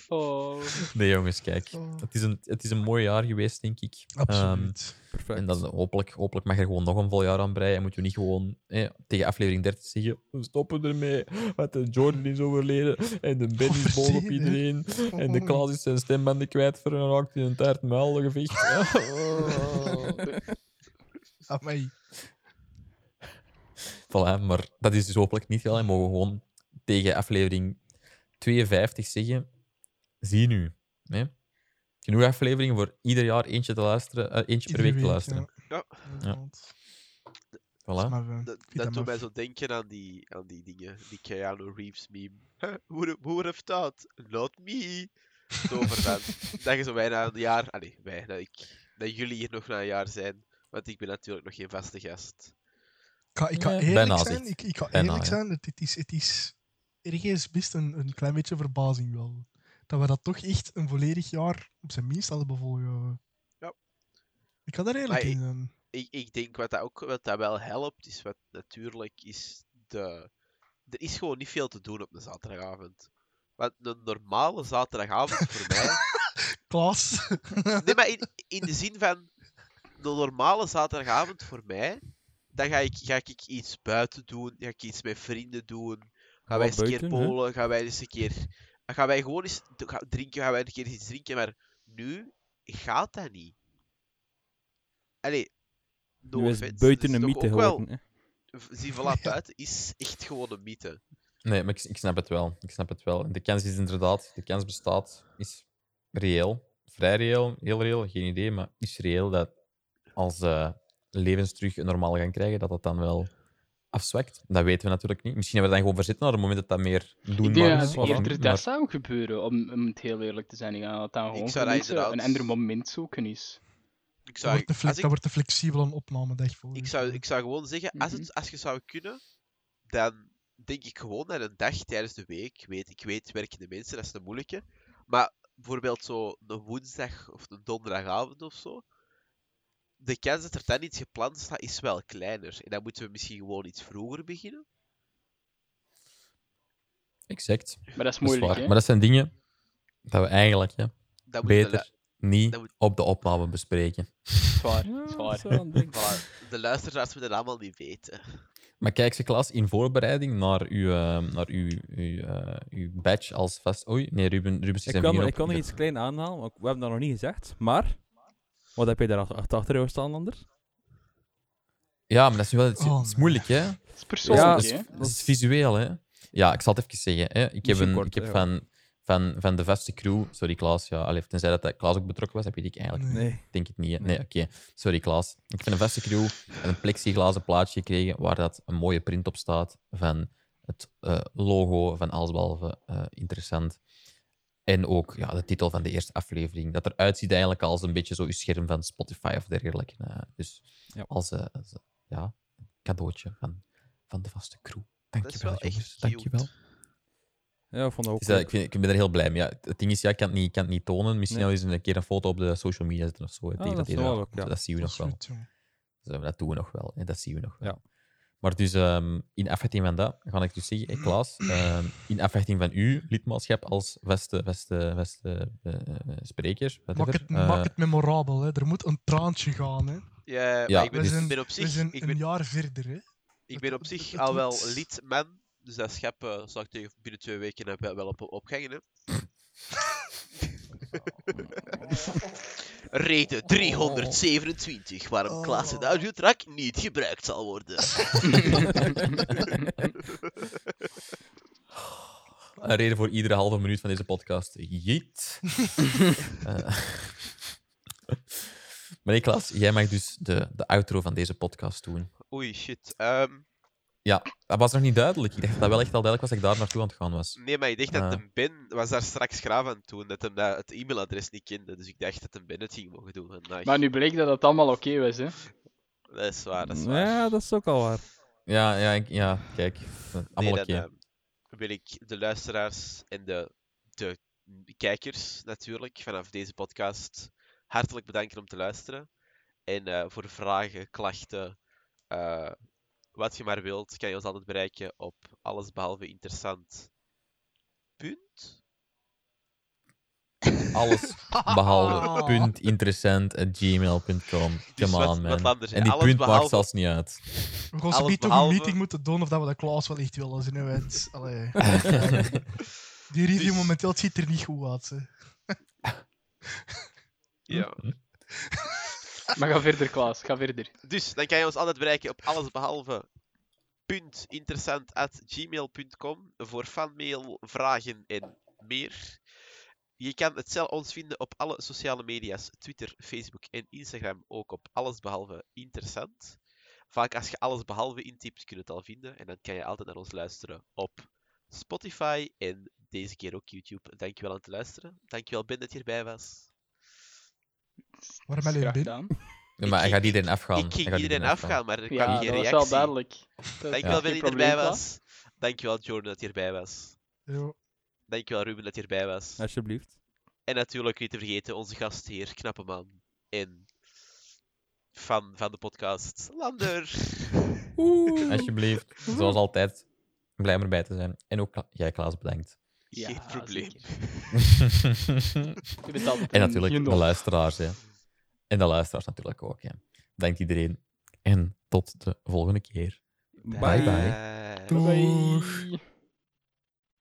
Speaker 4: Oh.
Speaker 1: Nee, jongens, kijk.
Speaker 3: Oh.
Speaker 1: Het is een, het is een mooi jaar geweest, denk ik.
Speaker 3: Absoluut.
Speaker 2: Perfect.
Speaker 1: En dan hopelijk, hopelijk mag er gewoon nog een vol jaar aan breien. En moeten we niet gewoon eh, tegen aflevering 30 zeggen: we stoppen ermee. Want de Jordan is overleden. En de Ben is boven op iedereen. En de Klaas is zijn stembanden kwijt geraakt in een taart muilgevecht.
Speaker 3: Amai.
Speaker 1: voilà, maar dat is dus hopelijk niet gegaan. En mogen we gewoon tegen aflevering 52 zeggen: zie nu. hè. Genoeg afleveringen voor ieder jaar eentje, te luisteren, eh, eentje per week te luisteren.
Speaker 5: Ja.
Speaker 3: Inderdaad.
Speaker 1: Voilà.
Speaker 3: Maar, eh,
Speaker 5: Dat, dat doet mij zo denken aan die, aan die dingen, die Keanu Reeves meme. Who would- who would have thought? Not me. Zo over van, dat je zo bijna een jaar, allee, wij, dat, ik, dat jullie hier nog na een jaar zijn, want ik ben natuurlijk nog geen vaste gast.
Speaker 3: Ik ga, ik ga
Speaker 1: Ja,
Speaker 3: eerlijk zijn. Ik, ik ga eerlijk
Speaker 1: ja.
Speaker 3: zijn. Het, het is, het is ergens best een, een klein beetje verbazing wel. Dat we dat toch echt een volledig jaar op zijn minst hadden bevolgen.
Speaker 5: Ja.
Speaker 3: Ik ga daar eerlijk
Speaker 5: Maar
Speaker 3: in zijn.
Speaker 5: Ik, ik denk wat dat ook wat dat wel helpt, is wat natuurlijk is de. Er is gewoon niet veel te doen op een zaterdagavond. Want een normale zaterdagavond voor mij.
Speaker 3: Klaas.
Speaker 5: Nee, maar in, in de zin van. De normale zaterdagavond voor mij. Dan ga ik, ga ik iets buiten doen. Ga ik iets met vrienden doen. Gaan wij eens een keer polen. Gaan wij eens een keer. Gaan wij gewoon eens drinken. Gaan wij een keer iets drinken. Maar nu gaat dat niet. Allee. No
Speaker 2: Nu is
Speaker 5: offense,
Speaker 2: buiten een mythe geworden.
Speaker 5: Zie, voilà, buiten is echt gewoon een mythe.
Speaker 1: Nee, maar ik, ik snap het wel. Ik snap het wel. De kans is inderdaad, de kans bestaat, is reëel. Vrij reëel, heel reëel, geen idee, maar is reëel dat als eh, levens terug een normaal gaan krijgen, dat dat dan wel afzwakt. Dat weten we natuurlijk niet. Misschien hebben we dan gewoon verzitten naar het moment dat dat meer
Speaker 4: Ik
Speaker 1: doenbaar
Speaker 4: denk
Speaker 1: is.
Speaker 4: dat eerder dat
Speaker 1: maar-
Speaker 4: zou gebeuren, om, om het heel eerlijk te zijn. Ik denk dat dat gewoon
Speaker 5: zou dat
Speaker 4: mensen een ander moment zoeken is.
Speaker 5: Ik
Speaker 3: Dat wordt, de
Speaker 5: als
Speaker 3: dat
Speaker 5: ik,
Speaker 3: wordt de flexibele opnamedag voor.
Speaker 5: ik, zou, ik zou gewoon zeggen, als,
Speaker 4: Mhm.
Speaker 5: het, als je zou kunnen, dan denk ik gewoon dat een dag tijdens de week, weet, ik weet, werkende mensen, dat is een moeilijke, maar bijvoorbeeld zo een woensdag of een donderdagavond of zo, de kans dat er dan iets gepland staat, is wel kleiner. En dan moeten we misschien gewoon iets vroeger beginnen.
Speaker 1: Exact.
Speaker 4: Maar dat is
Speaker 1: Dat is
Speaker 4: moeilijk?
Speaker 1: Maar dat zijn dingen dat we eigenlijk ja,
Speaker 5: de,
Speaker 1: beter niet
Speaker 5: dat moet-
Speaker 1: op de opname bespreken.
Speaker 4: Zwaar,
Speaker 2: Ja,
Speaker 4: zwaar.
Speaker 5: de luisteraars moeten dat allemaal niet weten.
Speaker 1: Maar kijk, ze klas in voorbereiding naar uw, eh, naar uw, uw, eh, uw badge als vast. Oei, nee, Ruben, Ruben is
Speaker 2: Ik kan, ik
Speaker 1: op.
Speaker 2: kan nog iets klein aanhalen, maar we hebben dat nog niet gezegd. Maar, wat heb je daar achter, achter jou staan, anders?
Speaker 1: Ja, maar dat is, wel, het is,
Speaker 3: Oh,
Speaker 1: het is moeilijk, hè?
Speaker 4: Het is persoonlijk,
Speaker 1: Ja, dat is, dat is visueel, hè? Ja, ik zal het even zeggen. Hè. Ik heb, een,
Speaker 2: kort,
Speaker 1: ik heb
Speaker 2: hè,
Speaker 1: van, van, van de vaste crew... Sorry, Klaas. Ja, allee, tenzij dat Klaas ook betrokken was, dat weet ik eigenlijk
Speaker 3: Nee.
Speaker 1: denk het niet. hè. Nee, oké. Sorry, Klaas. Ik heb van de vaste crew een plexiglazen plaatje gekregen waar dat een mooie print op staat van het eh, logo van Allesbehalve eh, Interessant. En ook ja, de titel van de eerste aflevering. Dat eruit ziet eigenlijk als een beetje zo je scherm van Spotify of dergelijke. eh. dus
Speaker 2: Ja.
Speaker 1: als, eh, als, ja, een cadeautje van, van de vaste crew.
Speaker 5: Dat is
Speaker 1: Dankjewel,
Speaker 5: wel
Speaker 1: jongens.
Speaker 5: cute.
Speaker 1: Dankjewel.
Speaker 2: Ja, ik vond dat ook
Speaker 1: Dus, eh, ik, vind, ik ben er heel blij mee. Ja, het ding is, ja, ik, kan het niet, ik kan het niet tonen. Misschien
Speaker 2: Nee.
Speaker 1: wel eens een keer een foto op de social media zetten of zo.
Speaker 2: Ah, dat wel ja.
Speaker 1: Dat zien we
Speaker 3: Dat
Speaker 1: nog wel. Dus, dat doen we nog wel. hè, Dat zien we nog wel.
Speaker 2: Ja.
Speaker 1: Maar dus ehm, in afwachting van dat, ga ik dus zeggen, hey, Klaas, ehm, in afwachting van uw lidmaatschap als beste, beste, beste eh, spreker,
Speaker 3: Maak het,
Speaker 1: eh,
Speaker 3: maak het memorabel, hè. er moet een traantje gaan. Hè.
Speaker 5: Ja,
Speaker 1: Ja,
Speaker 5: maar ik ben,
Speaker 3: we
Speaker 1: dus-
Speaker 3: zijn,
Speaker 5: ben op
Speaker 3: we
Speaker 5: zich,
Speaker 3: zijn
Speaker 5: ik
Speaker 3: een
Speaker 5: ben,
Speaker 3: jaar verder. Hè.
Speaker 5: ik ben op zich
Speaker 3: het
Speaker 5: al wel lidman, dus dat schep uh, zal ik tegen binnen twee weken heb- wel op, opgangen. Hè. Reden 327 waarom Klaas het audiotrack niet gebruikt zal worden.
Speaker 1: een reden voor iedere halve minuut van deze podcast. Jeet. Maar nee, Klaas, jij mag dus de, de outro van deze podcast doen.
Speaker 5: Oei, shit. Ehm,
Speaker 1: Ja, dat was nog niet duidelijk. Ik dacht dat dat wel echt al duidelijk was dat ik daar naartoe aan het gaan was.
Speaker 5: nee, maar ik dacht dat
Speaker 1: Ah.
Speaker 5: een Ben was daar straks graaf aan toen, dat hem dat, het e-mailadres niet kende. Dus ik dacht dat een Ben het ging mogen doen vandaag.
Speaker 4: Maar nu bleek dat het allemaal oké was, hè?
Speaker 5: Dat is waar, dat is waar.
Speaker 2: Ja, dat is ook al waar.
Speaker 1: Ja, ja, ik- ja kijk. Allemaal
Speaker 5: Nee,
Speaker 1: oké.
Speaker 5: dan eh, wil ik de luisteraars en de, de kijkers natuurlijk vanaf deze podcast hartelijk bedanken om te luisteren. En eh, voor vragen, klachten, eh, wat je maar wilt, kan je ons altijd bereiken op allesbehalve interessant. Punt.
Speaker 1: Alles behalve punt interessant at gmail.com.
Speaker 5: Dus
Speaker 1: Come
Speaker 5: wat-
Speaker 1: on,
Speaker 5: wat
Speaker 1: man.
Speaker 5: anders, hè.
Speaker 1: En die
Speaker 5: Alles
Speaker 1: punt maakt
Speaker 5: behalve-
Speaker 1: zelfs niet uit.
Speaker 3: We gaan
Speaker 5: Alles
Speaker 3: zometeen toch
Speaker 5: behalve-
Speaker 3: een meeting moeten doen of dat we de Klaas wel echt willen hè, want, allee. Die review
Speaker 5: Dus-
Speaker 3: momenteel het ziet er niet goed uit. Hè.
Speaker 5: Ja.
Speaker 4: Maar ga verder, Klaas. Ga verder.
Speaker 5: Dus dan kan je ons altijd bereiken op allesbehalve gmail.com voor fanmail, vragen en meer. Je kan het zelf ons vinden op alle sociale media's, Twitter, Facebook en Instagram, ook op allesbehalve interessant. Vaak als je allesbehalve intypt, kun je het al vinden en dan kan je altijd naar ons luisteren op Spotify en deze keer ook YouTube. Dankjewel aan het luisteren. Dankjewel Ben dat je erbij was.
Speaker 3: Waarom alleen Ben?
Speaker 4: gedaan.
Speaker 1: Ja, maar hij gaat iedereen afgaan.
Speaker 5: Ik ging iedereen afgaan, maar er kwam
Speaker 4: Ja,
Speaker 5: geen
Speaker 4: dat was
Speaker 5: reactie.
Speaker 4: wel duidelijk.
Speaker 5: Dankjewel dat je erbij was. Dankjewel Jordan dat je erbij was.
Speaker 3: Ja.
Speaker 5: Dankjewel Ruben dat je erbij was.
Speaker 2: Alsjeblieft.
Speaker 5: En natuurlijk niet te vergeten onze gastheer, knappe man. En fan van de podcast, Lander.
Speaker 1: Alsjeblieft. Zoals altijd. Blij om erbij te zijn. En ook Kla- jij, Klaas, bedankt.
Speaker 4: Ja,
Speaker 5: Geen probleem.
Speaker 1: En natuurlijk de luisteraars. Hè. En de luisteraars natuurlijk ook. Hè. Dank iedereen. En tot de volgende keer. Bye bye.
Speaker 5: Bye.
Speaker 4: Bye bye.